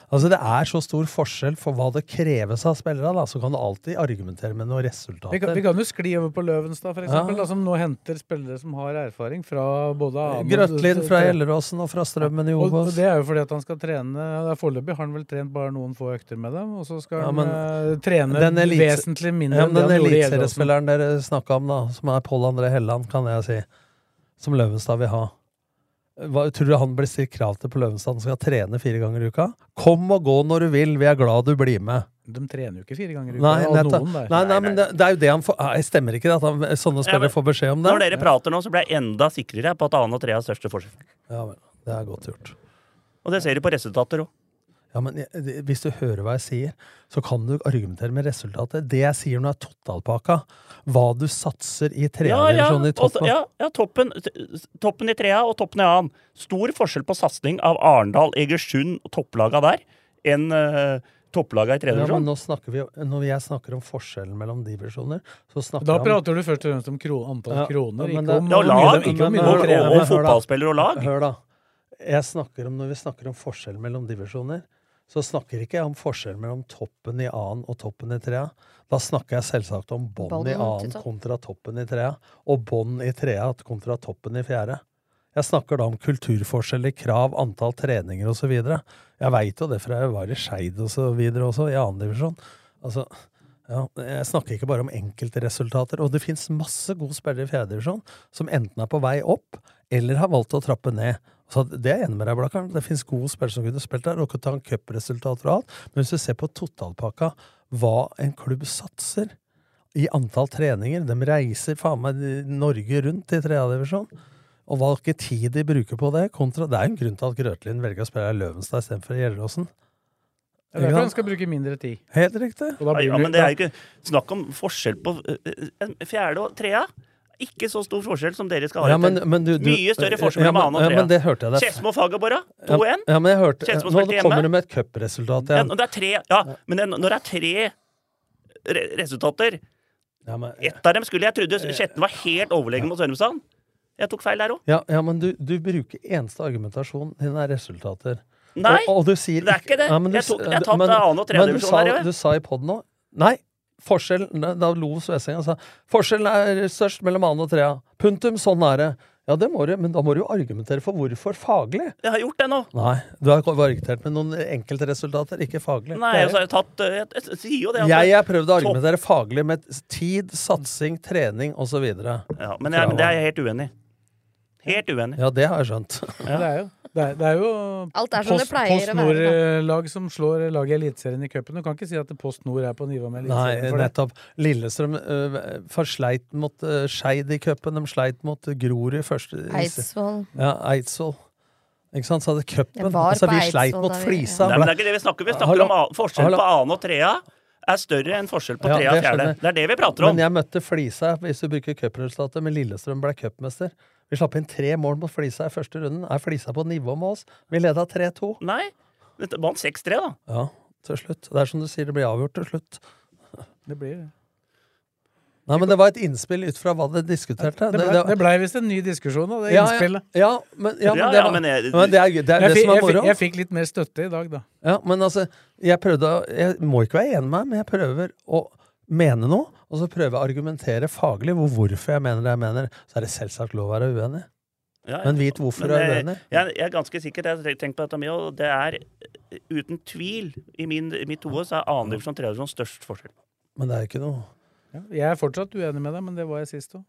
Altså, det er så stor forskjell for hva det kreves av spillere, da. Så kan du alltid argumentere med noen Vi resultater. kan, vi kan jo skli over på Løvenstad, for eksempel, Ja. da, som nå henter spillere som har erfaring fra både Grøtlin fra Gjelleråsen og fra Strømmen i Og, og Obos. det er jo fordi at han skal trene Foreløpig har han vel trent bare noen få økter med dem, og så skal Ja, men han trene den elite- vesentlig mindre Ja, enn det den han gjorde i Gjelleråsen. eliteseriespilleren dere snakka om, da, som er Pål André Helland, kan jeg si, som Løvenstad vil ha. Hva, tror du han blir stilt krav til på Løvenstad? Han skal trene fire ganger i uka? Kom og gå når du vil, vi er glad du blir med. De trener jo ikke fire ganger i uka. Nei, noen der. nei, nei, men det, det er jo det han får Nei, Stemmer ikke det at han, sånne Ja, spillere men får beskjed om det? Når dere prater nå, så blir jeg enda sikrere på at annen og tre har største forskjell. Ja. Det er godt gjort. Og det ser du på resultater òg. Ja, men Hvis du hører hva jeg sier, så kan du argumentere med resultatet. Det jeg sier nå, er totalpakka. Hva du satser i Ja, ja, tredjedivisjon i og toppen. ja, ja toppen, toppen i trea og toppen i annen. Stor forskjell på satsing av Arendal, Egersund og topplaga der enn uh, topplaga i tredje Ja, men nå snakker vi, når jeg snakker om forskjellen mellom divisjoner, så snakker Da jeg om prater du først og fremst om kro antall Ja, kroner, men ikke det- om Ja, lag, ikke om og, og, og fotballspillere og lag. Hør, da. Jeg snakker om, når vi snakker om forskjell mellom divisjoner, så snakker ikke jeg om forskjell mellom toppen i annen og toppen i trea. Da snakker jeg selvsagt om Bånn i annen kontra toppen i trea, og bånd i trea kontra toppen i fjerde. Jeg snakker da om kulturforskjeller, krav, antall treninger osv. Jeg veit jo det fra jeg var i Skeid osv. også, i annen divisjon. Altså, ja, jeg snakker ikke bare om enkeltresultater. Og det fins masse gode spillere i fjerdedivisjon som enten er på vei opp, eller har valgt å trappe ned. Så det er jeg enig med deg, Blakkaren. Det fins gode spillere som kunne spilt der, og kunne ta en cupresultater og alt. Men hvis du ser på totalpakka, hva en klubb satser i antall treninger De reiser faen meg Norge rundt i tredjedivisjon. Og hva ikke tid de bruker på det, kontra Det er en grunn til at Grøtlin velger å spille i Løvenstad istedenfor i Gjelleråsen. Det er derfor han skal bruke mindre tid. Helt riktig. Og da blir Ja, men det er jo ikke snakk om forskjell på eh, fjerde og trea. Ikke så stor forskjell som dere skal ha. Ja, men, men du, du, Mye større forskjell ja, mellom men- annen og Ja, men det hørte jeg. Skedsmo Fagabora 2-1. ja, men jeg hørte Kjensmo Nå kommer du med et cupresultat Ja, igjen. Ja, det er tre, ja, men det, når det er tre re resultater Ja, men, Ett av dem skulle jeg trodde Skjetten var helt overlegen mot Sørumsand. Jeg tok feil der òg. ja, ja, men du, du bruker eneste argumentasjon din er resultater. Nei, og, og du sier det er ikke det. Ja, du Jeg tok- jeg tatt men- annen og tredje men du sa- her. Du sa i poden nå Nei, forskjellen Da lo Sveseng og sa forskjellen er størst mellom annen og trea. Punktum. Sånn er det. Ja, det må du, men da må du jo argumentere for hvorfor faglig. Jeg har gjort det nå. Nei, du har argumentert med noen enkeltresultater, ikke faglig. Nei, altså, jeg har tatt jeg, Jeg, jeg, sier jo det. Jeg har prøvd å argumentere faglig med tid, satsing, trening osv. Ja, men, jeg, men det er jeg helt uenig i. Helt uenig. Ja, det har jeg skjønt. Ja, det er jo, det er, det er jo Alt er som det pleier å Post være, da. Nord-lag som slår lag i Eliteserien i cupen. Du kan ikke si at Post Nord er på nivå med Eliteserien. Nei, nettopp. Lillestrøm uh, for sleit mot uh, Skeid i cupen. De sleit mot uh, Grorud i første Eidsvoll. Ja, Eidsvoll. Ikke sant? Så hadde cupen altså, Vi sleit mot Flisa. Nei, men det er ikke det vi snakker om. Vi snakker om forskjell på annen og trea er større enn forskjell på trea og det fjerde. Det er det vi prater om. Men jeg møtte Flisa, hvis du bruker cupresultatet, men Lillestrøm ble cupmester. Vi slapp inn tre mål mot Flisa i første runden. Er Flisa på nivå med oss? Vi leda 3-2. Nei. Dette vant 6-3, da. Ja, til slutt. Det er som du sier, det blir avgjort til slutt. Det blir det. Nei, men det var et innspill ut fra hva dere diskuterte. Det ble, det ble visst en ny diskusjon av det Ja, ja. innspillet. Ja, men, ja, men Ja, det, ja, var, men jeg- men det er, det, er Jeg det fikk, som er moro. jeg fikk litt mer støtte i dag, da. Ja, men altså, jeg prøvde å Jeg må ikke være enig med meg, men jeg prøver å mene noe, og så prøver jeg å argumentere faglig hvor hvorfor jeg mener det jeg mener. Så er det selvsagt lov å være uenig. Ja, jeg, Men vit hvorfor Men, er du er uenig? Jeg, jeg er ganske sikker, jeg har tenkt på dette mye, og det er eh, uten tvil i, min, i mitt hode så er annendivisjon og tredjedivisjon størst forskjell. Men det er ikke noe Ja, jeg er fortsatt uenig med deg, men det var jeg sist òg.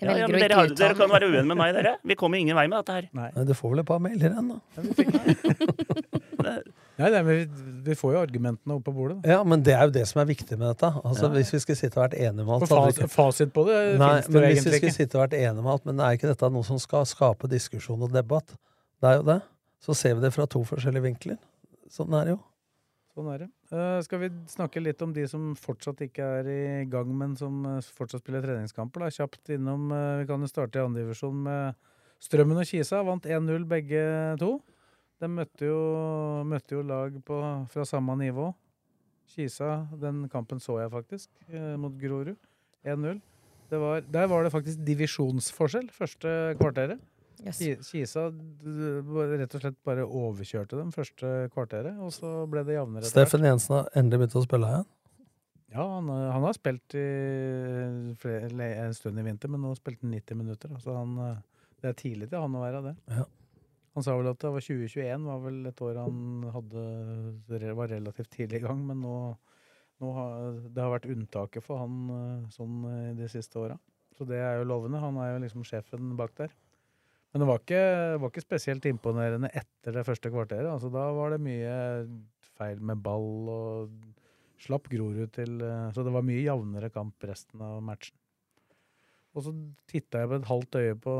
Ja, ja, men dere, har, dere kan være uenige med meg, dere. Vi kommer ingen vei med dette her. Nei. Nei, Du får vel et par mailer igjen, da. Nei, nei, men vi, vi får jo argumentene opp på bordet. Da. Ja, men det er jo det som er viktig med dette. Altså, Ja. Hvis vi skulle sitte og vært enige med alt For fas, ikke- fasit på det Nei, det men hvis vi skulle sitte og vært enige med alt, men er ikke dette noe som skal skape diskusjon og debatt? Det er jo det. Så ser vi det fra to forskjellige vinkler. Sånn er det jo. Sånn er det. Uh, skal vi snakke litt om de som fortsatt ikke er i gang, men som eh, fortsatt spiller treningskamper? Da? Kjapt innom uh, Vi kan jo starte i andredivisjon med Strømmen og Kisa. Vant 1-0 begge to. De møtte jo, møtte jo lag på, fra samme nivå. Kisa, den kampen så jeg faktisk, eh, mot Grorud. 1-0. Der var det faktisk divisjonsforskjell første kvarteret. Yes. Kisa rett og slett bare overkjørte dem første kvarteret, og så ble det jevnere. Steffen Jensen har endelig begynt å spille igjen. Ja, han, har- han har spilt i flere, en stund i vinter, men nå spilte han 90 minutter. Så han, eh, det er tidlig til han å være det. Ja. Han sa vel at det var 2021 var vel et år han hadde, var relativt tidlig i gang, men nå, nå har, det har vært unntaket for han eh, sånn eh, de siste åra. Så det er jo lovende. Han er jo liksom sjefen bak der. Men det var ikke, var ikke spesielt imponerende etter det første kvarteret. Altså, da var det mye feil med ball og slapp Grorud til eh, Så det var mye jevnere kamp resten av matchen. Og så titta jeg på et halvt øye på,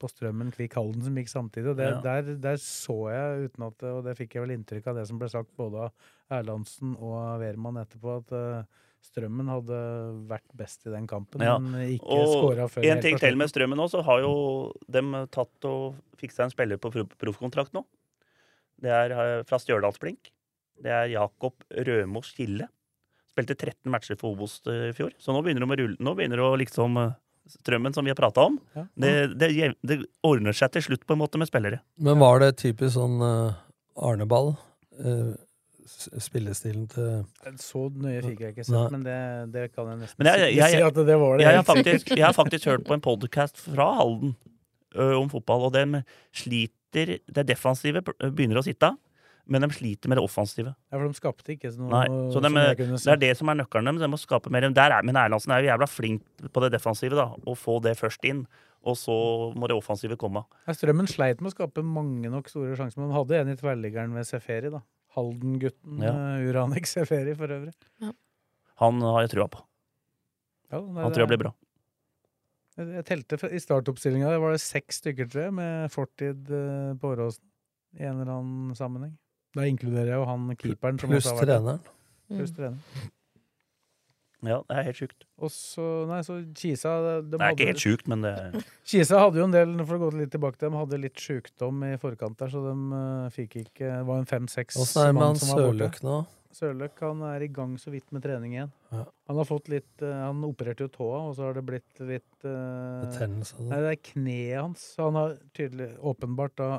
på Strømmen Kvikk Halden som gikk samtidig, og det, Ja. der, der så jeg, uten at Og det fikk jeg vel inntrykk av det som ble sagt både av Erlandsen og Wehrmann etterpå, at uh, Strømmen hadde vært best i den kampen, Ja. men ikke skåra før en ting til med Strømmen òg, så har jo dem tatt og fiksa en spiller på proff- proffkontrakt nå. Det er eh, fra Stjørdalsblink. Det er Jakob Rømo Skille. Spilte 13 matcher for Obos eh, i fjor, så nå begynner de å rulle. Nå begynner de å liksom Strømmen som vi har prata om. Ja. Det, det, det ordner seg til slutt på en måte med spillere. Men var det typisk sånn uh, Arneball? eh, s- spillestilen til Så nøye fikk jeg ikke sett, Nei. men det, det kan jeg nesten Men jeg, jeg, si at det var det. jeg, har faktisk, jeg har faktisk hørt på en podkast fra Halden ø, om fotball, og de sliter Det defensive begynner å sitte, men de sliter med det offensive. Ja, for de skapte ikke noe Nei, så som de, jeg kunne det er det som er nøkkelen deres. De må skape mer. Der er, men Erlandsen er jo jævla flink på det defensive, da. Å få det først inn. Og så må det offensive komme. Ja, Strømmen sleit med å skape mange nok store sjanser, men de hadde en i tverrliggeren ved Seferi, da. Halden-gutten. Ja. uh, Uranek Seferi, for øvrig. Han har jeg trua på. Ja, nei, Han tror jeg blir bra. Jeg jeg telte I startoppstillinga det var det seks stykker, tror jeg, med fortid uh, på Åråsen. I en eller annen sammenheng. Da inkluderer jeg jo han keeperen. Som Pluss treneren. Pluss Mm. trener. Ja, det er helt sjukt. Og så, nei, så Kisa de Det er ikke helt sjukt, men det Kisa hadde jo en del, for å gå litt tilbake til dem, hadde litt sjukdom i forkant der, så de uh, fikk ikke Det var en fem-seks Åssen er det med mann han som var. Sørløk nå? Sørløk han er i gang så vidt med trening igjen. Ja. Han har fått litt eh, Han opererte jo tåa, og så har det blitt litt uh, Betennelse? Nei, det er kneet hans. Han har tydelig åpenbart da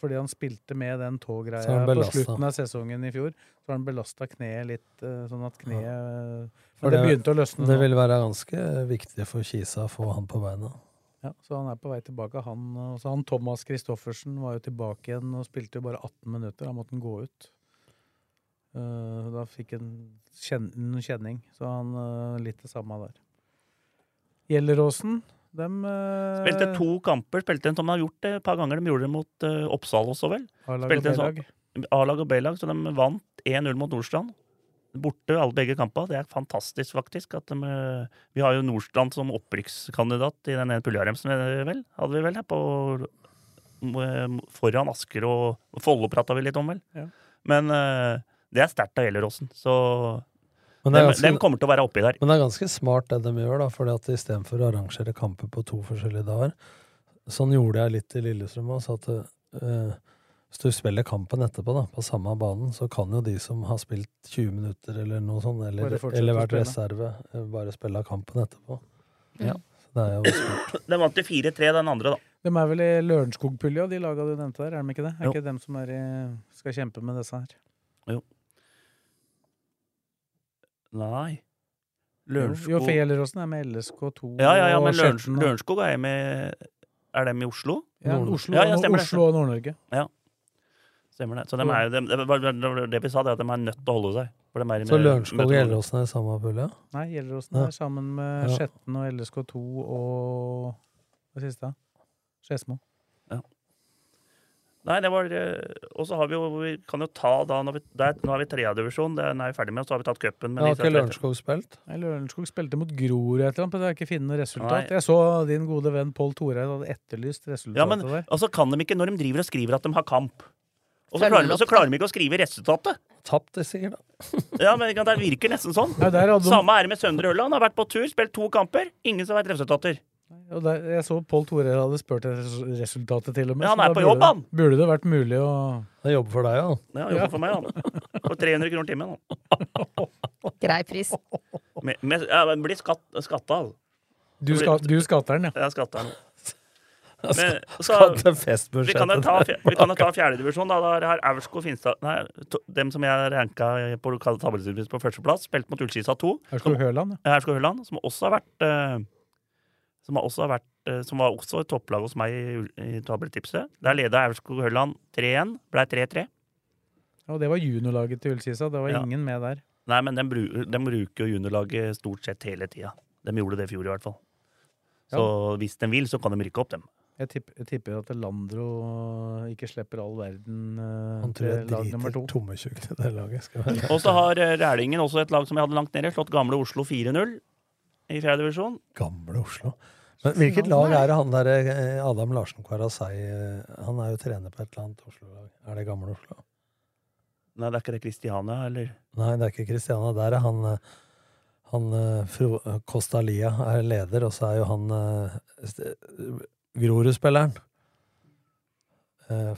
fordi han spilte med den tågreia på slutten av sesongen i fjor, så har han belasta kneet litt, eh, sånn at kneet For Men det begynte å løsne Det nå. vil være ganske viktig for Kisa å få han på beina. Ja, så han er på vei tilbake. Han, så han Thomas Christoffersen var jo tilbake igjen og spilte jo bare 18 minutter. Da måtte han gå ut. Eh, da fikk han kjen kjenning, så han eh, litt det samme der. Gjelleråsen, eh, Spilte to kamper. Spilte en som de har gjort det et par ganger. De gjorde det mot uh, Oppsal også, vel? A-lag og B-lag. så de vant 1-0 mot Nordstrand. Borte alle begge kamper. Det er fantastisk, faktisk. At de, eh, vi har jo Nordstrand som opprykkskandidat i den ene puljaremsen, vel? Hadde vi vel her på eh, Foran Asker og Follo prata vi litt om, vel? Ja. Men uh, det er sterkt av Gjelleråsen. Så Men det er dem, ganske- dem kommer til å være oppi der. Men det er ganske smart det de gjør, da, fordi at istedenfor å arrangere kamper på to forskjellige dager Sånn gjorde jeg litt i Lillestrøm også, at eh, hvis du spiller kampen etterpå da, på samme banen, så kan jo de som har spilt 20 minutter eller noe sånt, eller, eller vært reserve, eh, bare spille kampen etterpå. Ja. Så det er jo smart. Den vant til 4-3, den andre, da. De er vel i Lørenskog-pulja, de laga du nevnte der, er de ikke det? Er Jo. ikke dem som er i, skal kjempe med disse her? Jo. Nei. Lørenskog Jo, for Gjelleråsen er med LSK2 Ja, ja, ja, men Løren- Skjetten. Lørenskog er jeg med Er dem i Oslo? Ja, Nord- Oslo, Ja, ja, stemmer det. Oslo og Nord-Norge. Ja. Stemmer det. Så dem er, dem- det, var- det, var det vi sa, det er at de er nødt til å holde seg. For dem er Så med- Lørenskog og med- Gjelleråsen er i samme pulje? Nei, Gjelleråsen Ja. er sammen med Ja. Skjetten og LSK2 og Hva siste? Skedsmo. Nei, det var eh, Og så har vi jo Vi kan jo ta da når vi, der, Nå er vi tredjedivisjon, den er vi ferdig med, og så har vi tatt cupen. men Har ikke Lørenskog spilt? Nei, Lørenskog spilte mot Grorud et eller annet, men det er ikke finne noe resultat. Nei. Jeg så din gode venn Pål Toreid hadde etterlyst resultatet Ja, men der. altså kan de ikke, når de driver og skriver at de har kamp og så klarer, de- klarer de ikke å skrive resultatet. Tapt det sier da. Ja, men Det virker nesten sånn. Nei, Samme er det med Søndre Ørland. Har vært på tur, spilt to kamper. Ingen som vet resultater. Og der, jeg så Pål Torer hadde spurt etter resultatet til og med. Ja, han er på jobb, det- han. Burde det vært mulig å Det jobber for deg, ja. Ja, jobber for meg, han. For 300 kroner timen. han. Grei pris. Med, med, ja, men blir skatt, skatta. altså. Du, ska, du skatter den, ja. Jeg skatter den. Men, så, vi kan jo ta, vi kan jo ta fjerdedivisjon. Da Der har Aurskog Finstad Nei, to, dem som jeg ranka på lokale tabellstilbud på førsteplass, spilt mot Ullskisa 2. Aurskog Høland, ja. Høland, som også har vært eh, Som har også har vært eh, Som var også et topplag hos meg i, i tabelltipset. Der leda Aurskog Hølland 3-1. Blei 3-3. Og det var juniorlaget til Ullskisa. Det var Ja. ingen med der. Nei, men de, de bruker jo juniorlaget stort sett hele tida. De gjorde det i fjor i hvert fall. Så hvis de vil, så kan de rykke opp, dem. Jeg tipper, jeg tipper at Landro ikke slipper all verden uh, Han tror jeg til lag nummer driter to. tommetjukk til det laget. Skal være. Og så har eh, Rælingen også et lag som jeg hadde langt nede, slått gamle Oslo 4-0 i fjerde divisjon. Gamle Oslo. Men hvilket lag er det han der eh, Adam Larsen Kvarasei eh, Han er jo trener på et eller annet Oslo-lag. Er det Gamle Oslo? Nei, det er ikke det Kristiania, eller? Nei, det er ikke Kristiania. Der er han eh, han Fro Costa Lia er leder, og så er jo han Grorud-spilleren.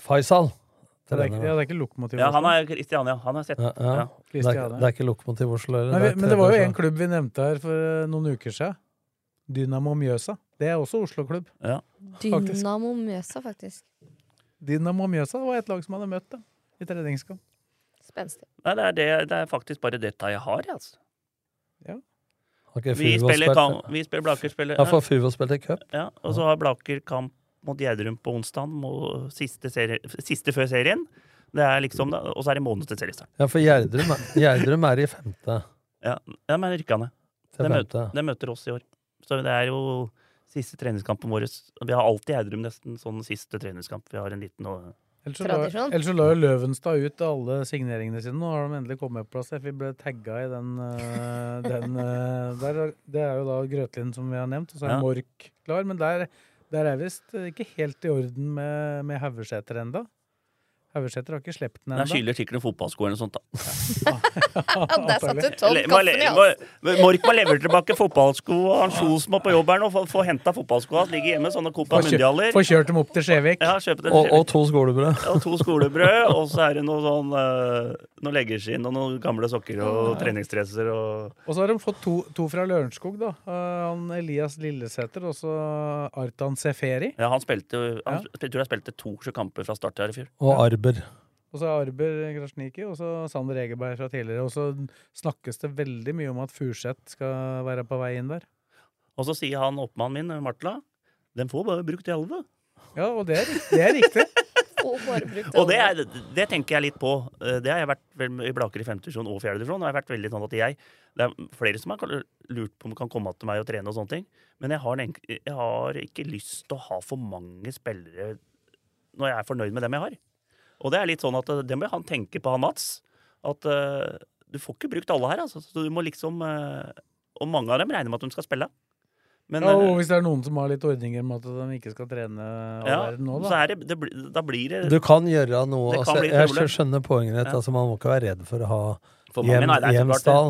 Faisal. Det er, ikke, ja, det er ikke Lokomotiv. Ja, han er Kristiania. Han har sett. ja, ja. Ja. Det, er, det er ikke Lokomotiv Oslo. Nei, vi, er men det var jo en klubb vi nevnte her for eh, noen uker siden. Dynamo Mjøsa. Det er også Oslo-klubb. Dynamo Mjøsa, faktisk. Dynamo Mjøsa var et lag som hadde møtt det i treningskamp. Spenstig. Nei, det er, det, det er faktisk bare dette jeg har, altså. Ja. Okay, Vi spiller, vi spiller Blaker spiller Ja, for Fuvo spilte cup. Ja, og så har Blaker kamp mot Gjerdrum på onsdag, siste, siste før serien. Det er liksom, Og så er det måned til seriestart. Ja, for Gjerdrum er, Gjerdrum er i femte. Ja, ja men rykka ned. De møter, de møter oss i år. Så det er jo siste treningskampen vår. Vi har alltid Gjerdrum nesten sånn siste treningskamp. Vi har en liten og Ellers så la, ellers så la jo Løvenstad ut alle signeringene sine. Nå har de endelig kommet på plass. Vi ble tagga i den, eh, den eh, der, Det er jo da Grøtlin som vi har nevnt, og så er Ja. Mork klar. Men der, der er visst ikke helt i orden med, med Haugeseter ennå. Haugesæter har ikke sluppet den Den Jeg skylder sikkert noen fotballsko eller noe sånt, da. Der satt du Tom Kaffen i halsen. Mork må levere tilbake fotballsko, og han Kjos må på jobb her nå. Få, henta fotballskoa. Ligger hjemme, sånne Copa Mundialer. Få kjørt dem opp til Skjevik. Ja, kjøpe. Og, og to skolebrød. og to skolebrød, og så er det noe sånn uh, noe leggeskinn og noen gamle sokker og treningsdresser og Og så har de fått to, to fra Lørenskog, da. Eh, han Elias Lillesæter og så Artan Seferi. Ja, han spilte jo han, Jeg tror jeg spilte to kamper fra start her i fjor. Og Arber. Og så Arber Krasjniki og så Sander Egeberg fra tidligere. Og så snakkes det veldig mye om at Furseth skal være på vei inn der. Og så sier han oppmannen min, Martla, den får bare brukt elleve. Ja, og det er, det er riktig. Og Og det, er, det tenker jeg litt på. Eh, Det har jeg vært vel i Blaker i femte divisjon og 4. divisjon. og jeg har vært veldig sånn at jeg, Det er flere som har lurt på om de kan komme til meg og trene og sånne ting. Men jeg har, en jeg har ikke lyst til å ha for mange spillere når jeg er fornøyd med dem jeg har. Og det er litt sånn at eh, det må han tenke på, han Mats. At uh, du får ikke brukt alle her, altså. Så du må liksom uh, Og mange av dem regner med at de skal spille. Men, ja, og hvis det er noen som har litt ordninger med at de ikke skal trene all ja, verden nå, så da. er det, det, da blir det Du kan gjøre noe. Kan Altså, jeg skjønner poenget ditt. Ja. Altså, man må ikke være redd for å ha For hjem, nei.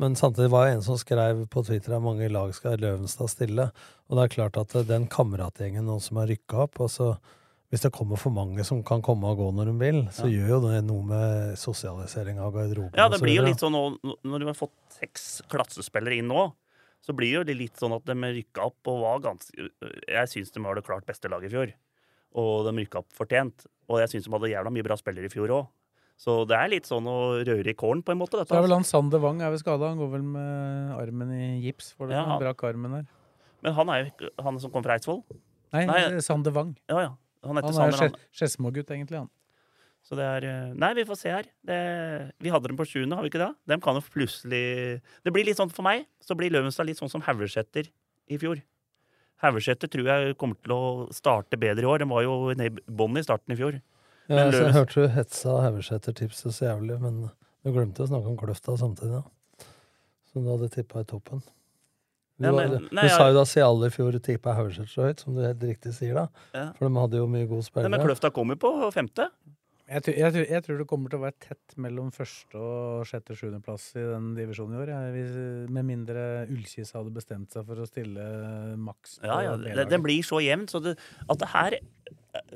Men samtidig var det en som skrev på Twitter at mange lag skal Løvenstad stille. Og det er klart at den kameratgjengen nå som har rykka opp og så Hvis det kommer for mange som kan komme og gå når de vil, så Ja. gjør jo det noe med sosialisering av garderoben. Ja, det blir jo litt sånn nå, når du har fått seks klassespillere inn nå, så blir jo det litt sånn at de rykka opp og var ganske Jeg syns de var det klart beste laget i fjor. Og de rykka opp fortjent. Og jeg syns de hadde jævla mye bra spillere i fjor òg. Så det er litt sånn å røre i kålen, på en måte. Dette, Så er vel altså. han Sander Wang er ved skada. Han går vel med armen i gips, for det Ja, han han- brakk armen der. Men han er jo han som kom fra Eidsvoll. Nei, Nei. Sander Wang. Ja, ja. Han heter Han er jo Skedsmo-gutt, egentlig, han. Så det er eh, Nei, vi får se her. Det, vi hadde dem på sjuende, har vi ikke det? Dem kan jo plutselig Det blir litt sånn for meg. Så blir Løvenstad litt sånn som Haugesæter i fjor. Haugesæter tror jeg kommer til å starte bedre i år. Den var jo ned i bånn i starten i fjor. Ja, Men Løvenstad... jeg hørte du hetsa Haugesæter-tipset så jævlig, men du glemte å snakke om Kløfta samtidig, ja. Som du hadde tippa i toppen. Du, Ja, men- nei, du sa jo da Siale i fjor tippa Haugeseth så høyt, som du helt riktig sier da. Ja. For de hadde jo mye gode Nei, spillere. men Kløfta kommer på femte. Jeg, tror- jeg, tror- jeg tror det kommer til å være tett mellom første og sjette sjuendeplass i den divisjonen i år. Jeg, hvis, med mindre Ullkis hadde bestemt seg for å stille maks Ja, ja, det, det blir så jevnt. Så det, at det her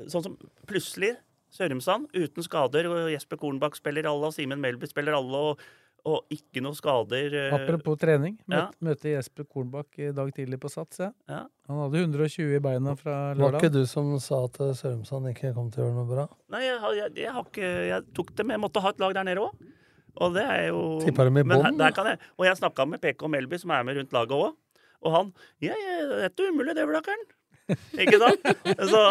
Sånn som plutselig Sørumsand uten skader, og Jesper Kornbakk spiller alle, og Simen Melby spiller alle, og, og ikke noe skader. eh, Apropos trening. Ja. Møtte, Jesper Kornbakk i dag tidlig på Sats. Ja. Ja. Han hadde 120 i beina fra Var ikke du som sa at Sørumsand ikke kom til å gjøre noe bra? Nei, jeg, jeg, jeg har ikke Jeg tok det med. Jeg måtte ha et lag der nede òg. Og det er jo Tippa dem i bånn, Og jeg snakka med PK Melby, som er med rundt laget òg. Og han Ja, ja, det er ikke umulig, det, Blakkeren. Ikke sant? Så,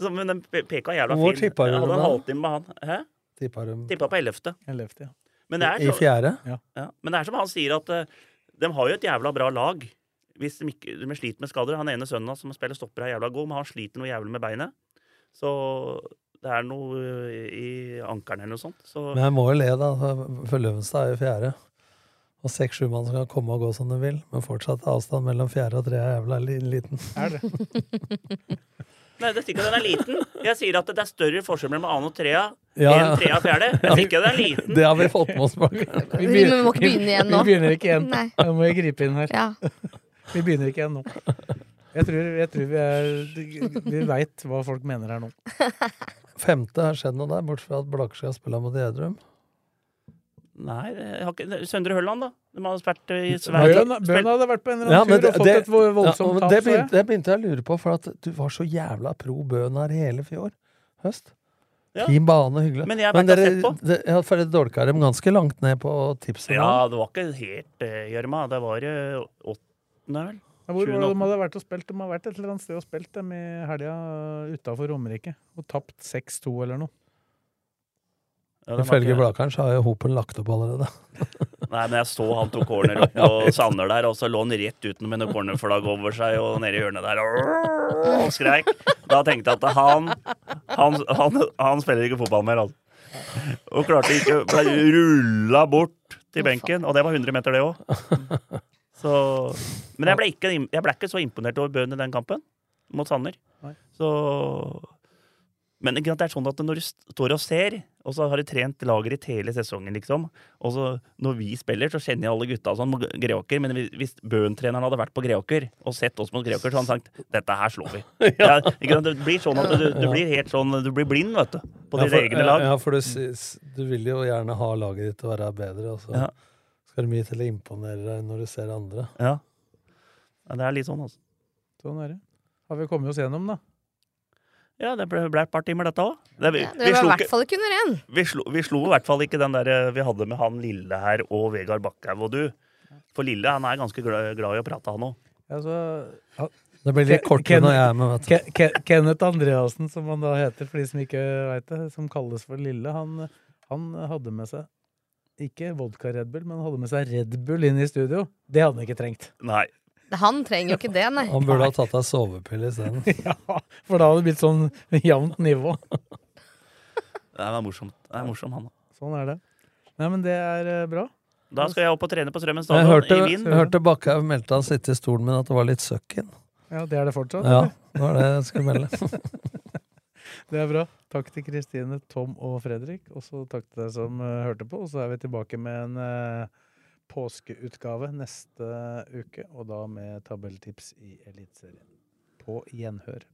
så, men den PK er jævla Hvor fin. tippa du Jeg hadde en da? halvtime med han. Hæ? Tippa på ellevte. Ellevte, ja. Men det er i fjerde? Ja. Men det er som han sier, at eh, de har jo et jævla bra lag. Hvis de, ikke, de sliter med skader. Han ene sønnen hans som spiller stopper, er jævla god, men han sliter noe jævlig med beinet. Så det er noe eh, i ankelen eller noe sånt. Så Men jeg må jo le, da, for Løvenstad er jo fjerde. Og seks-sju mann som kan komme og gå som de vil. Men fortsatt avstand mellom fjerde og tre er jævla liten. Er det? Nei, det sier ikke at den er liten. Jeg sier at det er større forskjell mellom annen og trea Ja, enn trea og fjerde. Jeg sier ikke at den er liten. Det har vi fått med oss. Bakker. Vi begynner- må ikke begynne igjen nå. Vi begynner ikke igjen. Nei. Da må jeg gripe inn her. Ja. Vi begynner ikke igjen nå. Jeg tror, jeg tror vi, er, vi veit hva folk mener her nå. Femte har skjedd noe der, bortsett fra at Blakker skal spille mot Gjerdrum. Nei, jeg har ikke Søndre Hølland, da. De har spilt i Sverige. Bøhn, hadde vært på en eller annen ja, tur og fått det- et voldsomt ja, tap. det, begynte, det begynte jeg å lure på, for at du var så jævla pro Bøhn her hele fjor høst. Ja. Fin bane, hyggelig. Men jeg vært sett på. det, ja, for det dolka dem ganske langt ned på tipset. Ja, det var ikke helt uh, gjørma. Det var uh, åttende, vel. Ja, Hvor var det de hadde vært og spilt? De har vært et eller annet sted og spilt dem i helga utafor Romerike. Og tapt 6-2 eller noe. Ja, Ifølge Blakeren så har jo Hopen lagt opp allerede. Nei, men jeg så han tok corner opp på Sanner der, og så lå han rett uten med noe cornerflagg over seg og nede i hjørnet der og, og skreik. Da tenkte jeg at han, han, han, han spiller ikke fotball mer, altså. Og klarte ikke Ble rulla bort til benken, og det var 100 meter, det òg. Så Men jeg ble, ikke, jeg ble ikke så imponert over Bøhn i den kampen, mot Sanner. Så Men det er sånn at når du står og ser, og så har du trent laget i hele sesongen, liksom, og så når vi spiller, så kjenner jeg alle gutta sånn, mot Greåker, men hvis- Bøhn-treneren hadde vært på Greåker og sett oss mot Greåker, så hadde han sagt 'dette her slår vi'. ja. ikke sant, det blir sånn at du, du blir helt sånn Du blir blind, vet du, på Ja, dine for- egne lag. Ja, for du, du vil jo gjerne ha laget ditt til å være bedre, og så Ja. skal det mye til å imponere deg når du ser andre. Ja. ja, det er litt sånn, altså. Sånn er det. Har vi kommet oss gjennom, da? Ja, det ble, ble et par timer, dette òg. Ja, det var i hvert fall ikke under én. Vi slo, vi slo i hvert fall ikke den der eh, vi hadde med han Lille her og Vegard Bakkhaug og du. For Lille han er ganske glad, glad i å prate, han òg. Altså, ja, Det blir litt Ken- når jeg er med, vet du. Ke- Ke- Kenneth Andreassen, som han da heter, for de som ikke veit det, som kalles for Lille, han, han hadde med seg ikke vodka Red Bull, men han hadde med seg Red Bull inn i studio. Det hadde han ikke trengt. Nei. Han trenger jo ikke det, nei. Han burde ha tatt deg sovepille isteden. ja, for da hadde det blitt sånn jevnt nivå. Det er morsomt. Det er morsom, han. Sånn er det. Nei, men det er eh, bra. Da skal jeg opp og trene på Strømmen Jeg stadion hørte, i Wien. jeg hørte Bakkhaug meldte han sitte i stolen min at det var litt søkk inn. Ja, det er det fortsatt. Ja, eller? det var det jeg skulle melde. Det er bra. Takk til Kristine, Tom og Fredrik. Og så takk til deg som eh, hørte på. Og så er vi tilbake med en eh, påskeutgave neste uke, og da med tabelltips i Eliteserien. På gjenhør.